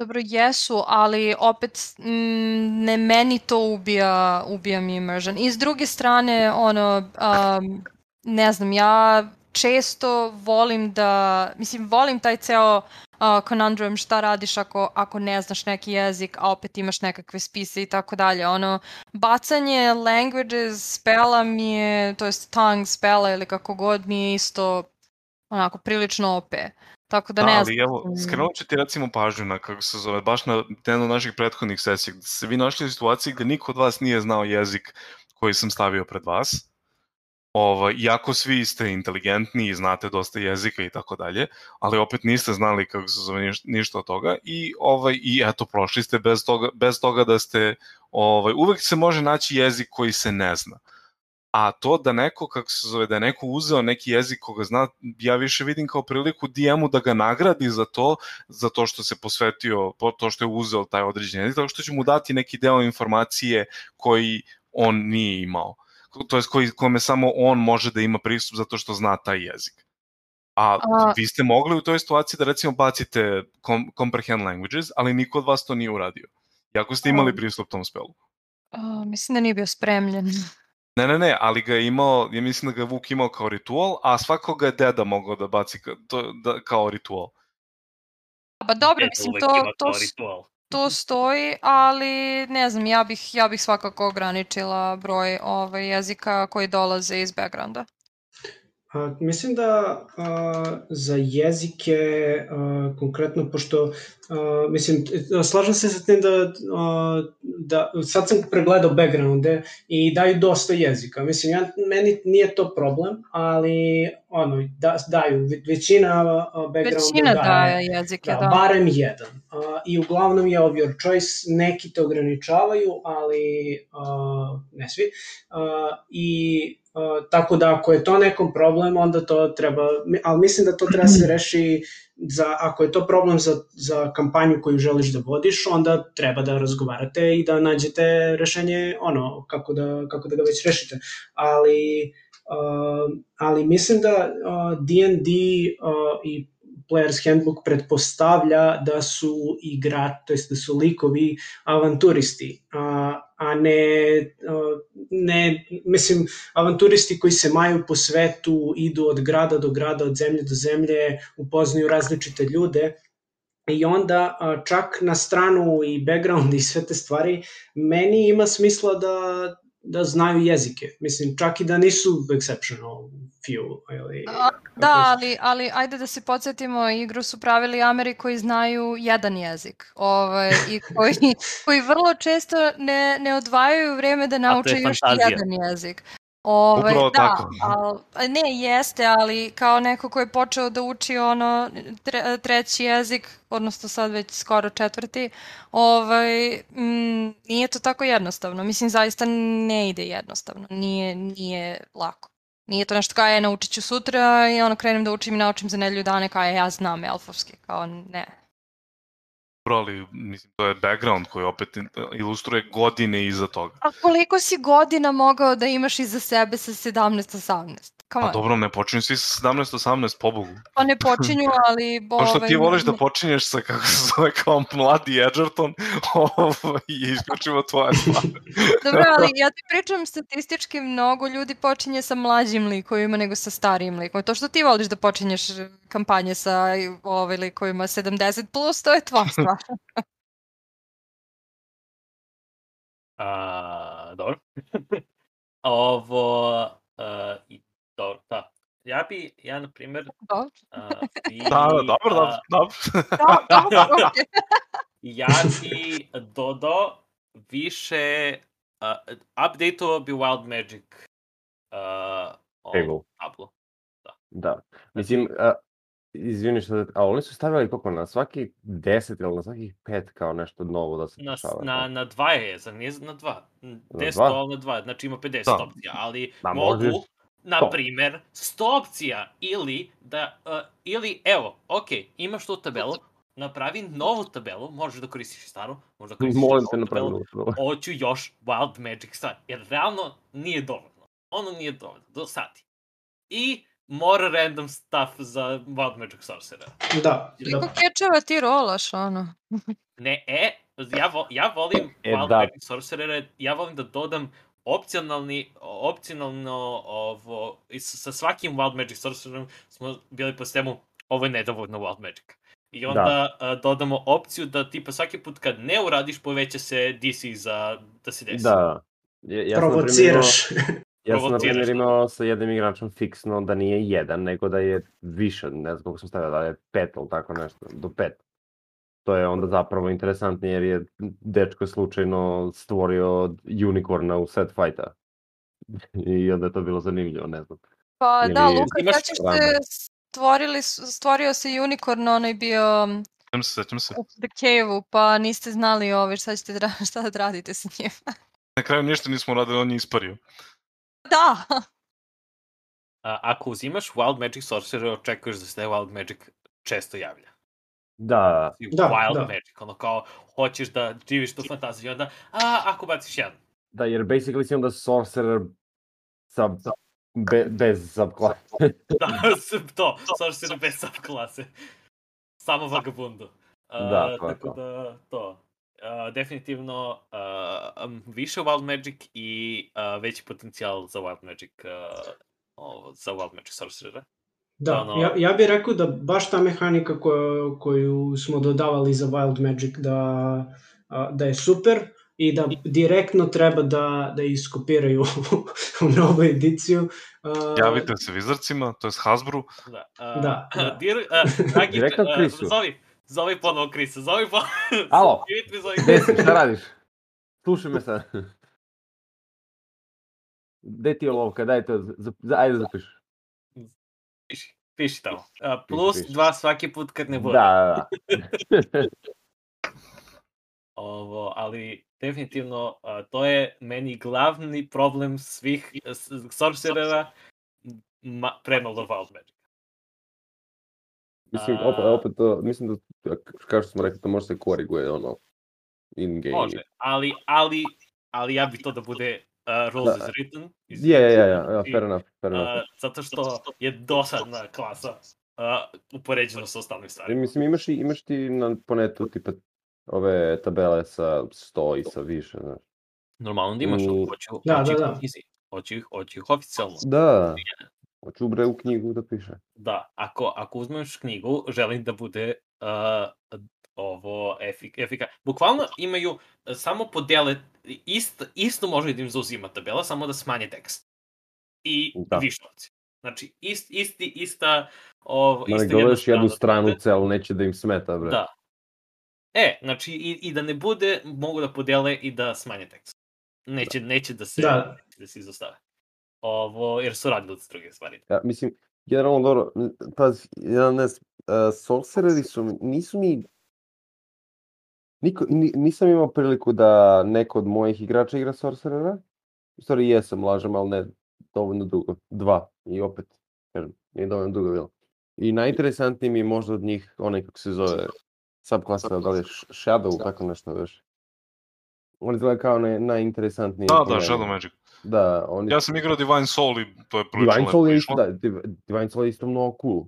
Dobro, jesu, ali opet mm, ne meni to ubija, ubija mi immersion. I s druge strane, ono, um, ne znam, ja često volim da, mislim, volim taj ceo uh, conundrum šta radiš ako, ako ne znaš neki jezik, a opet imaš nekakve spise i tako dalje. Ono, bacanje languages spela mi je, to jest tongue spela ili kako god mi je isto onako prilično OP. Tako da Da, ne ali znam. evo, skrenut ću ti recimo pažnju na, kako se zove, baš na jednu naših prethodnih sesija, gde se vi našli u situaciji gde niko od vas nije znao jezik koji sam stavio pred vas, Ovaj, iako svi ste inteligentni i znate dosta jezika i tako dalje, ali opet niste znali kako se zove niš- ništa od toga i ovaj i eto prošli ste bez toga bez toga da ste ovaj uvek se može naći jezik koji se ne zna. A to da neko, kako se zove, da je neko uzeo neki jezik koga zna, ja više vidim kao priliku DM-u da ga nagradi za to, za to što se posvetio, po- to što je uzeo taj određen jezik, tako što će mu dati neki deo informacije koji on nije imao. To je koji, kome samo on može da ima pristup zato što zna taj jezik. A, A- vi ste mogli u toj situaciji da recimo bacite com, comprehend languages, ali niko od vas to nije uradio. Iako ste imali pristup tom spelu. A, mislim da nije bio spremljen. Ne, ne, ne, ali ga je imao, ja mislim da ga je Vuk imao kao ritual, a svakoga je deda mogao da baci ka, to, da, kao ritual. Pa dobro, Deda mislim, to, to, ritual. to stoji, ali ne znam, ja bih, ja bih svakako ograničila broj ovaj, jezika koji dolaze iz backgrounda. A, mislim da a, za jezike a, konkretno, pošto a, mislim, slažem se sa tim da, a, da sad sam pregledao backgrounde i daju dosta jezika. Mislim, ja, meni nije to problem, ali ono, da, daju, ve- većina backgrounda Većina daje, daje jezike, Da, da. barem jedan. Uh, I uglavnom je of your choice, neki te ograničavaju, ali uh, ne svi. Uh, I uh, tako da ako je to nekom problem, onda to treba, ali mislim da to treba se reši za, ako je to problem za, za kampanju koju želiš da vodiš, onda treba da razgovarate i da nađete rešenje, ono, kako da, kako da ga već rešite. Ali, uh, ali mislim da uh, D&D uh, i Player's Handbook pretpostavlja da su igrači, to jest da su likovi avanturisti, a, a ne, ne, mislim, avanturisti koji se maju po svetu, idu od grada do grada, od zemlje do zemlje, upoznaju različite ljude I onda čak na stranu i background i sve te stvari, meni ima smisla da, da znaju jezike. Mislim, čak i da nisu exceptional few. Ili, A, Da, ali, ali ajde da se podsjetimo, igru su pravili Ameri koji znaju jedan jezik ovaj, i koji, koji vrlo često ne, ne odvajaju vreme da nauče još jedan jezik. Ovaj, Upravo da, tako. Al, ne, jeste, ali kao neko ko je počeo da uči ono tre, treći jezik, odnosno sad već skoro četvrti, ovaj, mm, nije to tako jednostavno. Mislim, zaista ne ide jednostavno. Nije, nije lako. Nije to nešto kao je naučit ću sutra i ono krenem da učim i naučim za nedelju dana kao je ja znam elfovski. Kao ne. Dobro, ali mislim, to je background koji opet ilustruje godine iza toga. A koliko si godina mogao da imaš iza sebe sa 17-18? Come Pa dobro, ne počinju svi sa 17-18, pobogu. Pa ne počinju, ali... To što ti ovaj, voliš da počinješ sa, kako se zove, kao mladi Edgerton, ovo je isključivo tvoja stvar. Dobro, ali ja ti pričam statistički mnogo ljudi počinje sa mlađim likovima nego sa starijim likovima. To što ti voliš da počinješ kampanje sa ovaj, likovima 70+, plus, to je tvoja stvar. A, dobro. Ovo, a, i, dobro, da. Ja bi, ja na primjer, Dobro. a, bi, Da, da, dobro, dobro, dobro. Da, dobro, ja bi dodao više, uh, updateovao bi Wild Magic uh, Table. tablu. Da. Mislim, a, izvini što, a oni su stavili koliko, na svaki 10 ili na svakih 5 kao nešto novo da se Na, dešava. na, na dva je, za nije na dva. 10 dva? dola na dva, znači ima 50 Da. opcija, ali Da, mogu, možeš na primer, 100 opcija ili da, uh, ili evo, ok, imaš tu tabelu, napravi novu tabelu, možeš da koristiš staru, možeš da koristiš Molim te novu tabelu, hoću još Wild Magic stvar, jer realno nije dovoljno. Ono nije dovoljno, do sati. I more random stuff za Wild Magic Sorcerer. Da, Koliko da. kečeva ti rolaš, ono? Ne, e, ja, vo, ja volim E, Wild da. Magic Sorcerere, ja volim da dodam opcionalni, opcionalno ovo, i sa, sa svakim Wild Magic Sorcererom smo bili po sistemu ovo je nedovoljno Wild Magic. I onda a, dodamo opciju da tipa svaki put kad ne uradiš poveća se DC za da se desi. Da. Ja, ja sam, na primjer, imao- Provociraš. Ja sam, na primjer, da. imao sa jednim igračom fiksno da nije jedan, nego da je više, ne znam koliko sam stavio, da je pet ili tako nešto, do pet. To je onda zapravo interesantnije jer je dečko slučajno stvorio unicorna u set fighta. I onda je to bilo zanimljivo, ne znam. Pa da, Ili Luka, imaš sećaš se, stvorili, stvorio se unicorn, onaj bio um, Sećam se, sećam se. u The Cave-u, pa niste znali ovaj, šta ćete da, šta da radite sa njim. Na kraju ništa nismo radili, on je ispario. da, A, ako uzimaš Wild Magic Sorcerer, očekuješ da se taj Wild Magic često javlja. Da, Da, Wild da. Magic, ono kao, hoćeš da živiš tu fantaziju, onda, a, ako baciš jedan. da, jer basically si onda sorcerer sa, be, bez subklase. da, to, Sorcerer bez subklase. Samo vagabundo. A, Da, to je tako to. da, to. A, definitivno a, um, više Wild Magic i a, veći potencijal za Wild Magic a, ovo, za Wild Magic Sorcerera. Da, Ono- ja, ja bih rekao da baš ta mehanika koju, koju smo dodavali za Wild Magic da, da je super i da direktno treba da, da iskopiraju u novu ediciju. A, Javite se Wizardsima, to je Hasbro. Da. a, Da, da. Dir, a, dragi, Direktno. Zovi, zovi ponovo Krisa, zovi ponovo. Alo. Gde si, šta radiš? Slušaj me sad. Gde ti je olovka, daj to, za, za, ajde zapiši. Piši, piši tamo. A, plus piši. dva svaki put kad ne bude. Da, da, da. Ovo, ali definitivno a, to je meni glavni problem svih sorcerera ma, premalo Wild Magic. Mislim, opet, opet to, mislim da, kao što smo rekli, to može se koriguje, ono, in game. Može, ali, ali, ali ja bi to da bude uh, rules Da. is written. Je, je, je, ja, fair enough, fair enough. a, zato što je dosadna klasa uh, upoređeno sa ostalim I stvarima. mislim, imaš, i, imaš ti na, po netu, tipa, ove tabele sa 100 i sa više, znaš. Normalno da imaš, u- hoću, Da, hoću da, da. hoću ih, hoću ih oficijalno. Da, hoću bre u knjigu da piše. Da, ako, ako uzmeš knjigu, želim da bude uh, ovo efik, efika. Bukvalno imaju e, samo podele, ist, isto može da im zauzima tabela, samo da smanje tekst. I Da. više opcije. Znači, ist, isti, ista... Ovo, Ma ne gledaš jednu stranu tabele. celu, neće da im smeta, bre. Da. E, znači, i, i da ne bude, mogu da podele i da smanje tekst. Neće, neće da se, Da. da se izostave. Ovo, jer su radili s druge stvari. Ja, mislim, generalno dobro, pazi, ja ne znam, uh, Sorcereri su, mi- nisu mi... Niko, ni, nisam imao priliku da neko od mojih igrača igra Sorcerera. U stvari jesam, lažem, ali ne dovoljno dugo. Dva. I opet, kažem, nije dovoljno dugo bilo. I najinteresantniji mi je možda od njih, onaj kako se zove, subklasa, da li je Sh- Shadow, tako nešto već. On izgleda kao naj, najinteresantniji. Da, da. Shadow Magic. Da, on je Ja sam igrao Divine Soul i to je prilično Divine Soul je isto, da, Div- Divine Soul je isto mnogo cool.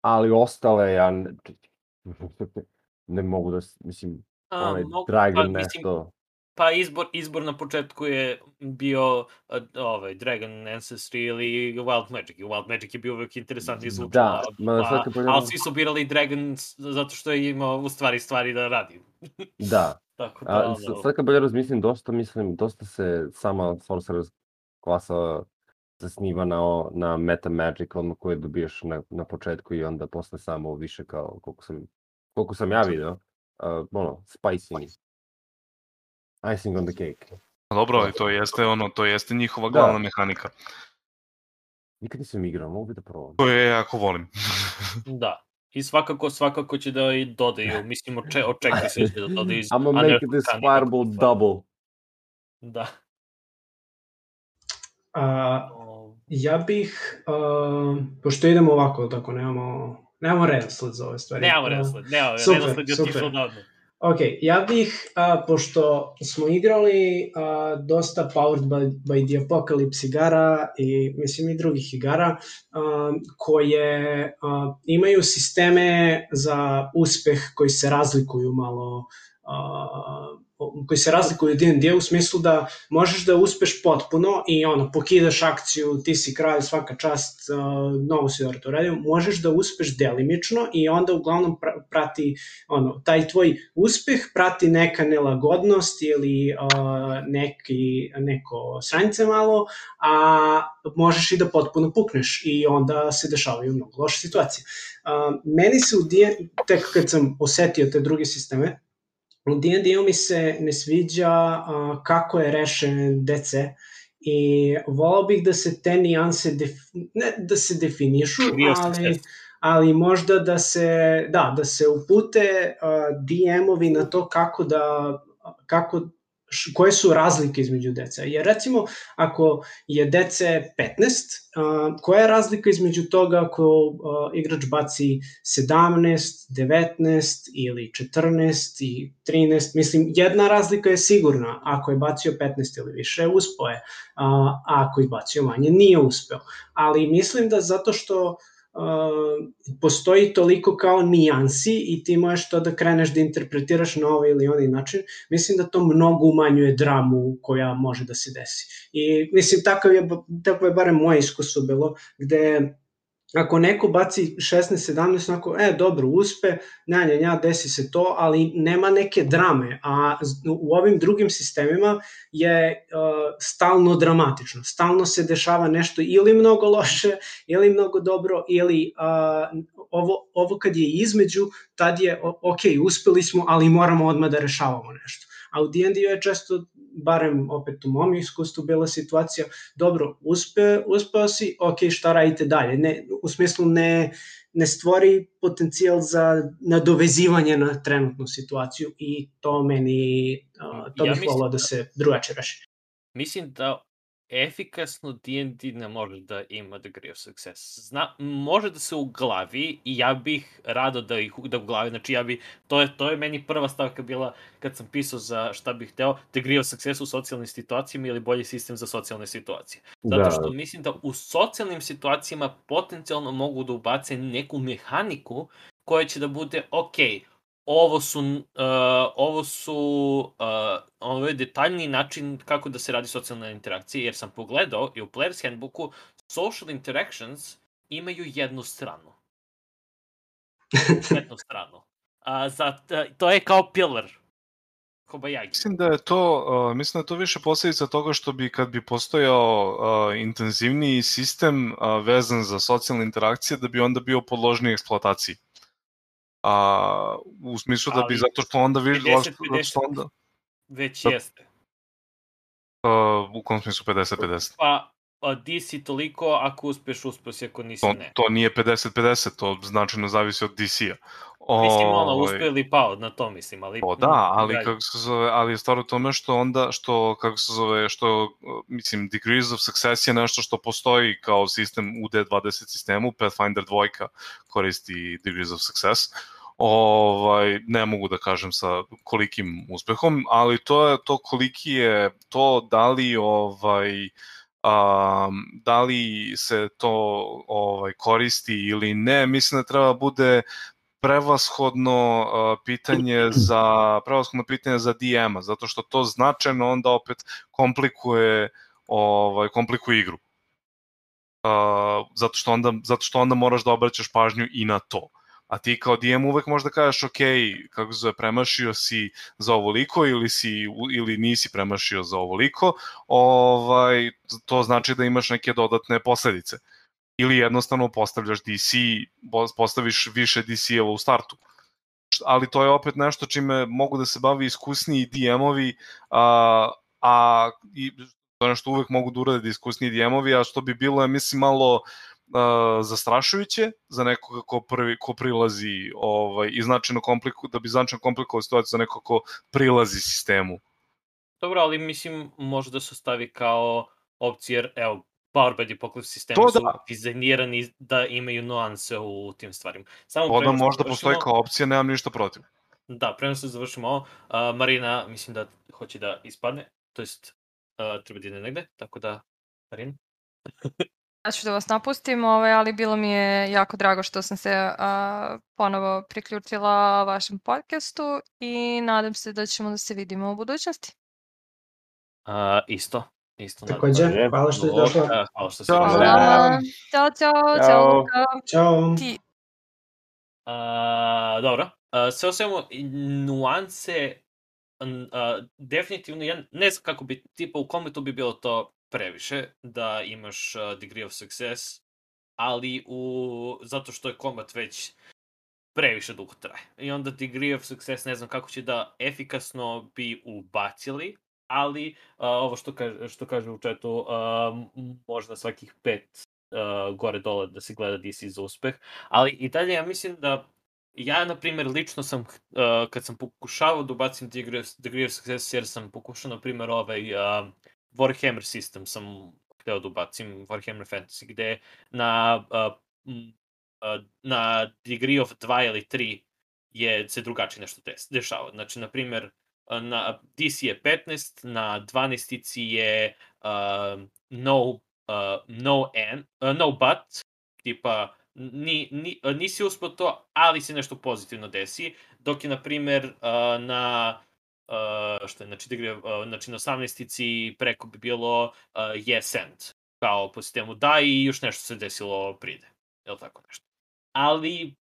Ali ostale, ja ne, ne mogu da, mislim, A, onaj mogu- Dragon pa, mislim, nešto. Pa izbor, izbor na početku je bio uh, ovaj, Dragon Ancestry ili Wild Magic. I Wild Magic je bio uvek interesantni zvučno. Da, ma sad kad a, pogledam- ali svi su birali Dragon zato što je imao u stvari stvari da radi. Da, Tako da, a, ono, sad kad bolje razmislim, dosta, mislim, dosta se sama Sorcerer klasa zasniva na, na meta magic, odmah koje dobijaš na, na početku i onda posle samo više kao, koliko sam, koliko sam ja video, uh, ono, spicing. Icing on the cake. Dobro, ali to jeste ono, to jeste njihova Da. glavna mehanika. Nikad nisam igrao, mogu bi da probam. To je jako volim. da. I svakako, svakako će da i dodaju, mislim, oče, očekuje se da dodaju iz I'ma make this fireball double. Da. A, ja bih, a, pošto idemo ovako, tako nemamo, nemamo redosled za ove stvari. Nemamo redosled, nemamo super, redosled je super. Ok, ja bih, a, pošto smo igrali a, dosta Powered by, by the Apocalypse igara i mislim i drugih igara a, koje a, imaju sisteme za uspeh koji se razlikuju malo a, koji se razlikuju od D&D u smislu da možeš da uspeš potpuno i ono, pokidaš akciju, ti si kralj, svaka čast, uh, novo si dobro to uradio, možeš da uspeš delimično i onda uglavnom pra- prati, ono, taj tvoj uspeh prati neka nelagodnost ili uh, neki, neko sranje malo, a možeš i da potpuno pukneš i onda se dešavaju mnogo loše situacije. Uh, meni se u D&D, tek kad sam osetio te druge sisteme, u D&D-u mi se ne sviđa a, kako je rešen DC i volao bih da se te nijanse, def, ne da se definišu, ali, ali možda da se, da, da se upute a, DM-ovi na to kako da, kako, koje su razlike između deca. Jer recimo, ako je dece 15, a, koja je razlika između toga ako igrač baci 17, 19 ili 14 i 13, mislim, jedna razlika je sigurna, ako je bacio 15 ili više, uspeo je, a, ako je bacio manje, nije uspeo. Ali mislim da zato što postoji toliko kao nijansi i ti možeš to da kreneš da interpretiraš na ovaj ili onaj način, mislim da to mnogo umanjuje dramu koja može da se desi. I mislim, takav je, tako je barem moje iskustvo bilo, gde ako neko baci 16-17, onako, e, dobro, uspe, nja, nja, nja, desi se to, ali nema neke drame, a u ovim drugim sistemima je uh, stalno dramatično, stalno se dešava nešto ili mnogo loše, ili mnogo dobro, ili uh, ovo, ovo kad je između, tad je, ok, uspeli smo, ali moramo odmah da rešavamo nešto. A u D&D je često, barem opet u mom iskustvu, bila situacija, dobro, uspe, uspeo si, ok, šta radite dalje? Ne, u smislu ne, ne stvori potencijal za nadovezivanje na trenutnu situaciju i to meni, uh, to Ja bih volao da da- se drugačije reši. Mislim da efikasno D&D ne može da ima degree of success. Zna, može da se u glavi i ja bih rado da ih da u glavi, znači ja bi, to je, to je meni prva stavka bila kad sam pisao za šta bih hteo, degree of success u socijalnim situacijama ili bolji sistem za socijalne situacije. Zato Da. što mislim da u socijalnim situacijama potencijalno mogu da ubace neku mehaniku koja će da bude, ok, ovo su, uh, ovo su uh, ovo je detaljni način kako da se radi socijalna interakcija, jer sam pogledao i u Player's Handbooku social interactions imaju jednu stranu. jednu stranu. A, za, to je kao pillar. Kobayagi. Mislim da je to, uh, mislim da je to više posljedica toga što bi kad bi postojao uh, intenzivniji sistem uh, vezan za socijalne interakcije, da bi onda bio podložniji eksploataciji. A, u smislu da bi, Ali zato što onda viš, 50, zato što onda, Već Da. jeste. uh, u kom smislu 50-50. Pa, a, DC toliko, ako uspeš, uspeš, si, ako nisi, To, ne. to nije 50-50, to značajno zavisi od DC-a. Mislim, ono, Ovaj, uspeo ili pao, na to mislim, ali... O da, ali dalje. kako se zove, ali je stvar u tome što onda, što, kako se zove, što, mislim, Degrees of Success je nešto što postoji kao sistem u D20 sistemu, Pathfinder 2 koristi Degrees of Success, ovaj, ne mogu da kažem sa kolikim uspehom, ali to je to koliki je, to da li ovaj, um, da li se to ovaj koristi ili ne, mislim da treba bude prevashodno uh, pitanje za prevashodno pitanje za DM-a, zato što to značajno onda opet komplikuje ovaj komplikuje igru. Uh, zato što onda zato što onda moraš da obraćaš pažnju i na to. A ti kao DM uvek možeš da kažeš ok, kako se premašio si za ovoliko ili si ili nisi premašio za ovoliko, ovaj to znači da imaš neke dodatne posledice ili jednostavno postavljaš DC, postaviš više DC-eva u startu. Ali to je opet nešto čime mogu da se bavi iskusniji DM-ovi, a, a i to je nešto uvek mogu da urade iskusniji DM-ovi, a što bi bilo, ja mislim, malo a, zastrašujuće za nekoga ko prvi ko prilazi ovaj i značajno kompliku da bi značajno komplikovao situaciju za nekoga ko prilazi sistemu. Dobro, ali mislim, može da se stavi kao opcija, jer, evo, Powerbed i Poklip sistemi To su da. dizajnirani da imaju nuanse u tim stvarima. Samo To da možda završimo- postoji kao opcija, nemam ništa protiv. Da, pre nego što završimo ovo, a, Marina, mislim da hoće da ispadne, to jest a, treba da ide negde, tako da, Marina. Ja ću da vas napustim, ovaj, ali bilo mi je jako drago što sam se a, ponovo priključila vašem podcastu i nadam se da ćemo da se vidimo u budućnosti. A, isto, isto. nadam Takođe, Takođe. hvala što si Hvala, došla. Hvala što si Ćao. došla. Hvala. Ćao, čao, Ćao. čao, Luka. Ćao. Ti, A, dobro, a, sve o svemu, nuance, a, definitivno, ja ne znam kako bi, tipa u kometu bi bilo to previše, da imaš a, degree of success, ali u, zato što je kombat već previše dugo traje. I onda degree of success ne znam kako će da efikasno bi ubacili, ali a, ovo što kaže, što kaže u četu, m- možda svakih pet a, gore dole da se gleda DC za uspeh, ali i dalje ja mislim da ja, na primjer, lično sam, uh, kad sam pokušavao da ubacim Degree of, Degree of Success, jer sam pokušao, na primjer, ovaj uh, Warhammer system sam hteo da ubacim, Warhammer Fantasy, gde na, uh, na Degree of 2 ili 3 je se drugačije nešto des, dešava. Znači, na primjer, uh, na DC je 15, na 12 je uh, no, uh, no, and, uh, no but, tipa ni, ni, nisi uspio to, ali se nešto pozitivno desi, dok je, na primer, uh, na uh, što je, znači, degree, uh, znači na 18 preko bi bilo uh, yes and, kao po sistemu da i još nešto se desilo pride, je li tako nešto. Ali,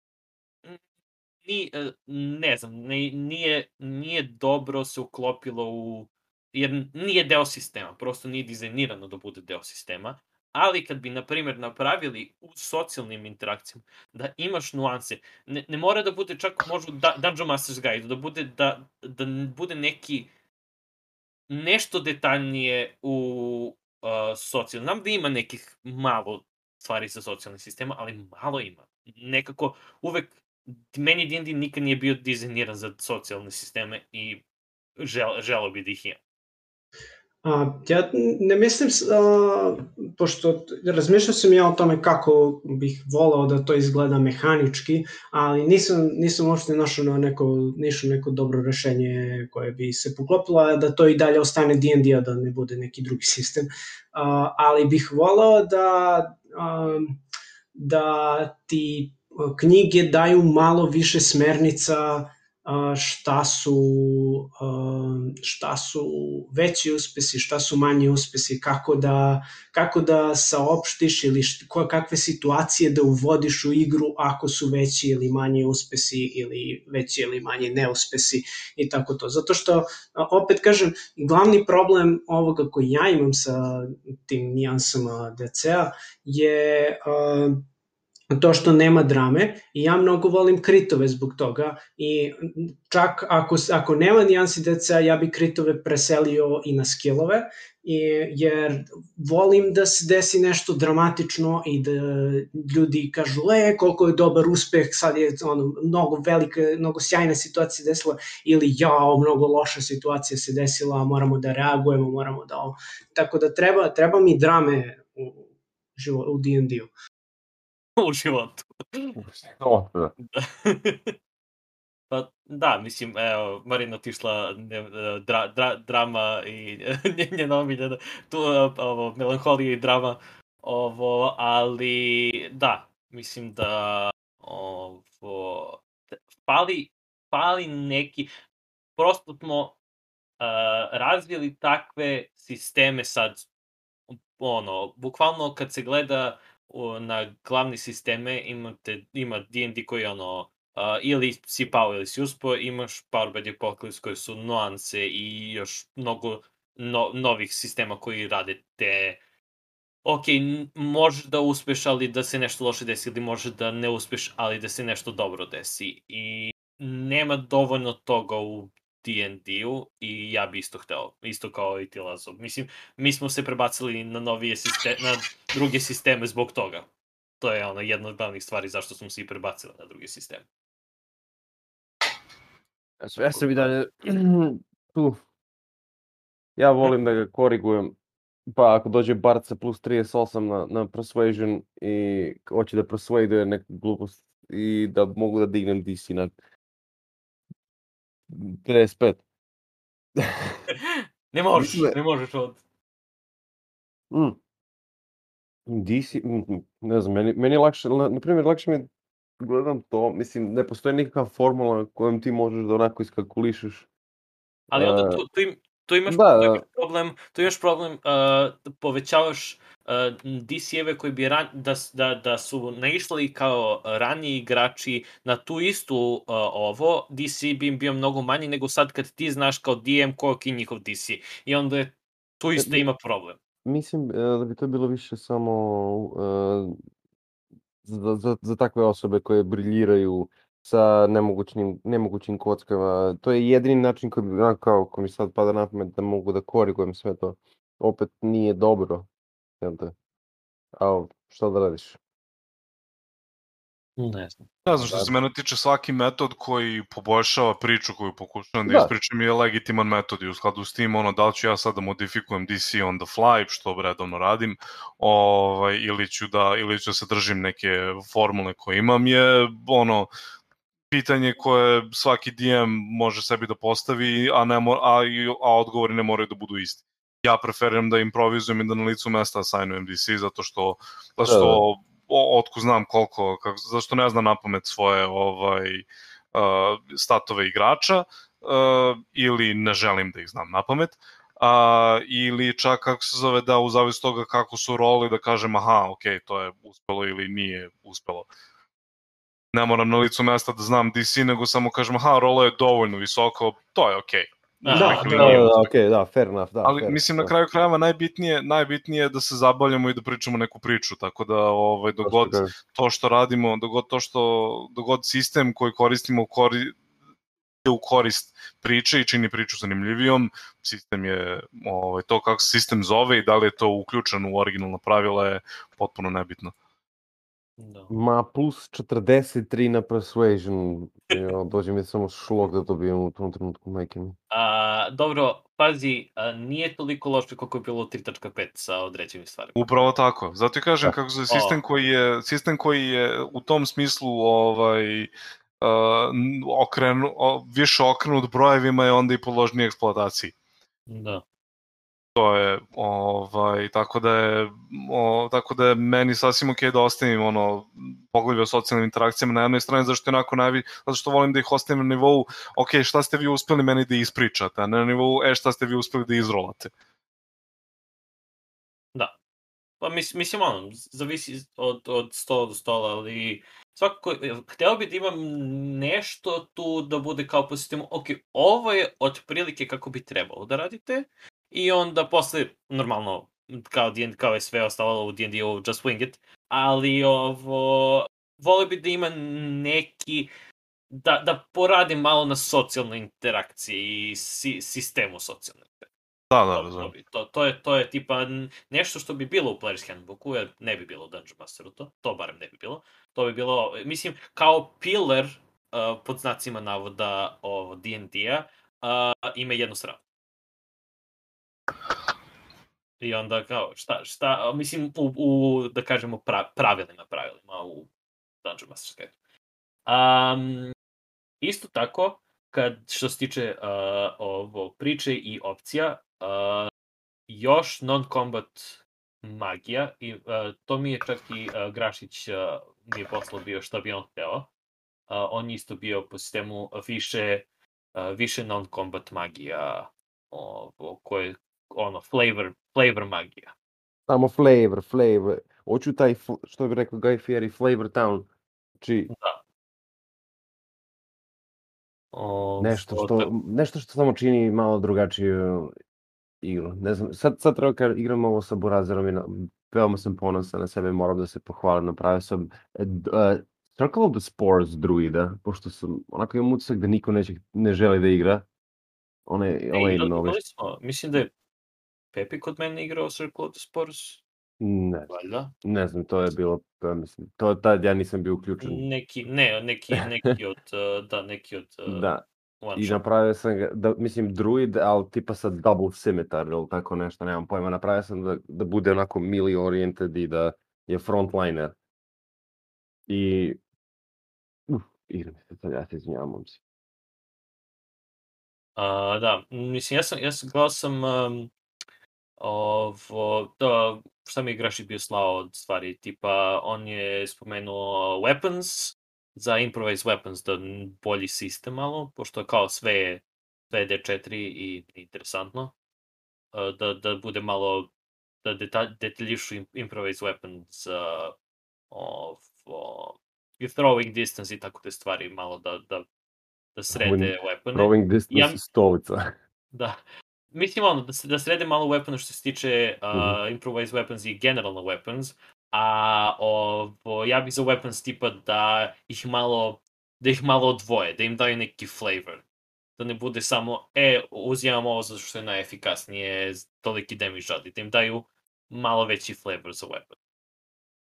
ni, uh, ne znam, ne, nije, nije dobro se uklopilo u, jer nije deo sistema, prosto nije dizajnirano da bude deo sistema, ali kad bi, na primjer, napravili u socijalnim interakcijama da imaš nuanse, ne, ne mora da bude čak možda da, Dungeon Master's Guide, da bude, da, da bude neki nešto detaljnije u uh, socijalnom. Znam da ima nekih malo stvari sa socijalnim sistema, ali malo ima. Nekako uvek, meni D&D nikad nije bio dizajniran za socijalne sisteme i žel, želo bi da ih ima. A, ja ne mislim, a, pošto razmišljao sam ja o tome kako bih volao da to izgleda mehanički, ali nisam, nisam uopšte našao na neko, nišao neko dobro rešenje koje bi se poklopilo, da to i dalje ostane D&D, a da ne bude neki drugi sistem. A, ali bih volao da, a, da ti knjige daju malo više smernica šta su, šta su veći uspesi, šta su manji uspesi, kako da, kako da saopštiš ili št, ko, kakve situacije da uvodiš u igru ako su veći ili manji uspesi ili veći ili manji neuspesi i tako to. Zato što, opet kažem, glavni problem ovoga koji ja imam sa tim nijansama DC-a je a, to što nema drame. I ja mnogo volim kritove zbog toga. I čak ako, ako nema nijansi deca ja bi kritove preselio i na skillove. I, jer volim da se desi nešto dramatično i da ljudi kažu e koliko je dobar uspeh sad je ono, mnogo velika mnogo sjajna situacija desila ili jao mnogo loša situacija se desila moramo da reagujemo moramo da tako da treba treba mi drame u, u D&D-u u životu. O, da. pa da, mislim, evo, Marina otišla ne, dra, dra, drama i njena omiljena, tu, ovo, melanholija i drama, ovo, ali da, mislim da ovo, fali, fali neki, prosto smo uh, razvili takve sisteme sad, ono, bukvalno kad se gleda na glavne sisteme imate, ima D&D koji je ono, uh, ili si pao ili si uspo, imaš Power by Apocalypse koje su nuanse i još mnogo no, novih sistema koji rade te ok, možeš da uspeš, ali da se nešto loše desi, ili možeš da ne uspeš, ali da se nešto dobro desi. I nema dovoljno toga u D&D-u i ja bi isto hteo, isto kao i ti Lazo. Mislim, mi smo se prebacili na novije sisteme, na druge sisteme zbog toga. To je ono jedna od glavnih stvari zašto smo se i prebacili na druge sisteme. Znači, ja sam i dalje tu. Ja volim da ga korigujem. Pa ako dođe Barca plus 38 na, na Persuasion i hoće da persuaduje neku glupost i da mogu da dignem DC na 55. ne možeš, Mislim, ne možeš od... Mm. DC, ne znam, meni, meni je lakše, na primjer, lakše mi gledam to, mislim, ne postoji nikakva formula kojom ti možeš da onako iskalkulišeš. Ali onda tu, tu, im, tu imaš da, da. problem, tu imaš problem, uh, povećavaš uh, DC-eve koji bi ran, da, da, da su naišli kao raniji igrači na tu istu uh, ovo, DC bi im bio mnogo manji nego sad kad ti znaš kao DM koliko je njihov DC. I onda je, tu isto ima problem. Mislim da bi to bilo više samo uh, za, za, za takve osobe koje briljiraju sa nemogućnim, nemogućim kockama. To je jedini način koji, kao, ako mi sad pada na pamet da mogu da korigujem sve to. Opet nije dobro jel te? A šta da radiš? Ne znam. Ne znam što se mene tiče svaki metod koji poboljšava priču koju pokušavam da, da. ispričam je legitiman metod i u skladu s tim ono da li ću ja sad da modifikujem DC on the fly što redovno radim ovaj, ili, ću da, ili ću da se držim neke formule koje imam je ono pitanje koje svaki DM može sebi da postavi, a, ne mora, a, a odgovori ne moraju da budu isti ja preferiram da improvizujem i da na licu mesta assignujem DC, zato što, zato što da, da. otko znam koliko, kako, zašto ne znam na pamet svoje ovaj, uh, statove igrača, uh, ili ne želim da ih znam na pamet, a, ili čak kako se zove da u zavis toga kako su roli da kažem aha, ok, to je uspelo ili nije uspelo. Ne moram na licu mesta da znam DC, nego samo kažem aha, rola je dovoljno visoko, to je ok. Da, da, da, da, okay, da, fair enough, da. Ali fair, mislim na kraju krajeva najbitnije najbitnije je da se zabavljamo i da pričamo neku priču, tako da ovaj dogod to što radimo, dogod to što dogod sistem koji koristimo kori, u korist priče i čini priču zanimljivijom, sistem je ovaj to kako se sistem zove i da li je to uključeno u originalna pravila je potpuno nebitno. Da. Ma plus 43 na Persuasion. Jo, dođe mi samo šlog da dobijem u tom trenutku, majke mi. A, dobro, pazi, a, nije toliko loše koliko je bilo 3.5 sa određenim stvarima. Upravo tako. Zato i kažem da. kako se sistem koji je sistem koji je u tom smislu ovaj uh, okrenu, o, više okrenut brojevima je onda i podložniji eksploataciji. Da. To je, ovaj, tako da je, o, tako da je meni sasvim okej da ostavim ono, poglavlje o socijalnim interakcijama na jednoj strani, zašto onako najvi, zato što volim da ih ostavim na nivou, ok, šta ste vi uspeli meni da ispričate, a ne na nivou, e, šta ste vi uspeli da izrolate. Pa mis, mislim, ono, zavisi od, od stola do stola, ali svakako, hteo bi da imam nešto tu da bude kao po sistemu, ok, ovo je otprilike kako bi trebalo da radite, i onda posle, normalno, kao, D&D, kao je sve ostalo u D&D-u, just wing it, ali ovo, volio bi da ima neki, da, da poradim malo na socijalnoj interakciji i si, sistemu socijalne interakcije. Da, da, To, razumem. bi- to, to, je, to je tipa nešto što bi bilo u Player's Handbooku, jer ne bi bilo u Dungeon Masteru to, to barem ne bi bilo. To bi bilo, mislim, kao pillar, uh, pod znacima navoda D&D-a, uh, ima jednu stranu. I onda kao, šta, šta, mislim, u, u da kažemo, pra, pravilima, pravilima u Dungeon Master's Guide. Um, isto tako, kad što se tiče uh, ovo priče i opcija, uh, još non-combat magija i uh, to mi je čak i uh, Grašić uh, mi je poslao bio šta bi on hteo. Uh, on isto bio po sistemu više uh, više non-combat magija ovo, koje ono flavor flavor magija. Samo flavor, flavor. Hoću taj, što bi rekao Guy Fieri, flavor town. Znači, Ovo, nešto tako- što, nešto što samo čini malo drugačiju igru. Ne znam, sad, sad treba kad igram ovo sa Burazerom i na, veoma sam ponosan na sebe, moram da se pohvalim, napravio sam e, Circle of the Spores druida, pošto sam, onako imam utisak da niko neće, ne želi da igra. One, E, ovaj igrali- novi, imali smo, mislim da je Pepi kod mene igrao Circle of the Spores, ne, valjda. ne znam, to je bilo, je, mislim, to tad ja nisam bio uključen. Neki, ne, neki, neki od, uh, da, neki od uh, Da, one I napravio sam ga, da, mislim, druid, ali tipa sa double scimitar ili tako nešto, nemam pojma. Napravio sam da, da bude onako melee oriented i da je frontliner. I... Uf, igra mi se sad, ja se izvinjavam, momci. A, da, mislim, ja sam, ja sam, gledao sam um, ovo, da, šta mi je Graši bio slao od stvari, tipa, on je spomenuo weapons, za improvised weapons, da bolji sistem malo, pošto kao sve je, sve je D4 i interesantno, a, da, da bude malo, da deta, detaljišu im- improvised weapons, uh, ovo, i throwing distance i tako te stvari, malo da, da, da srede weapone. Throwing distance ja... stolica. Da. Mislim ono, da, se, da srede malo weapona što se tiče uh, Mhm. improvised weapons i generalno weapons, a ovo, ja bih za weapons tipa da ih malo, da ih malo odvoje, da im daju neki flavor. Da ne bude samo, e, uzimam ovo zato što je najefikasnije, toliki damage radi, da im daju malo veći flavor za weapon.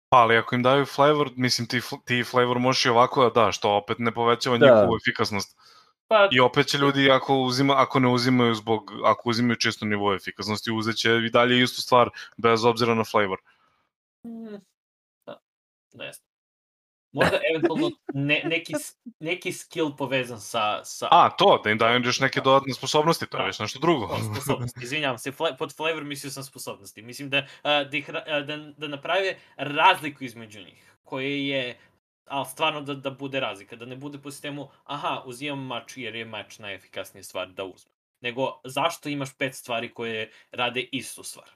Pa, ali ako im daju flavor, mislim ti, ti flavor možeš i ovako da daš, to opet ne povećava Da. njihovu efikasnost. Pa, I opet će ljudi, ako, uzima, ako ne uzimaju zbog, ako uzimaju čisto nivo efikasnosti, uzet će i dalje istu stvar, bez obzira na flavor. mm, da, ne znam. Možda eventualno ne, neki, neki skill povezan sa... sa A, to, da im daju još neke dodatne sposobnosti, to je Da. već nešto drugo. Sposobnosti, izvinjavam se, fla, pod flavor mislio sam sposobnosti. Mislim da, da, ih, da, da naprave razliku između njih, koje je, ali stvarno da, da bude razlika, da ne bude po sistemu, aha, uzimam mač jer je mač najefikasnija stvar da uzmem. Nego, zašto imaš pet stvari koje rade istu stvar?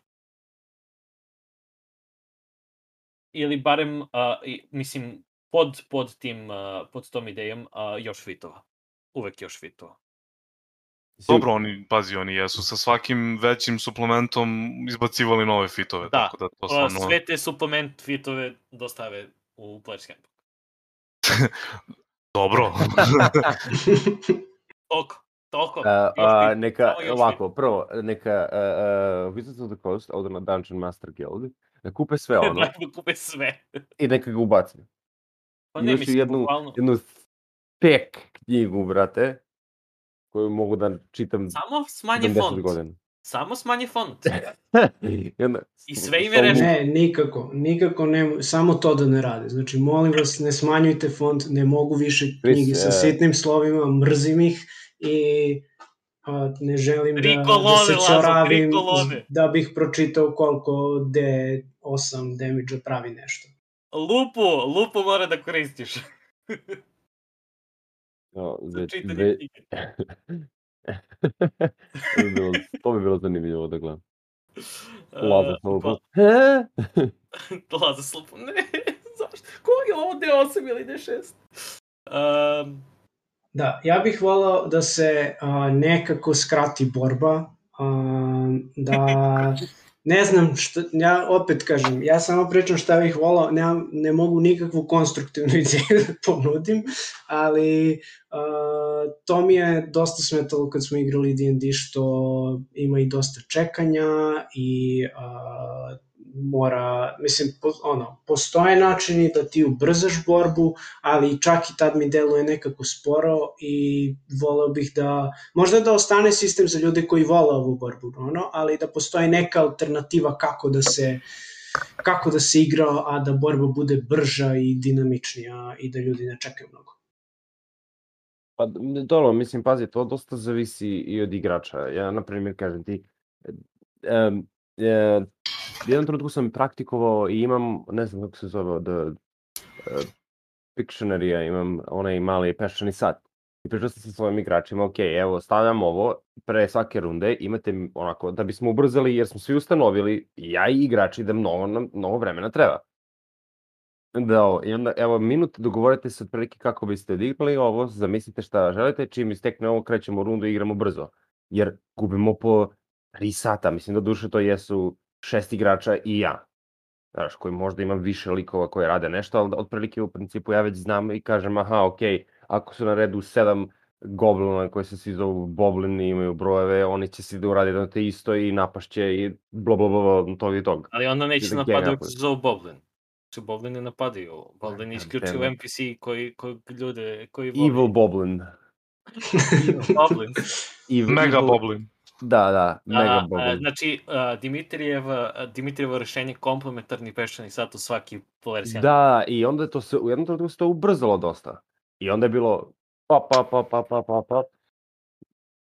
Ili barem, uh, mislim, pod, pod, tim, uh, pod tom idejom uh, još fitova. Uvek još fitova. Dobro, oni, pazi, oni jesu sa svakim većim suplementom izbacivali nove fitove, Da. tako da to stvarno... sve te suplement fitove dostave u Player's Handbook. Dobro. Toliko, toliko. A, fit, neka, ovako, prvo, neka uh, uh, Wizards of the Coast, odu na Dungeon Master Guild, da kupe sve ono da kupe sve. i neka ga ubaci. Pa ne, još mislim, jednu, bukvalno. jednu tek knjigu, brate, koju mogu da čitam Samo 70 font. godina. Samo smanji font. I, sve im je samo- rešeno. Ne, nikako, nikako ne, samo to da ne rade. Znači, molim vas, ne smanjujte font, ne mogu više knjige sa e, sitnim slovima, mrzim ih i a, ne želim da, da se čoravim da bih pročitao koliko D8 damage pravi nešto. Lupu, lupu mora da koristiš. No, Za ve. to, bi bilo, to bi bilo zanimljivo da gledam. Uh, Laza sa lupom. pa, He? Laza s lupom, ne, zašto? Koji je ovo D8 ili D6? Um, Da, ja bih volao da se a, nekako skrati borba, a, da ne znam šta, ja opet kažem, ja samo pričam šta bih volao, ne, ne mogu nikakvu konstruktivnu ideju da ponudim, ali a, to mi je dosta smetalo kad smo igrali D&D što ima i dosta čekanja i a, mora, mislim, po, ono, postoje načini da ti ubrzaš borbu, ali čak i tad mi deluje nekako sporo i voleo bih da, možda da ostane sistem za ljude koji vole ovu borbu, ono, ali da postoji neka alternativa kako da se kako da se igra, a da borba bude brža i dinamičnija i da ljudi ne čekaju mnogo. Pa dobro, mislim, pazi, to dosta zavisi i od igrača. Ja, na primjer, kažem ti, um, e, jedan trenutku sam praktikovao i imam, ne znam kako se zove, od uh, Pictionary-a, imam onaj mali peščani sat. I pričao sam sa svojim igračima, ok, evo, stavljam ovo, pre svake runde imate onako, da bismo ubrzali, jer smo svi ustanovili, ja i igrači, da mnogo, mnogo vremena treba. Da, ovo, i onda, evo, minut, dogovorite se otprilike kako biste odigrali ovo, zamislite šta želite, čim istekne ovo, krećemo rundu i igramo brzo. Jer gubimo po 3 sata, mislim da duše to jesu šest igrača i ja. Znaš, koji možda imam više likova koji rade nešto, ali otprilike u principu ja već znam i kažem, aha, okej, ako su na redu sedam goblina koji se svi zovu boblini, imaju brojeve, oni će svi da urade jedno te isto i napašće i bla bla bla, bla tog i tog. ali onda neće genijalno. ako se zove Boblin. Su Boblini napadaju. Boblin je it. NPC koji, koji ljude, koji. Evil Boblin. Boblin. Evil, Mega evil- Boblin. Da, da, Mega A, a, Boblin. znači, a, Dimitrijev, a, Dimitrijevo rešenje komplementarni peščani sat u svaki versijan. Da, i onda je to se, u jednom trenutku se to ubrzalo dosta. I onda je bilo pa pa pa pa pa pa pa.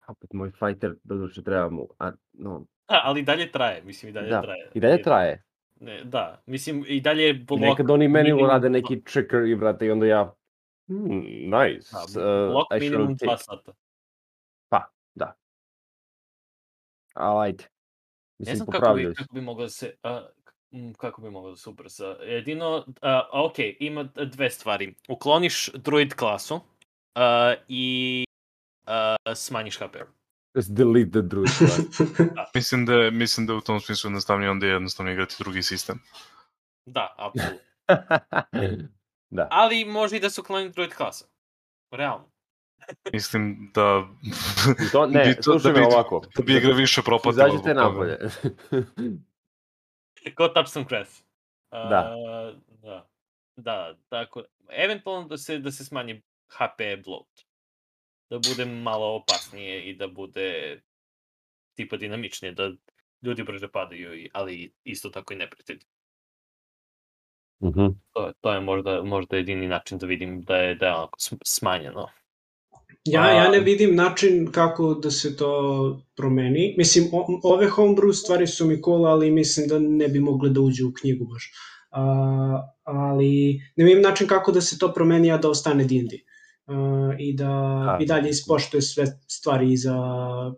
Opet moj fighter, doduše treba mu, a, no, Da, ali i dalje traje, mislim i dalje Da, traje. i dalje traje. Ne, da, mislim i dalje je blok... Nekad oni meni urade neki trigger i brate, i onda ja, hmm, nice. Da, uh, blok shall minimum take. dva sata. Pa, da. Ali ajde. Ne Mislim, znam kako bi, kako bi moglo da se... M, kako bi moglo da se ubrza. Jedino, a, ok, ima dve stvari. Ukloniš druid klasu a, i a, smanjiš HP. Just delete the druid class. Mislim da, mislim da u tom smislu jednostavnije onda je jednostavno igrati drugi sistem. Da, apsolutno. da. Ali može i da se ukloni druid klasa. Realno. Mislim da... To, ne, bi to- slušaj da me bi, ovako. Da bi igra više propatila. Izađite napolje. Touch some grass. A, Da. Da. Da, tako. Eventualno da se, da se smanji HP bloat. Da bude malo opasnije i da bude tipa dinamičnije, da ljudi brže padaju, ali isto tako i neprijatelji. Mhm. To, je- to je možda, možda jedini način da vidim da je, da je onako sm- smanjeno. Ja, ja ne vidim način kako da se to promeni. Mislim, o, ove homebrew stvari su mi cool, ali mislim da ne bi mogle da uđu u knjigu baš. A, ali ne vidim način kako da se to promeni, a da ostane D&D. Uh, i da A. i dalje ispoštuje sve stvari za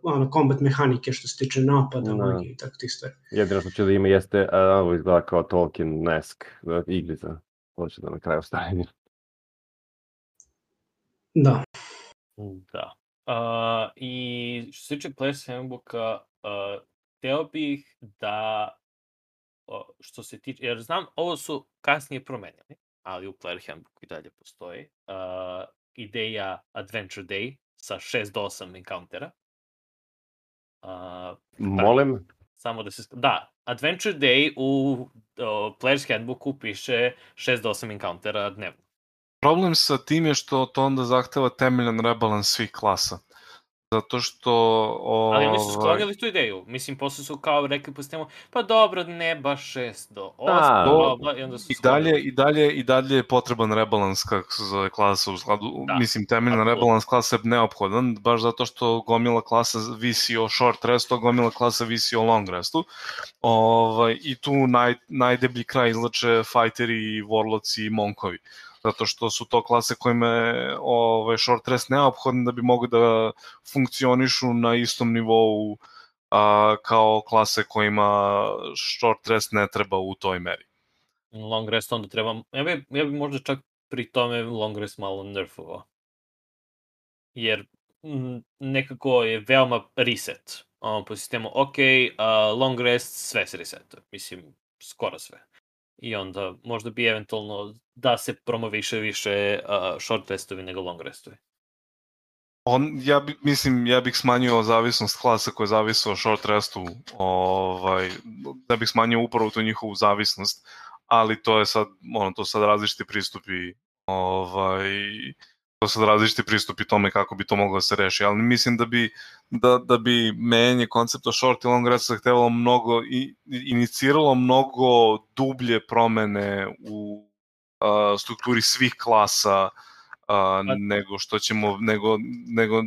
ono, combat mehanike što se tiče napada, Da. magije i tako tih stvari. Jedino što će da ima jeste, a, ovo izgleda kao Tolkien Nesk, da, igrica. To će da na kraju stavim. Da. Da. Uh, I što se tiče Players Handbooka, uh, teo bih da o, što se tiče, jer znam, ovo su kasnije promenjali, ali u Player Handbooku i dalje postoji uh, ideja Adventure Day sa 6 do 8 encountera. Uh, Molim, samo da se... Da, Adventure Day u o, Player's Handbooku piše 6 do 8 encountera dnevno. Problem sa tim je što to onda zahteva temeljan rebalans svih klasa. Zato što... Ali oni su ovaj, sklonili tu ideju. Mislim, posle su kao rekli po sistemu, pa dobro, ne baš 6 do 8, Da. bla, bla, i onda su I dalje, sklonili. i dalje, i dalje je potreban rebalans kako se zove klasa u skladu, Da, mislim temeljna apsolutno. rebalans klasa je neophodan, baš zato što gomila klasa visi o short restu, a gomila klasa visi o long restu. Ovaj, I tu naj, najdeblji kraj izlače fighteri, warlocki i monkovi zato što su to klase kojima je ovaj, short rest neophodan da bi mogli da funkcionišu na istom nivou a, kao klase kojima short rest ne treba u toj meri. Long rest onda treba, ja bi, ja bi možda čak pri tome long rest malo nerfovao. Jer nekako je veoma reset. Um, po sistemu, ok, uh, long rest, sve se resetuje. Mislim, skoro sve. I onda možda bi eventualno da se promoviše više uh, short restovi nego long restovi. On, ja bi, mislim, ja bih smanjio zavisnost klasa koja zavise o short restu, ovaj, da bih smanjio upravo tu njihovu zavisnost, ali to je sad, ono, to sad različiti pristupi, ovaj, sad različiti pristupi tome kako bi to moglo da se reši, ali mislim da bi, da, da bi menjanje koncepta short i long rest zahtevalo mnogo, i, iniciralo mnogo dublje promene u a, strukturi svih klasa, a, nego što ćemo nego nego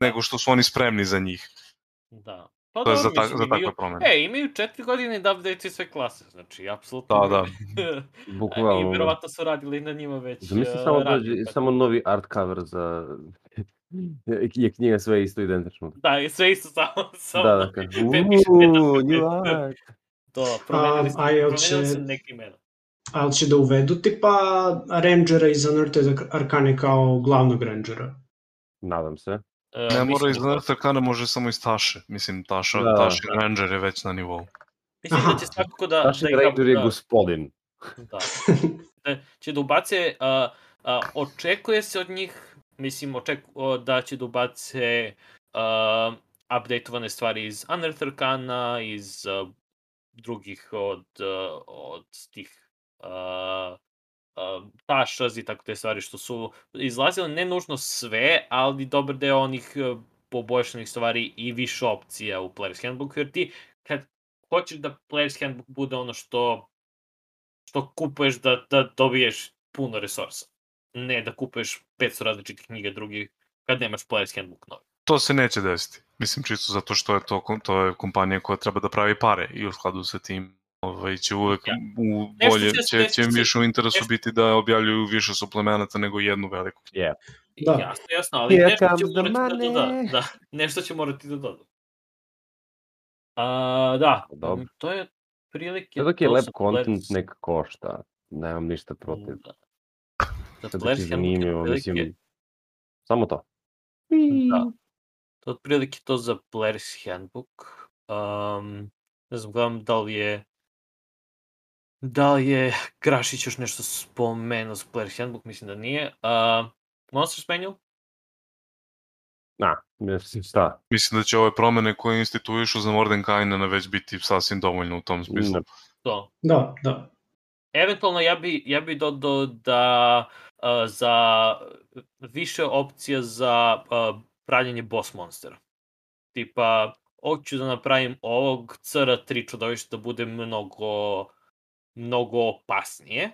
nego što su oni spremni za njih. Da. Pa To je dobro, za, mislim, za imaju, takve promene. e, imaju četiri godine da update sve klase, znači, apsolutno. Da, da. I Bukvalno. verovatno su radili na njima već Zamisli uh, samo ranije, dođe, tako samo novi art cover za... je knjiga sve isto identično. Da, i sve isto samo, samo Da, da, kao, uuu, new art. To, promenili jel promenili će- su neke imena. Ali će da uvedu tipa Rangera iz Unearthed Arcane kao glavnog Rangera. Nadam se. Uh, Ne mora da iz Nerf Arcana, može samo iz Taše. Mislim, Taša, Da, da, Taša da. Ranger je već na nivou. Mislim da će svakako da... Naš da igra- Ranger je da- gospodin. Da. da će da ubace, a, a, očekuje se od njih, mislim, oček, o, da će da ubace a, updateovane stvari iz Unearthed Arcana, iz a, drugih od, od tih a, a, Tašas i tako te stvari što su izlazile, ne nužno sve, ali dobar deo onih a, poboljšanih stvari i više opcija u Player's Handbooku, jer ti kad hoćeš da Player's Handbook bude ono što što kupuješ da, da dobiješ puno resursa. Ne da kupuješ 500 različitih knjiga drugih kad nemaš Player's Handbook novi. To se neće desiti. Mislim, čisto zato što je to, to je kompanija koja treba da pravi pare i u skladu sa tim ovaj, će uvek Ja. u bolje, će- će, više u interesu nešto- biti da objavljuju više suplemenata nego jednu veliku. Da. Da. Jasno, jasno, ali Here nešto će morati da doda. Da, nešto će morati da doda. A, da, Dobro. to je prilike... Sve dok je sa content Players- nek košta. Nemam ništa protiv. Da. Je Player's Handbook je zanimljivo, mislim. Samo to. Da. To je otprilike to za Player's Handbook. Um, ne znam, gledam da li je da li je Grašić još nešto spomenuo za Player's Handbook, mislim da nije. Uh, Monsters Manual? Na, mislim šta. Mislim da će ove promene koje instituišu za Mordenkainena već biti sasvim dovoljno u tom smislu. Ne. To. Da, da. Eventualno ja bi, ja bi dodao da uh, za više opcija za uh, pravljenje boss monstera. Tipa, hoću da napravim ovog CR3 čudovišta da bude mnogo, mnogo opasnije.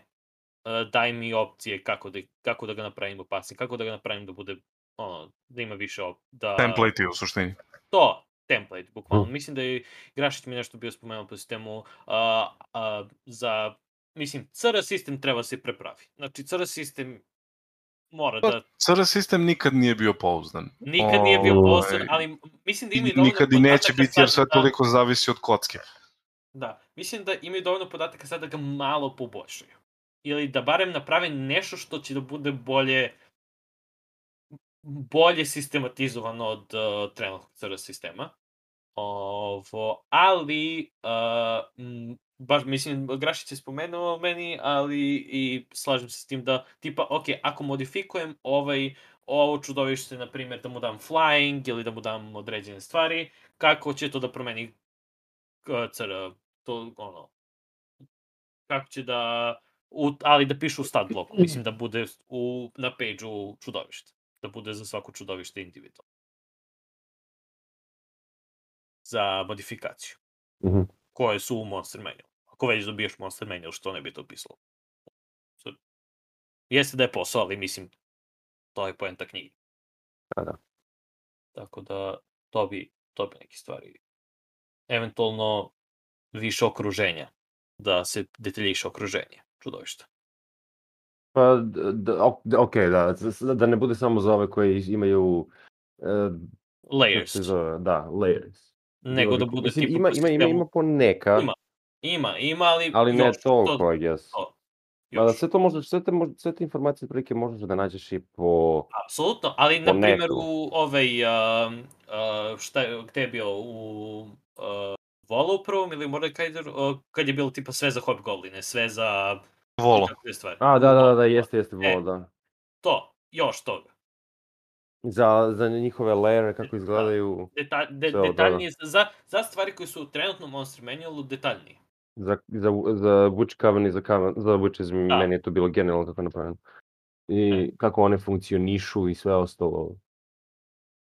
Uh, daj mi opcije kako da, kako da ga napravim opasnije, kako da ga napravim da bude ono, da ima više op... Da, Template u suštini. to, template, bukvalno. Mm. Mislim da je Grašić mi nešto bio spomenuo po sistemu a, a, za, mislim, CR sistem treba se prepravi. Znači, CR sistem mora Pa, da, CR sistem nikad nije bio pouzdan. nikad nije bio Ovaj, poznan, ali mislim da imaju dovoljno Nikad i neće biti jer sve da- toliko zavisi od kocke. Da, mislim da imaju dovoljno podataka sad da ga malo poboljšaju. Ili da barem naprave nešto što će da bude bolje bolje sistematizovano od uh, trenutnog CR sistema. Ovo, ali, uh, m, baš, mislim, Grašić je spomenuo meni, ali i slažem se s tim da, tipa, ok, ako modifikujem ovaj, ovo čudovište, na primjer, da mu dam flying ili da mu dam određene stvari, kako će to da promeni CR, to, ono, kako će da, u, ali da piše u stat bloku, mislim da bude u, na page-u čudovište, da bude za svako čudovište individualno. za modifikaciju. Mhm. Koje su u Monster Manual. Ako već dobiješ Monster Manual, što ne bi to pisalo? Jeste da je posao, ali mislim, to je poenta knjige. Da, da. Tako da, to bi, to bi neke stvari. Eventualno, više okruženja. Da se detaljiše okruženje. Čudovište. Pa, d- d- ok, da, da ne bude samo za ove koji imaju, kako Layers. zove, da, layers. Nego da bude mislim, tipa ima, ima, ima, ima po neka, Ima, Ima, ima, ali, ali ne još toliko, To, I guess. to, Mada još. sve to možeš, sve te, mož- sve te informacije prilike možeš da nađeš i po... Apsolutno, ali po na primjer u ovaj, uh, uh, šta gde je bio, u uh, Volu prvom ili Mordekaiser, uh, kad je bilo tipa sve za Hobgoblin, sve za Volo. stvari. A, da, da, da, da, jeste, jeste, E. volo, da. To, još toga. Za, za njihove layere, kako izgledaju, Deta, de, Sve ovo, da, da. detaljnije, za, za stvari koje su trenutno u Monster Manualu detaljnije. za, za, za Witch Coven i za, Coven, za Witches, meni je to bilo genijalno kako je napravljeno. I E. kako one funkcionišu i sve ostalo.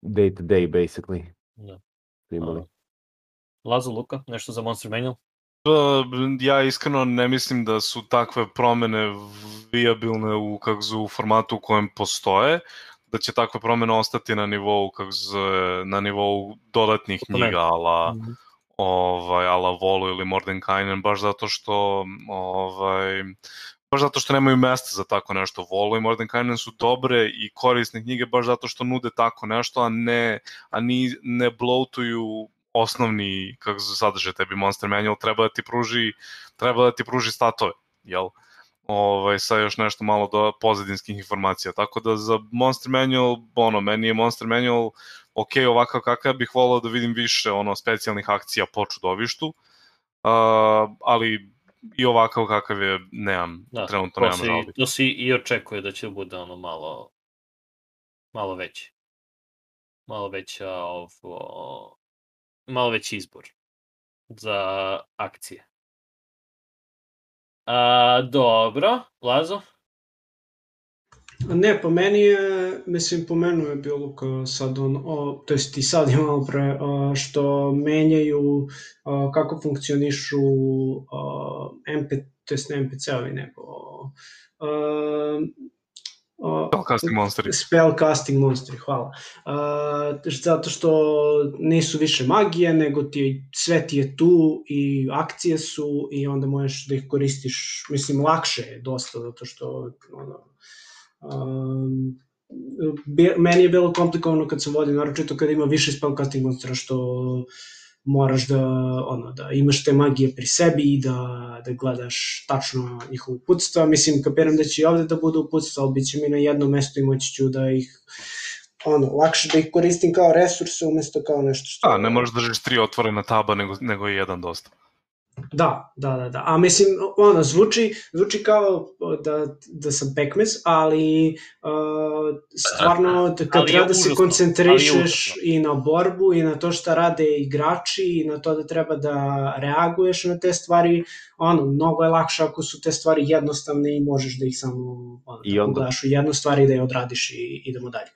Day to day, basically. Da. imali. Lazo Luka, nešto za Monster Manual? Pa, ja iskreno ne mislim da su takve promene viabilne u, kako zove, u formatu u kojem postoje, da će takve promene ostati na nivou, kako zove, na nivou dodatnih knjiga, ala, Mhm. ovaj, ala Volu ili Mordenkainen, baš zato što ovaj, baš zato što nemaju mesta za tako nešto. Volo i Mordenkainen su dobre i korisne knjige baš zato što nude tako nešto, a ne, a ni, ne bloatuju osnovni kako se sadrže tebi Monster Manual, treba da ti pruži, treba da ti pruži statove, jel? Ovaj, sa još nešto malo do pozadinskih informacija. Tako da za Monster Manual, ono, meni je Monster Manual ok, ovakav kakav bih volao da vidim više ono specijalnih akcija po čudovištu, uh, ali i ovakav kakav je, nemam, Da, trenutno nemam se, žalbi. to se i očekuje da će bude ono malo, malo veće. Malo veća, ovo, malo veći izbor za akcije. A, dobro, Lazo? Ne, po meni je, mislim, pomenuo je bio Luka sad on, o, to jest i sad je malo pre, a, što menjaju a, kako funkcionišu a, MP, to jest ne NPC-ovi, nego a, a, Spellcasting monsteri. Spellcasting monstri, hvala. Uh, zato što nisu više magije, nego ti sve ti je tu i akcije su i onda možeš da ih koristiš, mislim, lakše je dosta, zato što ono, um, bi, meni je bilo komplikovano kad sam vodio, naročito kad ima više spellcasting monstera, što moraš da, ono, da imaš te magije pri sebi i da, da gledaš tačno njihovo uputstva. Mislim, kapiram da će i ovde da budu uputstva, ali bit će mi na jednom mestu i moći ću da ih ono, lakše da ih koristim kao resurse umesto kao nešto što... Da, ne možeš da držiš tri otvorena taba, nego, nego je jedan dosta. Da, da, da, da. A mislim, ono, zvuči, zvuči kao da, da sam pekmez, ali uh, stvarno kad Ali treba da se koncentrišeš i na borbu i na to šta rade igrači i na to da treba da reaguješ na te stvari, ono, mnogo je lakše ako su te stvari jednostavne i možeš da ih samo ono, I da onda- u jednu stvar i da je odradiš i idemo dalje.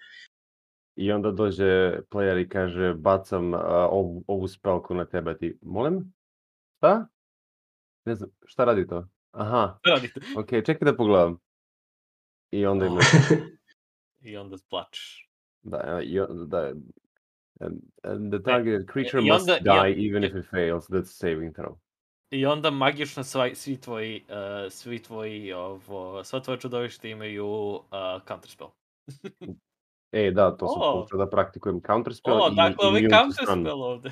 I onda dođe player i kaže, bacam uh, ovu, ovu spelku na tebe, ti, molim? Šta? Ne znam, šta radi to? Aha, Radite. ok, čekaj da pogledam. I onda ima, I onda plačeš. da, i, on- da, and, and the targeted creature i must onda- i die even if it fails, that's saving throw. I onda magično sva, svi tvoji, uh, svi tvoji, ovo, sva tvoje čudovište imaju uh, counterspell. E, da, to sam O! počeo da praktikujem counterspell O, i dakle, immune to stun. counterspell ovde.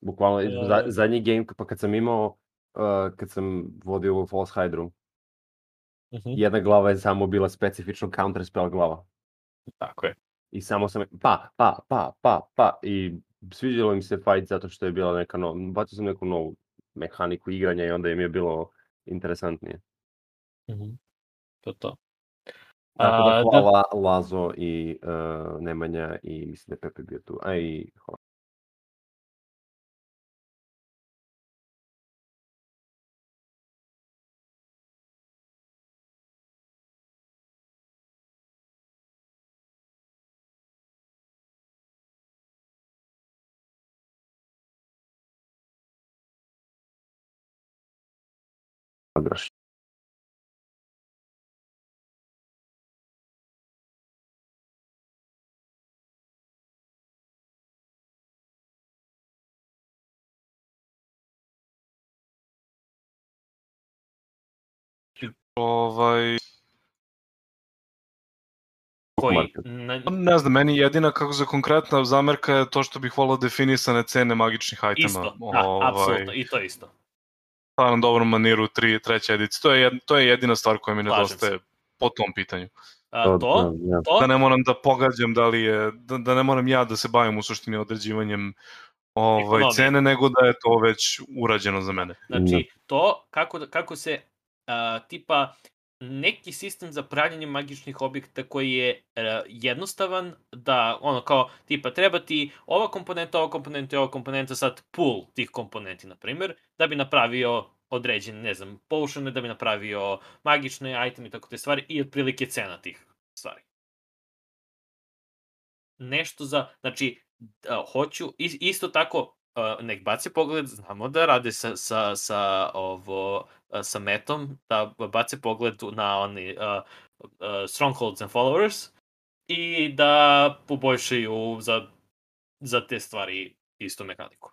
Bukvalno, E. za, zadnji game, pa kad sam imao, uh, kad sam vodio False Hydru, Mhm. jedna glava je samo bila specifično counterspell glava. Tako je. I samo sam, pa, pa, pa, pa, pa, i sviđalo im se fight zato što je bila neka nova, bacio sam neku novu mehaniku igranja i onda im je bilo interesantnije. Mhm. To je to. Tako da hvala Lazo i uh, Nemanja i mislim da je Pepe bio tu, a i Igraš. Ovaj, Koji? Na, ne znam, meni jedina kako za konkretna zamerka je to što bih volao definisane cene magičnih itema. isto, da, Ovaj, apsolutno, i to isto. Stvarno dobrom maniru tri, treća edicija. To je, jed, to je jedina stvar koja mi nedostaje po tom pitanju. A, to, da, ja. to, Da ne moram da pogađam da li je, da, da ne moram ja da se bavim u suštini određivanjem ovaj, cene, nego da je to već urađeno za mene. Znači, to kako, kako se a, tipa neki sistem za pravljanje magičnih objekta koji je e, jednostavan, da ono kao tipa treba ti ova komponenta, ova komponenta i ova komponenta, sad pool tih komponenti, na primjer, da bi napravio određene, ne znam, potione, da bi napravio magične iteme i tako te stvari i otprilike cena tih stvari. Nešto za, znači, a, hoću, is- isto tako, a, nek baci pogled, znamo da rade sa, sa, sa ovo, sa metom, da bace pogled na oni uh, uh, strongholds and followers i da poboljšaju za, za te stvari isto mehaniku.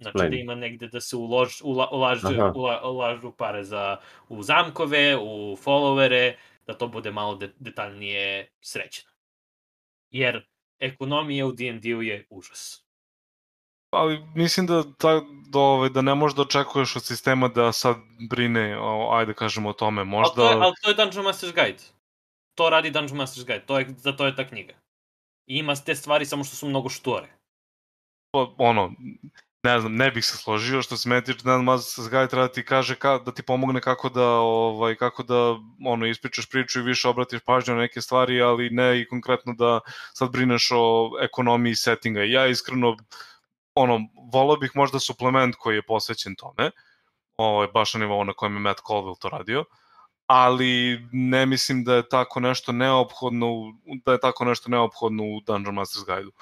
Znači da Explain. ima negde da se ulož, ula, ulaže, Aha. ula, ulažu pare za, u zamkove, u followere, da to bude malo de, detaljnije sređeno. Jer ekonomija u D&D-u je užas. Ali mislim da, ta, da, ovaj, da ne možeš da očekuješ od sistema da sad brine, o, ajde kažemo o tome, Ali možda... to, je, ali to je Dungeon Master's Guide. To radi Dungeon Master's Guide, to je, za to je ta knjiga. I ima te stvari samo što su mnogo štore. to, ono, ne znam, ne bih se složio što se meni tiče Mazas Guy treba da ti kaže ka, da ti pomogne kako da ovaj kako da ono ispričaš priču i više obratiš pažnju na neke stvari, ali ne i konkretno da sad brineš o ekonomiji settinga. Ja iskreno ono voleo bih možda suplement koji je posvećen tome. Ovaj baš na nivou na kojem je Matt Colville to radio ali ne mislim da je tako nešto neophodno da je tako nešto neophodno u Dungeon Master's Guide-u.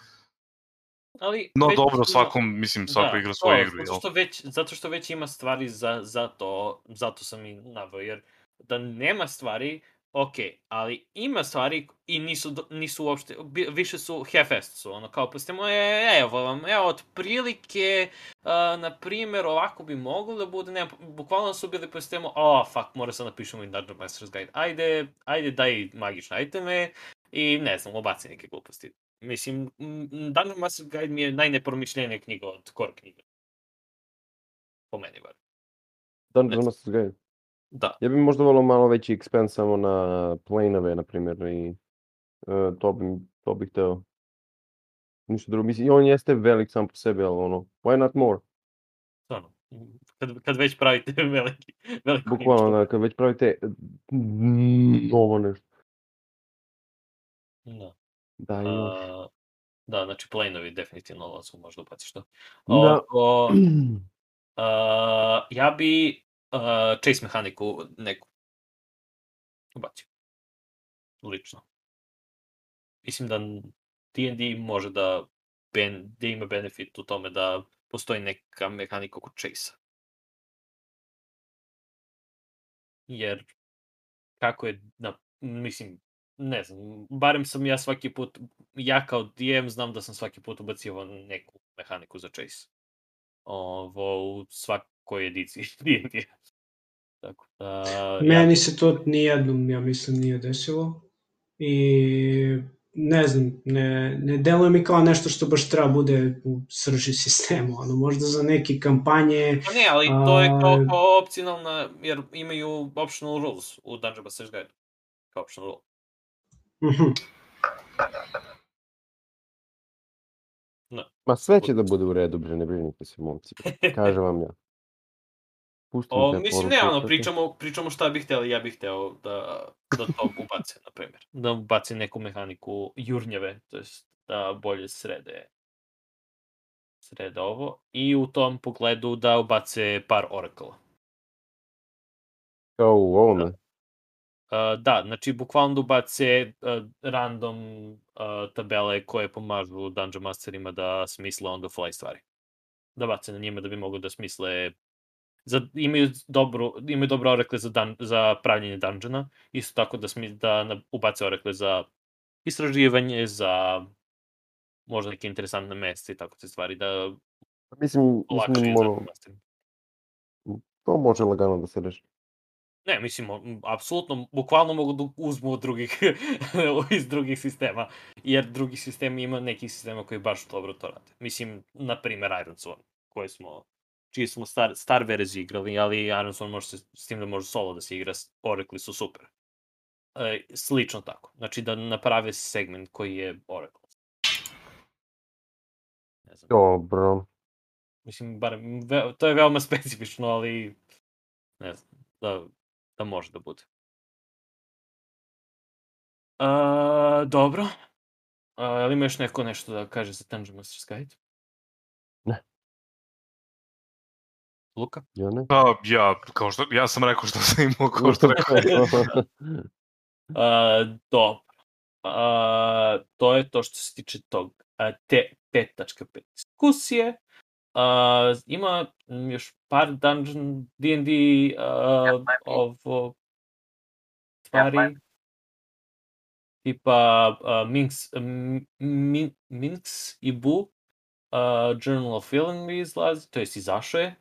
Ali No već dobro, svakom, mislim, svako igra svoju igru, zato što, već, zato što već ima stvari za, za to, zato sam i naveo, jer da nema stvari, ok, ali ima stvari i nisu, nisu uopšte, više su half-assed su, ono kao, pustimo, e, evo vam, evo, otprilike, uh, na primjer, ovako bi moglo da bude, ne, bukvalno su bili, pustimo, oh, fuck, mora sad napišemo i Dungeon Master's Guide, ajde, ajde, daj magične iteme, i ne znam, obaci neke gluposti. Mislim, Dungeon Master's Guide mi je najnepromišljenija knjiga od core knjige. Po meni bar. Dungeon Master's Guide. Da. Ja bih možda volao malo veći expense samo na planove, na primjer, i e, to bi, to bih hteo. Ništa drugo. Mislim, i on jeste velik sam po sebi, ali ono, why not more? Stvarno. Kad, kad već pravite veliki, veliku Bukvalno, da, kad već pravite mm, ovo nešto. Da. Da, još. A, da, znači planovi definitivno ovo su možda ubaciš to. Da. Ovo, a, ja bi a, chase mehaniku neku ubacio. Lično. Mislim da D&D može da, ben, da ima benefit u tome da postoji neka mehanika oko chase Jer kako je, na, mislim, ne znam, barem sam ja svaki put, ja kao DM znam da sam svaki put ubacio neku mehaniku za chase. Ovo u svakoj ediciji D&D. Tako da... ja- Meni se to nijednom, ja mislim, nije desilo. I ne znam, ne, ne deluje mi kao nešto što baš treba bude u srži sistema. Ono, možda za neke kampanje, Pa ne, ali to je kao, kao opcionalna, jer imaju optional rules u Dungeon Master's Guide. Kao optional rule. Mhm, Ma sve će da bude u redu, bre, ne brinite se, momci. Kažem vam ja. Pustim O, mislim, ne, ono, pričamo, pričamo šta bih hteli, ja bih hteo da, da to ubace, na primjer. Da ubace neku mehaniku jurnjeve, to jest da bolje srede srede ovo i u tom pogledu da ubace par orakala. Kao u ovome. Uh, da, znači bukvalno da ubace uh, random uh, tabele koje pomažu Dungeon Masterima da smisle on the fly stvari. Da bace na njima da bi mogli da smisle za, imaju, dobru, imaju dobro orekle za, dan, za pravljenje dungeona, isto tako da, smi, da na- ubace orekle za istraživanje, za možda neke interesantne mesta i tako te stvari, da Mislim, lakše mislim za ono, to može lagano da se reši. Ne, mislim, apsolutno, bukvalno mogu da uzmu od drugih, iz drugih sistema, jer drugi sistemi ima nekih sistema koji baš dobro to rade. Mislim, na primer Iron Sworn, koje smo, čiji smo star, star verziju igrali, ali Iron Sworn može se, s tim da može solo da se igra, Oracle su super. E, slično tako. Znači da naprave segment koji je Oracle. Ne znam. Dobro. Mislim, bar, ve, to je veoma specifično, ali ne znam, da, da može da bude. A, dobro. A, je li ima još neko nešto da kaže za Dungeon Master's Guide? Ne. Luka? Ja ne? Pa, ja, kao što, ja sam rekao što sam imao, kao što rekao. A, dobro. A, to je to što se tiče tog a, te 5.5 diskusije. A, ima još par Dungeon D&D uh, ovo stvari. Tipa uh, Minx, Min, Minx i Bu uh, Journal of Feeling izlazi, to jest izašao je.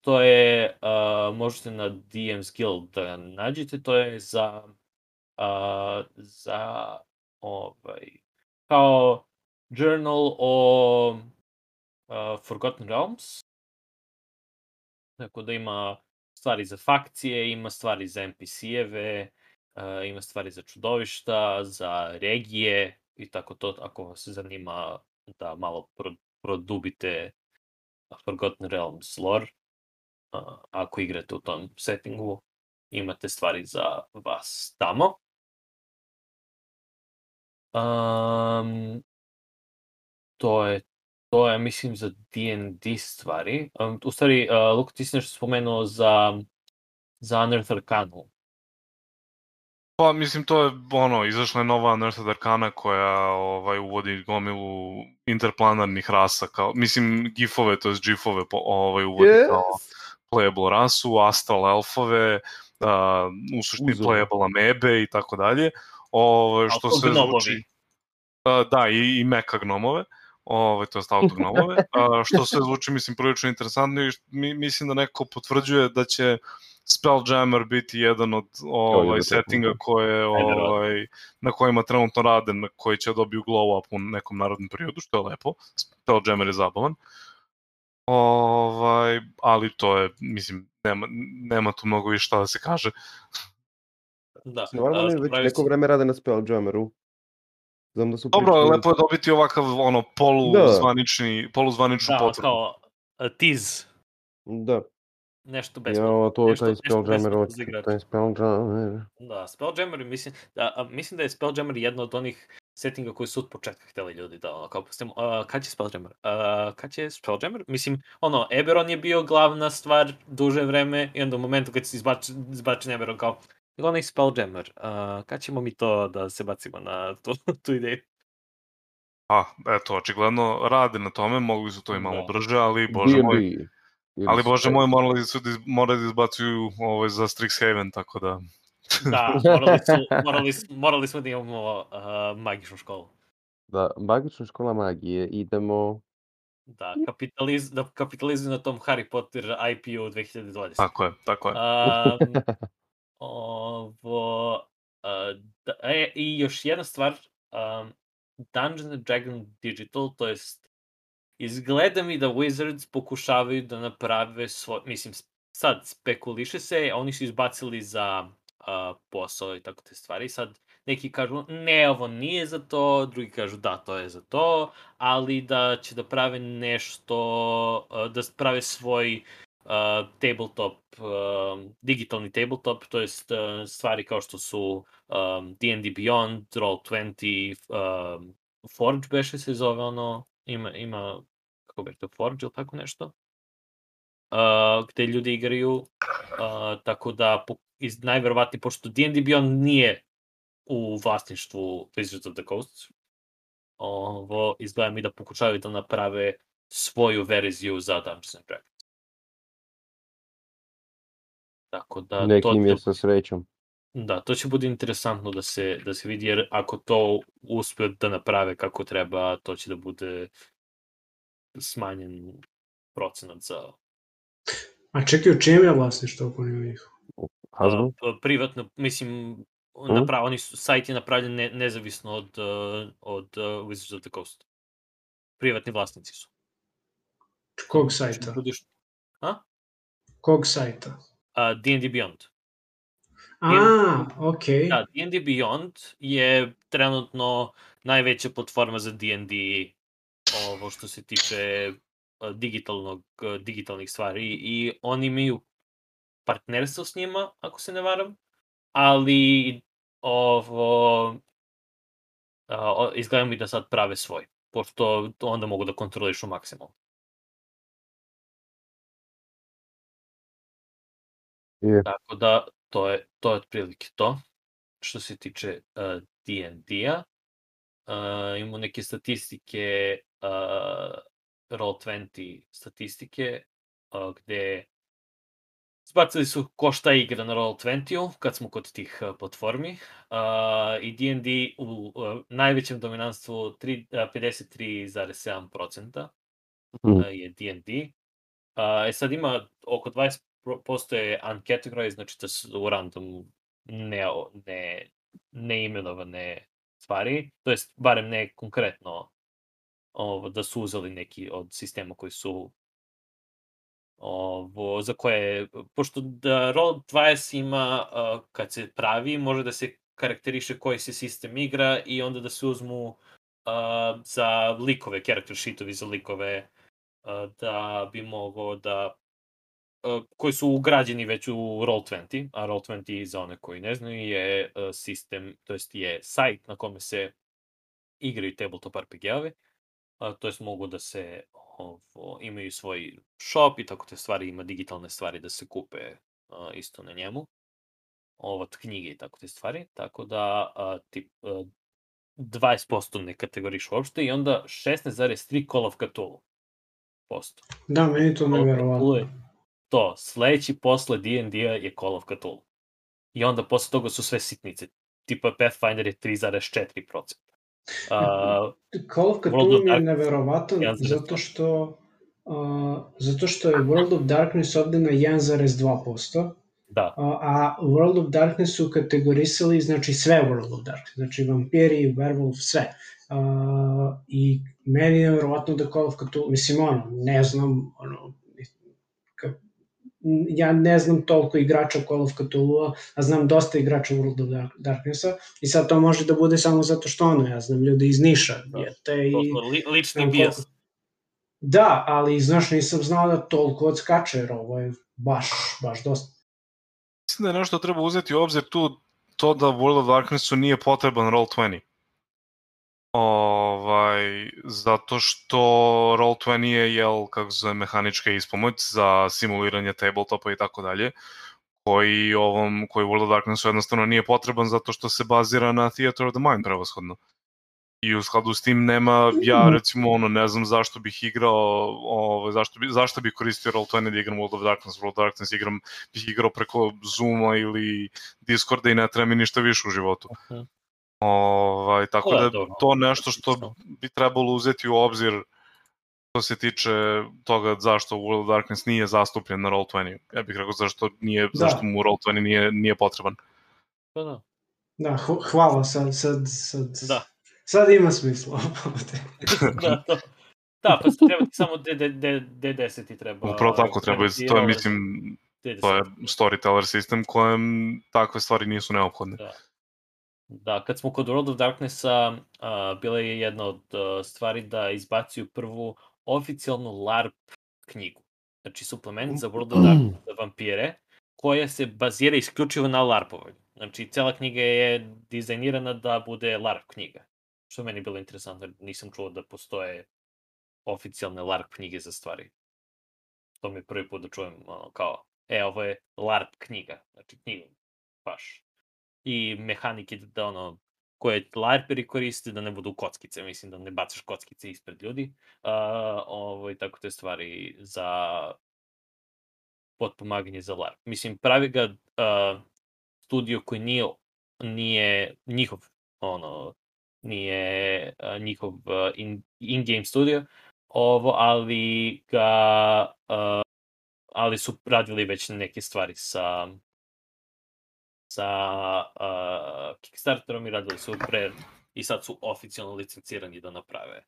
To je, uh, možete na DM's Guild da nađete, to je za, uh, za ovaj, kao journal o uh, Forgotten Realms. Tako da ima stvari za fakcije, ima stvari za NPC-eve, uh, ima stvari za čudovišta, za regije i tako to, ako vas zanima da malo pro, produbite Forgotten Realms lore, uh, ako igrate u tom settingu, imate stvari za vas tamo. Um, to je to je, mislim, za D&D stvari. Um, u stvari, uh, Luka, ti si nešto spomenuo za, za Unearth Arcanu. Pa, mislim, to je, ono, izašla je nova Unearthed Arcana koja ovaj, uvodi gomilu interplanarnih rasa, kao, mislim, gifove, to je gifove, po, ovaj, uvodi yes. kao playable rasu, astral elfove, uh, u suštini Uzor. playable amebe i tako dalje. Ovaj, što se gnomovi. zvuči... Uh, da, i, i meka gnomove. Ovaj, to je autognomove. Uh, što se zvuči, mislim, prilično interesantno i mi, mislim da neko potvrđuje da će Spelljammer biti jedan od ovaj, settinga koje, ovaj, na kojima trenutno rade, na koji će dobiju glow up u nekom narodnom periodu, što je lepo. Spelljammer je zabavan. Ovaj, ali to je, mislim, nema, nema tu mnogo više šta da se kaže. Da, Stvarno a, oni već neko vreme rade na Spelljammeru. Znam da su Dobro, ali pričali- lepo je dobiti ovakav ono poluzvanični, poluzvaničnu Da, potvrdu. kao uh, tease, Da. nešto besplatno. Ja, to je nešto- taj Spelljammer, taj Spelljammer. Da, Spelljammer, mislim, da, a, mislim da je Spelljammer jedna od onih settinga koji su od početka hteli ljudi da, ono, kao pustimo, uh, kad će Spelljammer? Uh, kad će Spelljammer? Mislim, ono, Eberron je bio glavna stvar duže vreme i onda u momentu kad se izbači, izbači Eberron kao, onaj Spelljammer, uh, kad ćemo mi to da se bacimo na tu, tu ideju? A, eto, očigledno rade na tome, mogli su to i malo Da. brže, ali bože moj. Ili ali bože moj, morali su da, iz- morali da izbacuju ovaj, za Strixhaven, tako da... Da, morali, su, morali, morali smo da imamo uh, magičnu školu. Da, magična škola magije, idemo... Da, kapitaliz, da kapitalizuju na tom Harry Potter IP-u 2020. Tako je, tako je. Um, ovo, uh, da, e, I još jedna stvar, um, Dungeons and Dragons Digital, to jest izgleda mi da Wizards pokušavaju da naprave svoj, mislim, sad spekuliše se, oni su izbacili za uh, posao i tako te stvari, sad neki kažu ne, ovo nije za to, drugi kažu da, to je za to, ali da će da prave nešto, uh, da prave svoj uh, tabletop, um, digitalni tabletop, to jest uh, stvari kao što su um, D&D Beyond, Roll20, um, Forge beše se zove ono, ima, ima kako bi rekao, Forge ili tako nešto, uh, gde ljudi igraju, uh, tako da po, iz, najverovatnije, pošto D&D Beyond nije u vlasništvu Wizards of the Coast, ovo izgleda mi da pokušavaju da naprave svoju verziju za Dungeons and Dragons. Tako da Neki to je sa srećom. da, to će bude interesantno da se, da se vidi, jer ako to uspe da naprave kako treba, to će da bude smanjen procenat za A čekaj, u čijem je vlasništvo ako nema njih? Hasbro? a, privatno, mislim, Mhm. napra, oni su, sajt je napravljen ne, nezavisno od, uh, od uh, Wizards of the Coast. Privatni vlasnici su. Kog sajta? Budiš, Kog sajta? A, D&D Beyond. A, okej. Da, D&D Beyond je trenutno najveća platforma za D&D ovo što se tiče digitalnog, digitalnih stvari i oni imaju partnerstvo s njima, ako se ne varam, ali ovo a, izgleda mi da sad prave svoj, pošto to onda mogu da kontrolišu maksimalno. Je. Tako da, to je, to je otprilike to. Što se tiče uh, D&D-a, uh, imamo neke statistike, uh, Roll20 statistike, uh, gde Zbacili su ko šta igra na Roll20-u, kad smo kod tih uh, platformi. Uh, I D&D u uh, najvećem dominanstvu tri- uh, 53,7% Mhm. uh, je D&D. Uh, e sad ima oko 20% je uncategorized, znači da su random ne, ne, neimenovane stvari, to jest barem ne konkretno ovo, da su uzeli neki od sistema koji su ovo, za koje, pošto da Roll20 ima, uh, kad se pravi, može da se karakteriše koji se sistem igra i onda da se uzmu uh, za likove, character sheetovi za likove, uh, da bi mogao da koji su ugrađeni već u Roll20, a Roll20 za one koji ne znaju je uh, sistem, to jest je sajt na kome se igraju tabletop RPG-ovi, a, to jest mogu da se ovo, imaju svoj shop i tako te stvari, ima digitalne stvari da se kupe a, isto na njemu. Ovo, knjige i tako te stvari, tako da a, tip, a, 20% ne kategoriš uopšte i onda 16,3 Call of Cthulhu posto. Da, meni to Call to, sledeći posle D&D-a je Call of Cthulhu. I onda posle toga su sve sitnice. Tipa Pathfinder je 3,4%. Uh, Call of Cthulhu mi je neverovatan zato što uh, zato što je World of Darkness ovde na 1,2%, da, a, a World of Darkness su kategorisali znači sve World of Darkness, znači vampiri, werewolf, sve. Uh, I meni je verovatno da Call of Cthulhu, mislim ono, ne znam, ono, ja ne znam toliko igrača Call of Cthulhu, a znam dosta igrača World of Dark, Darknessa i sad to može da bude samo zato što ono, ja znam ljudi iz Niša, Da. jete, i... li, lični bijes. koliko- Da, ali znaš, nisam znao da toliko odskače, jer ovo je baš, baš dosta. Mislim da je nešto treba uzeti u obzir tu to da World of Darknessu nije potreban Roll20. Ovaj, zato što Roll20 je, jel, kako se zove, mehanička ispomoć za simuliranje tabletopa i tako dalje, koji ovom, koji World of Darknessu jednostavno nije potreban zato što se bazira na Theater of the Mind prevashodno. I u skladu s tim nema, ja recimo ono, ne znam zašto bih igrao, ovaj, zašto, bi, zašto bih koristio Roll20 da igram World of Darkness, World of Darkness igram, bih igrao preko Zooma ili Discorda i ne treba mi ništa više u životu. Mhm. Ovaj, tako Da, da, dobro. to nešto što bi trebalo uzeti u obzir što se tiče toga zašto World of Darkness nije zastupljen na Roll20. Ja bih rekao zašto, nije, Da. zašto mu Roll20 nije, nije potreban. Pa da. Da, hu- hvala, sad, sad, sad, Da. sad ima smisla. da, to. Da, pa se treba ti samo D, D, D, D10 ti treba... Upravo tako treba, i to je mislim, D10. to je storyteller sistem kojem takve stvari nisu neophodne. Da. Da, kad smo kod World of Darknessa, uh, bila je jedna od uh, stvari da izbacuju prvu oficijalnu LARP knjigu. Znači, suplement za World of Darkness vampire, koja se bazira isključivo na LARPovanju. Znači, cela knjiga je dizajnirana da bude LARP knjiga. Što je meni bilo interesantno, nisam čuo da postoje oficijalne LARP knjige za stvari. To mi je prvi put da čujem ono, kao, e, ovo je LARP knjiga. Znači, knjiga, baš i mehanike da, ono koje larperi koriste da ne budu kockice, mislim da ne bacaš kockice ispred ljudi. Uh, ovo i tako te stvari za potpomaganje za LARP. Mislim, pravi ga uh, studio koji nije, nije njihov, ono, nije uh, njihov uh, in, in-game studio, ovo, ali ga, uh, ali su radili već neke stvari sa sa uh, Kickstarterom i radili su pre i sad su oficijalno licencirani da naprave.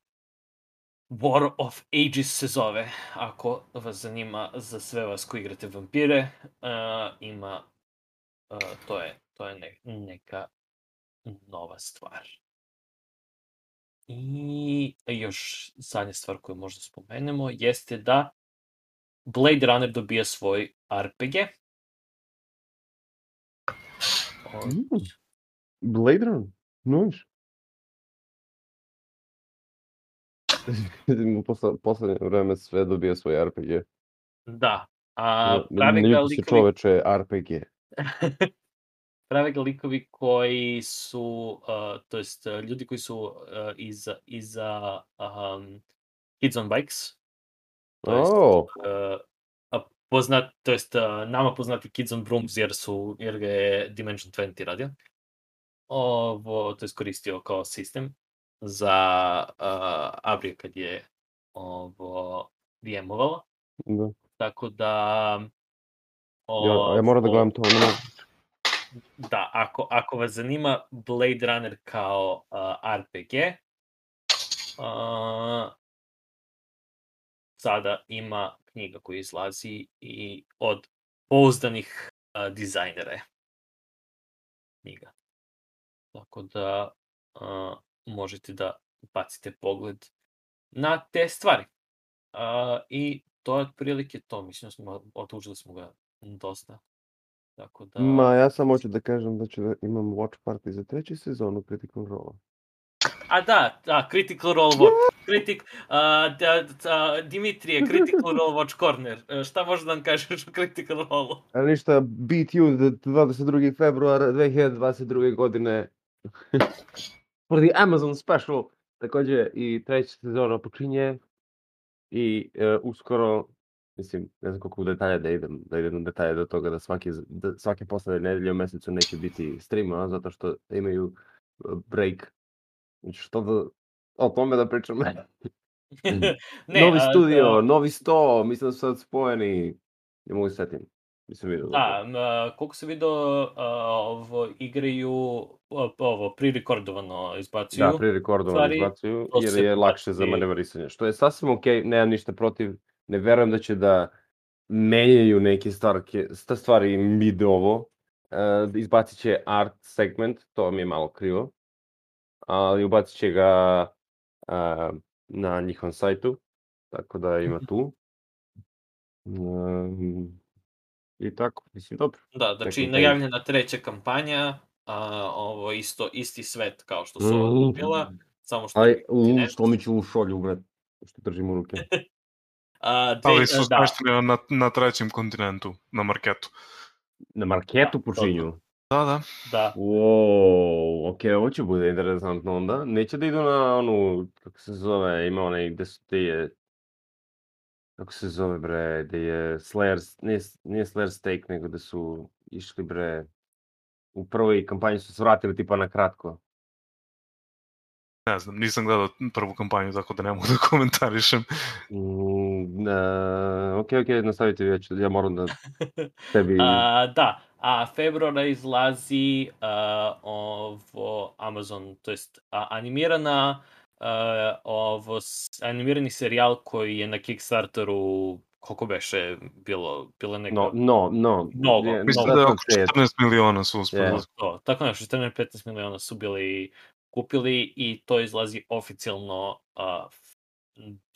War of Ages se zove, ako vas zanima za sve vas koji igrate vampire, uh, ima, uh, to je, to je ne, neka nova stvar. I još zadnja stvar koju možda spomenemo jeste da Blade Runner dobija svoj RPG. Blade Runner, nice. U posle, poslednje vreme sve dobija svoj RPG. Da, a ne ga se likovi... čoveče RPG. prave ga likovi koji su, uh, to jest ljudi koji su uh, iza, iza um, Kids on Bikes, to jest, Oh, uh, a poznat, to jest uh, nama poznati Kids on Brooms jer su, jer ga je Dimension 20 radio. Ovo, to je koristio kao sistem za uh, Abrija kad je ovo DM-ovalo. da. Tako da... Ja, ja moram da gledam to. Ne. Da, ako, ako vas zanima Blade Runner kao uh, RPG, uh, sada ima knjiga koja izlazi i od pouzdanih uh, dizajnera knjiga. Tako da uh, možete da bacite pogled na te stvari. Uh, I to je otprilike to. Mislim da smo, otužili smo ga dosta. Tako da... Ma, ja samo hoću da kažem da ću da imam watch party za treću sezonu Critical Role. A da, da, Critical Role Watch. Critic, a, da, da, Dimitrije, Critical Role Watch Corner. E, Šta možeš da nam kažeš o Critical Role? Ali ništa, BTU d- 22. februar 2022. godine for the Amazon special. Takođe i treća sezona počinje i e, uskoro, mislim, ne znam koliko u detalja da idem, da idem u detalje do toga da svake, da svake poslednje nedelje u mesecu neće biti streama, zato što imaju e, break. Znači što da, o tome da pričam. ne, novi a, studio, da, novi sto, mislim da su sad spojeni, ne mogu se setim. Nisam vidio. Da, m, koliko se vidio, a, ovo, igraju, a, ovo, prirekordovano izbacuju. Da, pri rekordovanju stvari, izbacuju, jer je lakše za manevrisanje. Što je sasvim okej, nemam ništa protiv. Ne verujem da će da menjaju neke starke, sta stvari mid ovo. Uh, izbacit će art segment, to mi je malo krivo. Ali ubacit će ga uh, na njihovom sajtu, tako da ima tu. Um, I tako, mislim, dobro. Da, znači Second najavljena treća kampanja, a, ovo isto, isti svet kao što su ova Mm. bila, samo što je u, što mi ću u šolju, bre, što držim u ruke. A, dve, Ali su da, na, na trećem kontinentu, na marketu. Na marketu Da, počinju. Da, da. da. Wow, ok, ovo će bude interesantno onda. Neće da idu na onu, kako se zove, ima onaj gde su te je, kako se zove bre, gde je Slayer, nije, nije Slayer Stake, nego da su išli bre, u prvoj kampanji su se vratili tipa na kratko. Ne znam, nisam gledao prvu kampanju, tako da ne mogu da komentarišem. Mm, uh, ok, ok, nastavite vi, ja, ću, ja moram da tebi... A, da, a februara izlazi a, ovo Amazon, to jest a, animirana a, ovo animirani serijal koji je na Kickstarteru koliko beše bilo bilo neka No, no, no. Mnogo. je- Mislim Mnogo. da je oko than pet. 14 miliona su uspeli. Je. da- to, tako nešto 14-15 miliona su bili kupili i to izlazi oficijalno a,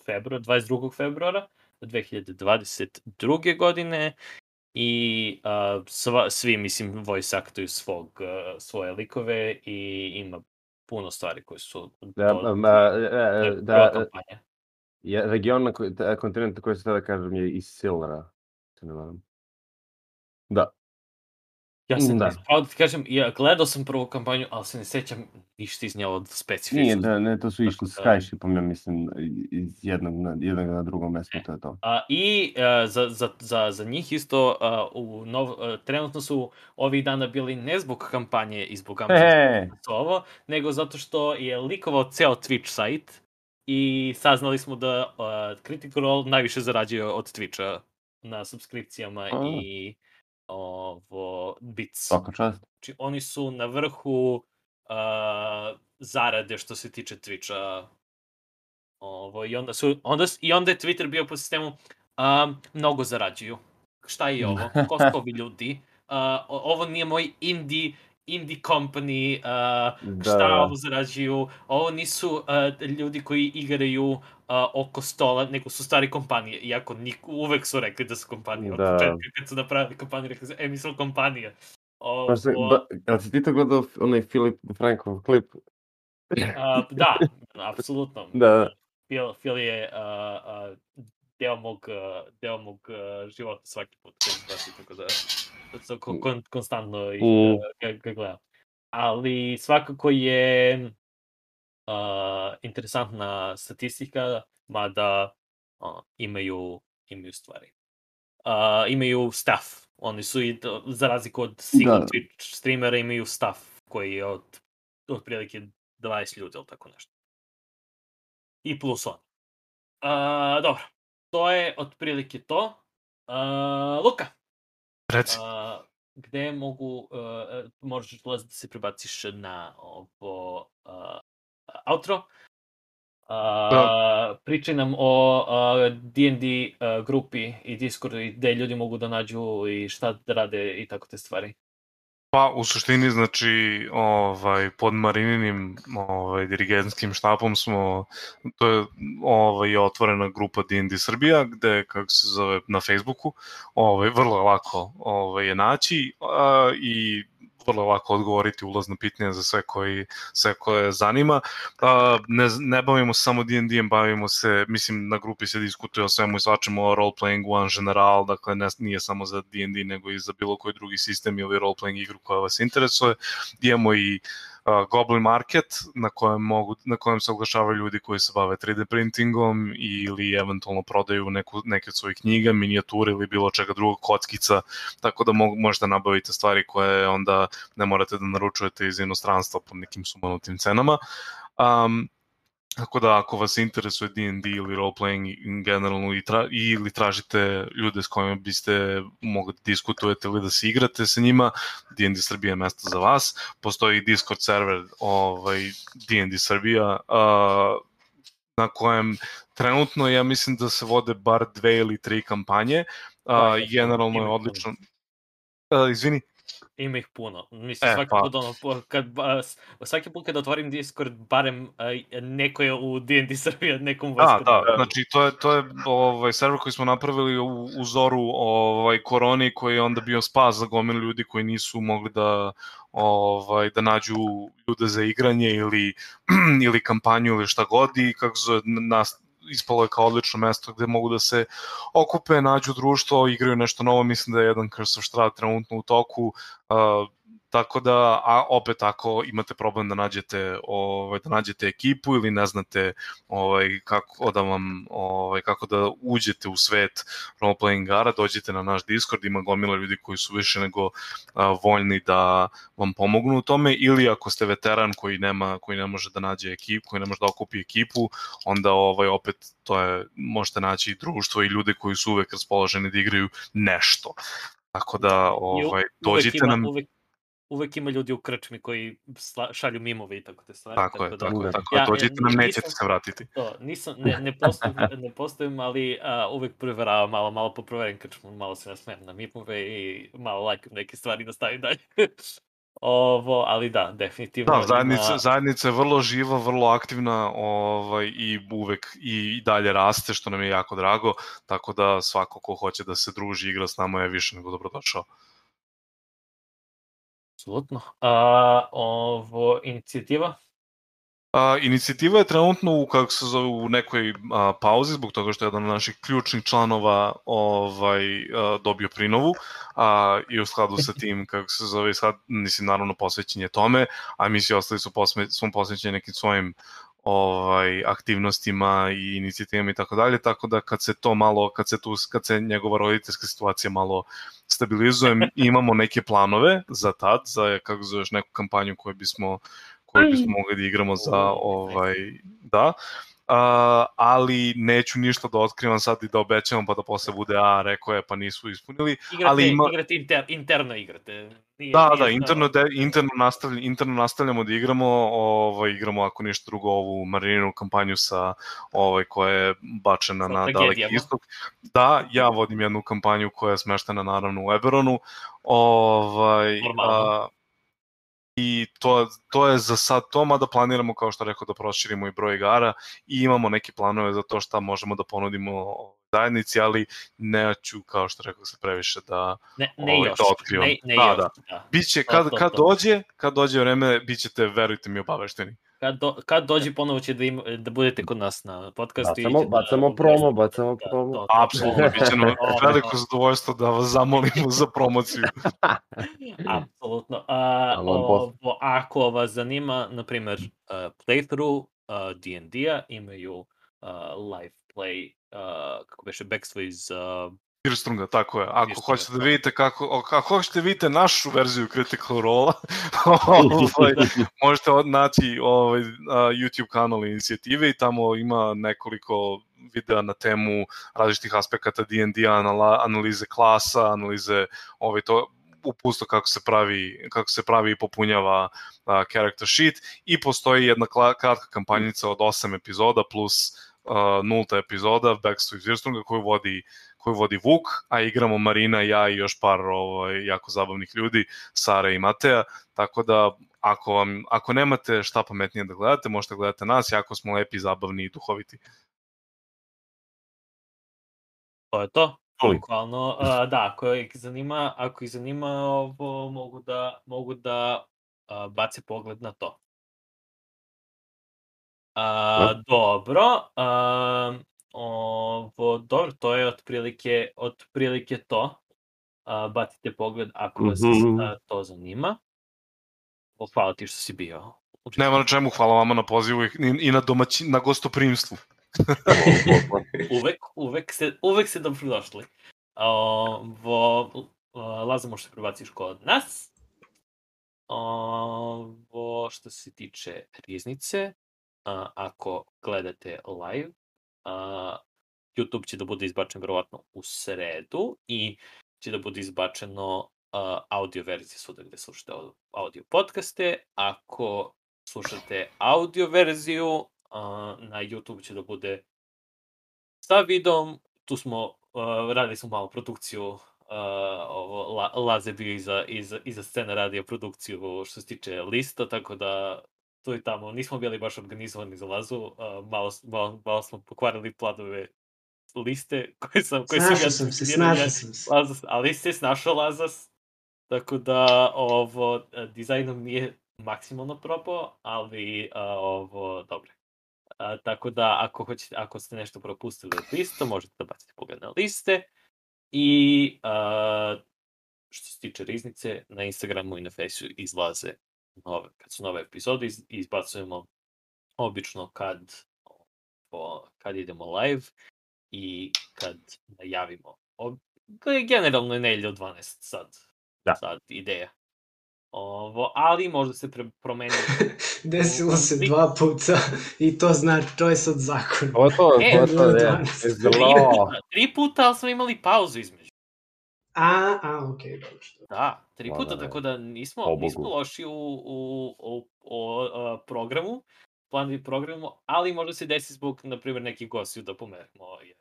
februar, 22. februara 2022. godine i a, sva, svi, mislim, voice aktuju svog, a, svoje likove i ima puno stvari koje su Da, to- um, a, a, to a, je da, prva a, kampanja. je, region na koji, kontinent na koji se tada kažem je iz Silnara, se ne varam. Da. Ja se Da. pravo da ti kažem, ja gledao sam prvu kampanju, ali se ne sećam ništa iz nje od specifično. Nije, da, ne, to su išli s da- Skyshipom, ja mislim, iz jednog na, jednog na drugo mesto, to je to. A, I a, za, za, za, za njih isto, a, u nov, a, trenutno su ovih dana bili ne zbog kampanje i zbog Amazon E, ovo, nego zato što je likovao ceo Twitch sajt i saznali smo da uh, Critical Role najviše zarađuje od Twitcha na subskripcijama A. i ovo, bits. svaka čast. Znači, oni su na vrhu uh, zarade što se tiče Twitcha. Ovo, i, onda su, onda, I onda je Twitter bio po sistemu um, mnogo zarađuju. Šta je ovo? Ko su ovi ljudi? Uh, ovo nije moj indie indie company, uh, Da, šta da. ovo zarađuju, ovo nisu uh, ljudi koji igraju uh, oko stola, nego su stari kompanije, iako nik, uvek su rekli da su kompanije, od Da. početka kad su napravili kompaniju, rekli su, e, mi smo kompanija. O, Baš se, o, ba, jel si ti to gledao onaj Filip Frankov klip? a, da, apsolutno. Da. Phil, Phil je uh, uh, deo mog, uh, deo mog uh, života svaki put kad izbaci, tako da da kon, kon, konstantno Mm. uh, ga, ga gledam. Ali svakako je uh, interesantna statistika, mada uh, imaju, imaju stvari. Uh, imaju staff. Oni su, i, za razliku od single Da. Twitch streamera, imaju staff koji je od otprilike 20 ljudi ili tako nešto. I plus on. Uh, dobro, to je otprilike to. Uh, Luka, Reci. uh, gde mogu, uh, možeš dolaz da se prebaciš na ovo uh, outro. Uh, Pričaj nam o uh, D&D uh, grupi i Discordu i gde ljudi mogu da nađu i šta da rade i tako te stvari. Pa, u suštini, znači, ovaj, pod Marininim ovaj, dirigentskim štapom smo, to je ovaj, otvorena grupa D&D Srbija, gde, kako se zove, na Facebooku, ovaj, vrlo lako ovaj, je naći a, i vrlo lako odgovoriti ulazna pitanja za sve koji sve koje zanima. Ne, ne bavimo se samo D&D-em, bavimo se, mislim, na grupi se diskutuje o svemu i svačemu, o role-playingu u general, dakle, ne, nije samo za D&D, nego i za bilo koji drugi sistem ili role-playing igru koja vas interesuje. Imamo i uh, Goblin Market na kojem, mogu, na kojem se oglašavaju ljudi koji se bave 3D printingom ili eventualno prodaju neku, neke od svojih knjiga, minijature ili bilo čega drugog, kockica, tako da mogu, možete nabaviti stvari koje onda ne morate da naručujete iz inostranstva po nekim sumanutim cenama. Um, Tako da ako vas interesuje D&D ili roleplaying in generalno i tra, ili tražite ljude s kojima biste mogli da diskutujete ili da se igrate sa njima, D&D Srbija je mesto za vas. Postoji Discord server ovaj, D&D Srbija uh, na kojem trenutno ja mislim da se vode bar dve ili tri kampanje. Uh, generalno je odlično. Uh, izvini, Ima ih puno. Mislim, E, svaki pa. put ono, kad, svaki put kad otvorim Discord, barem a, neko je u D&D Srbija, nekom Da, vojskom. da, znači to je to je ovaj server koji smo napravili u uzoru ovaj koroni koji je onda bio spas za gomilu ljudi koji nisu mogli da ovaj da nađu ljude za igranje ili ili kampanju ili šta god i kako se zove, nas ispalo je kao odlično mesto gde mogu da se okupe, nađu društvo, igraju nešto novo, mislim da je jedan Curse of Strahd trenutno u toku, uh, tako da, a opet ako imate problem da nađete, ovaj, da nađete ekipu ili ne znate ovaj, kako da vam, ovaj, kako da uđete u svet role-playing igara, dođite na naš Discord, ima gomila ljudi koji su više nego a, voljni da vam pomognu u tome, ili ako ste veteran koji nema, koji ne može da nađe ekipu, koji ne može da okupi ekipu, onda ovaj, opet to je, možete naći i društvo i ljude koji su uvek raspoloženi da igraju nešto. Tako da, ovaj, dođite nam, Uvek, uvek ima ljudi u krčmi koji sla, šalju mimove i tako te stvari. tako je, da, tako je, da. tako je, Ja, dođite ja, nam, nećete se vratiti. To, nisam, ne, ne postavim, ne postavim, ali a, uvek proveravam malo, malo poproverim krčmu, malo se nasmejem na mipove i malo lajkam neke stvari da stavim dalje. Ovo, ali da, definitivno. Da, zajednica, ima- zajednica je vrlo živa, vrlo aktivna ovaj, i uvek i dalje raste, što nam je jako drago, tako da svako ko hoće da se druži i igra s nama je više nego dobrodošao. Apsolutno. A, ovo, inicijativa? A, inicijativa je trenutno u, kako se zove, u nekoj a, pauzi, zbog toga što je jedan od naših ključnih članova ovaj, a, dobio prinovu a, i u skladu sa tim, kako se zove, sad, mislim, naravno posvećen je tome, a mi svi ostali su posme, posvećeni nekim svojim ovaj aktivnostima i inicijativama i tako dalje, tako da kad se to malo, kad se tu kad se njegova roditeljska situacija malo stabilizuje, imamo neke planove za tad, za kako zoveš neku kampanju koju bismo koju bismo mogli da igramo za ovaj da. Uh, ali neću ništa da otkrivam sad i da obećavam pa da posle bude a rekao je pa nisu ispunili Igrate, ali ima igrate inter, interno igrate. Nije, Da, nije da, interno, de, interno, nastavljamo, interno nastavljamo da igramo, ovaj, igramo ako ništa drugo ovu Marininu kampanju sa ovaj, koja je bačena Sa na daleki istok. Da, ja vodim jednu kampanju koja je smeštena naravno u Eberonu. Ovaj, Normalno. a, I to, to je za sad to, mada planiramo, kao što rekao, da proširimo i broj igara i imamo neke planove za to šta možemo da ponudimo zajednici, ali neću, kao što rekao, se previše da, Ne, ne ovaj, još. da otkrivam. Ne, ne Da, još. da. da. Biće, To, kad, to, kad to. dođe, kad dođe vreme, bit ćete, verujte mi, obavešteni. Kad, do, kad dođe ponovo će da, im, da budete kod nas na podcastu. i Bacamo, ćete bacamo da, promo, bacamo Da, promo. to. Apsolutno, bit će nam O, veliko zadovoljstvo da vas zamolimo za promociju. Apsolutno. A, ovo, ako vas zanima, na primer, uh, playthrough uh, D&D-a, imaju uh, live play, uh, kako beše, backstory iz uh, Kirstrunga, tako je. Ako Kirstrunga, hoćete da da. vidite kako, ako hoćete da vidite našu verziju Critical Role, ovaj, možete naći ovaj, YouTube kanal inicijative i tamo ima nekoliko videa na temu različitih aspekata D&D, anala, analize klasa, analize ovaj, to, upusto kako se pravi kako se pravi i popunjava a, character sheet i postoji jedna kratka kampanjica od 8 epizoda plus a, nulta epizoda Backstory Zirstrunga koju vodi koju vodi Vuk, a igramo Marina, ja i još par ovaj, jako zabavnih ljudi, Sara i Mateja, tako da ako, vam, ako nemate šta pametnije da gledate, možete gledati nas, jako smo lepi, zabavni i duhoviti. To je to. Bukvalno, a, da, ako ih zanima, ako ih zanima, ovo, mogu da, mogu da a, bace pogled na to. A, dobro, a, ovo, dobro, to je otprilike, otprilike to. A, bacite pogled ako vas Mhm. a, to zanima. O, hvala ti što si bio. Nema na čemu, hvala vama na pozivu i, i na, domaći, na gostoprimstvu. uvek, uvek se, uvek se dobrodošli. Ovo, Laza možeš se prebaciš kod nas. Ovo, što se tiče riznice, a, ako gledate live, a, YouTube će da bude izbačen verovatno u sredu i će da bude izbačeno a, audio verzije svuda gde slušate au- audio podcaste. Ako slušate audio verziju, a, na YouTube će da bude sa videom, tu smo, uh, radili smo malo produkciju, uh, ovo, La, Laze bio iza, iza, iza scene radio produkciju što se tiče lista, tako da tu i tamo nismo bili baš organizovani za Lazu, uh, malo, malo, malo smo pokvarili planove liste koje sam, koje sam Snašao sam se, definirao, snašao sam se. Lazas, ali se snašao Lazas, tako da ovo, e, dizajnom nije maksimalno propao, ali a, ovo, dobro. A, tako da, ako, hoćete, ako ste nešto propustili od lista, možete da bacite pogled na liste. I a, što se tiče riznice, na Instagramu i na Faceu izlaze nove, kad su nove epizode, iz, izbacujemo obično kad, o, kad idemo live i kad najavimo. Ob, generalno je nedelja od 12 sad, Da. sad ideja. Ovo, ali možda se pre, promeni Desilo se dva puta i to znači, to je sad zakon. Ovo to, E, to je to, je. 12. Je tri zelo. puta, tri puta, ali smo imali pauzu između. A, a, okej, dobro. što. Da, tri puta, je. tako da nismo, Pobogu. nismo loši u, u, u, u a, programu, planovi programu, ali možda se desi zbog, na primjer, nekih gostiju da pomerimo. Jer,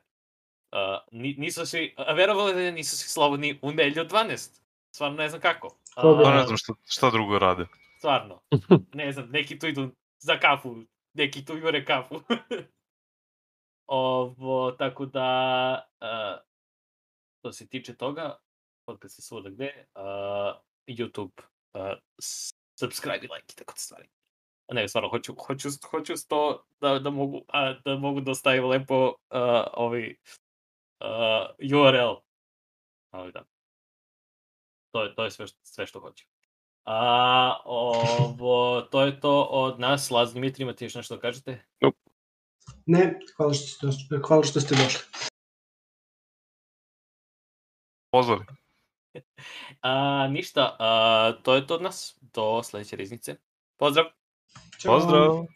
ni- nisu svi, a verovali da nisu svi slobodni u nedelju od 12. Stvarno ne znam kako. A, ne znam šta, šta drugo rade. Stvarno. Ne znam, neki tu idu za kafu, neki tu jure kafu. Ovo, tako da, uh, što se tiče toga, podcast je svuda gde, uh, YouTube, uh, subscribe i like i tako te stvari. Ne, stvarno, hoću, hoću, hoću sto da, da, mogu, a, da mogu da ostavim lepo uh, ovaj uh, URL. Ali da. To je, to je sve, što, sve što hoću. A, ovo, to je to od nas. Laz Dimitri, imate još nešto da kažete? Ne, hvala što ste došli. Hvala što ste došli. Pozvali. A, ništa, a, to je to od nas. Do sledeće riznice. Pozdrav! Ćao. Pozdrav!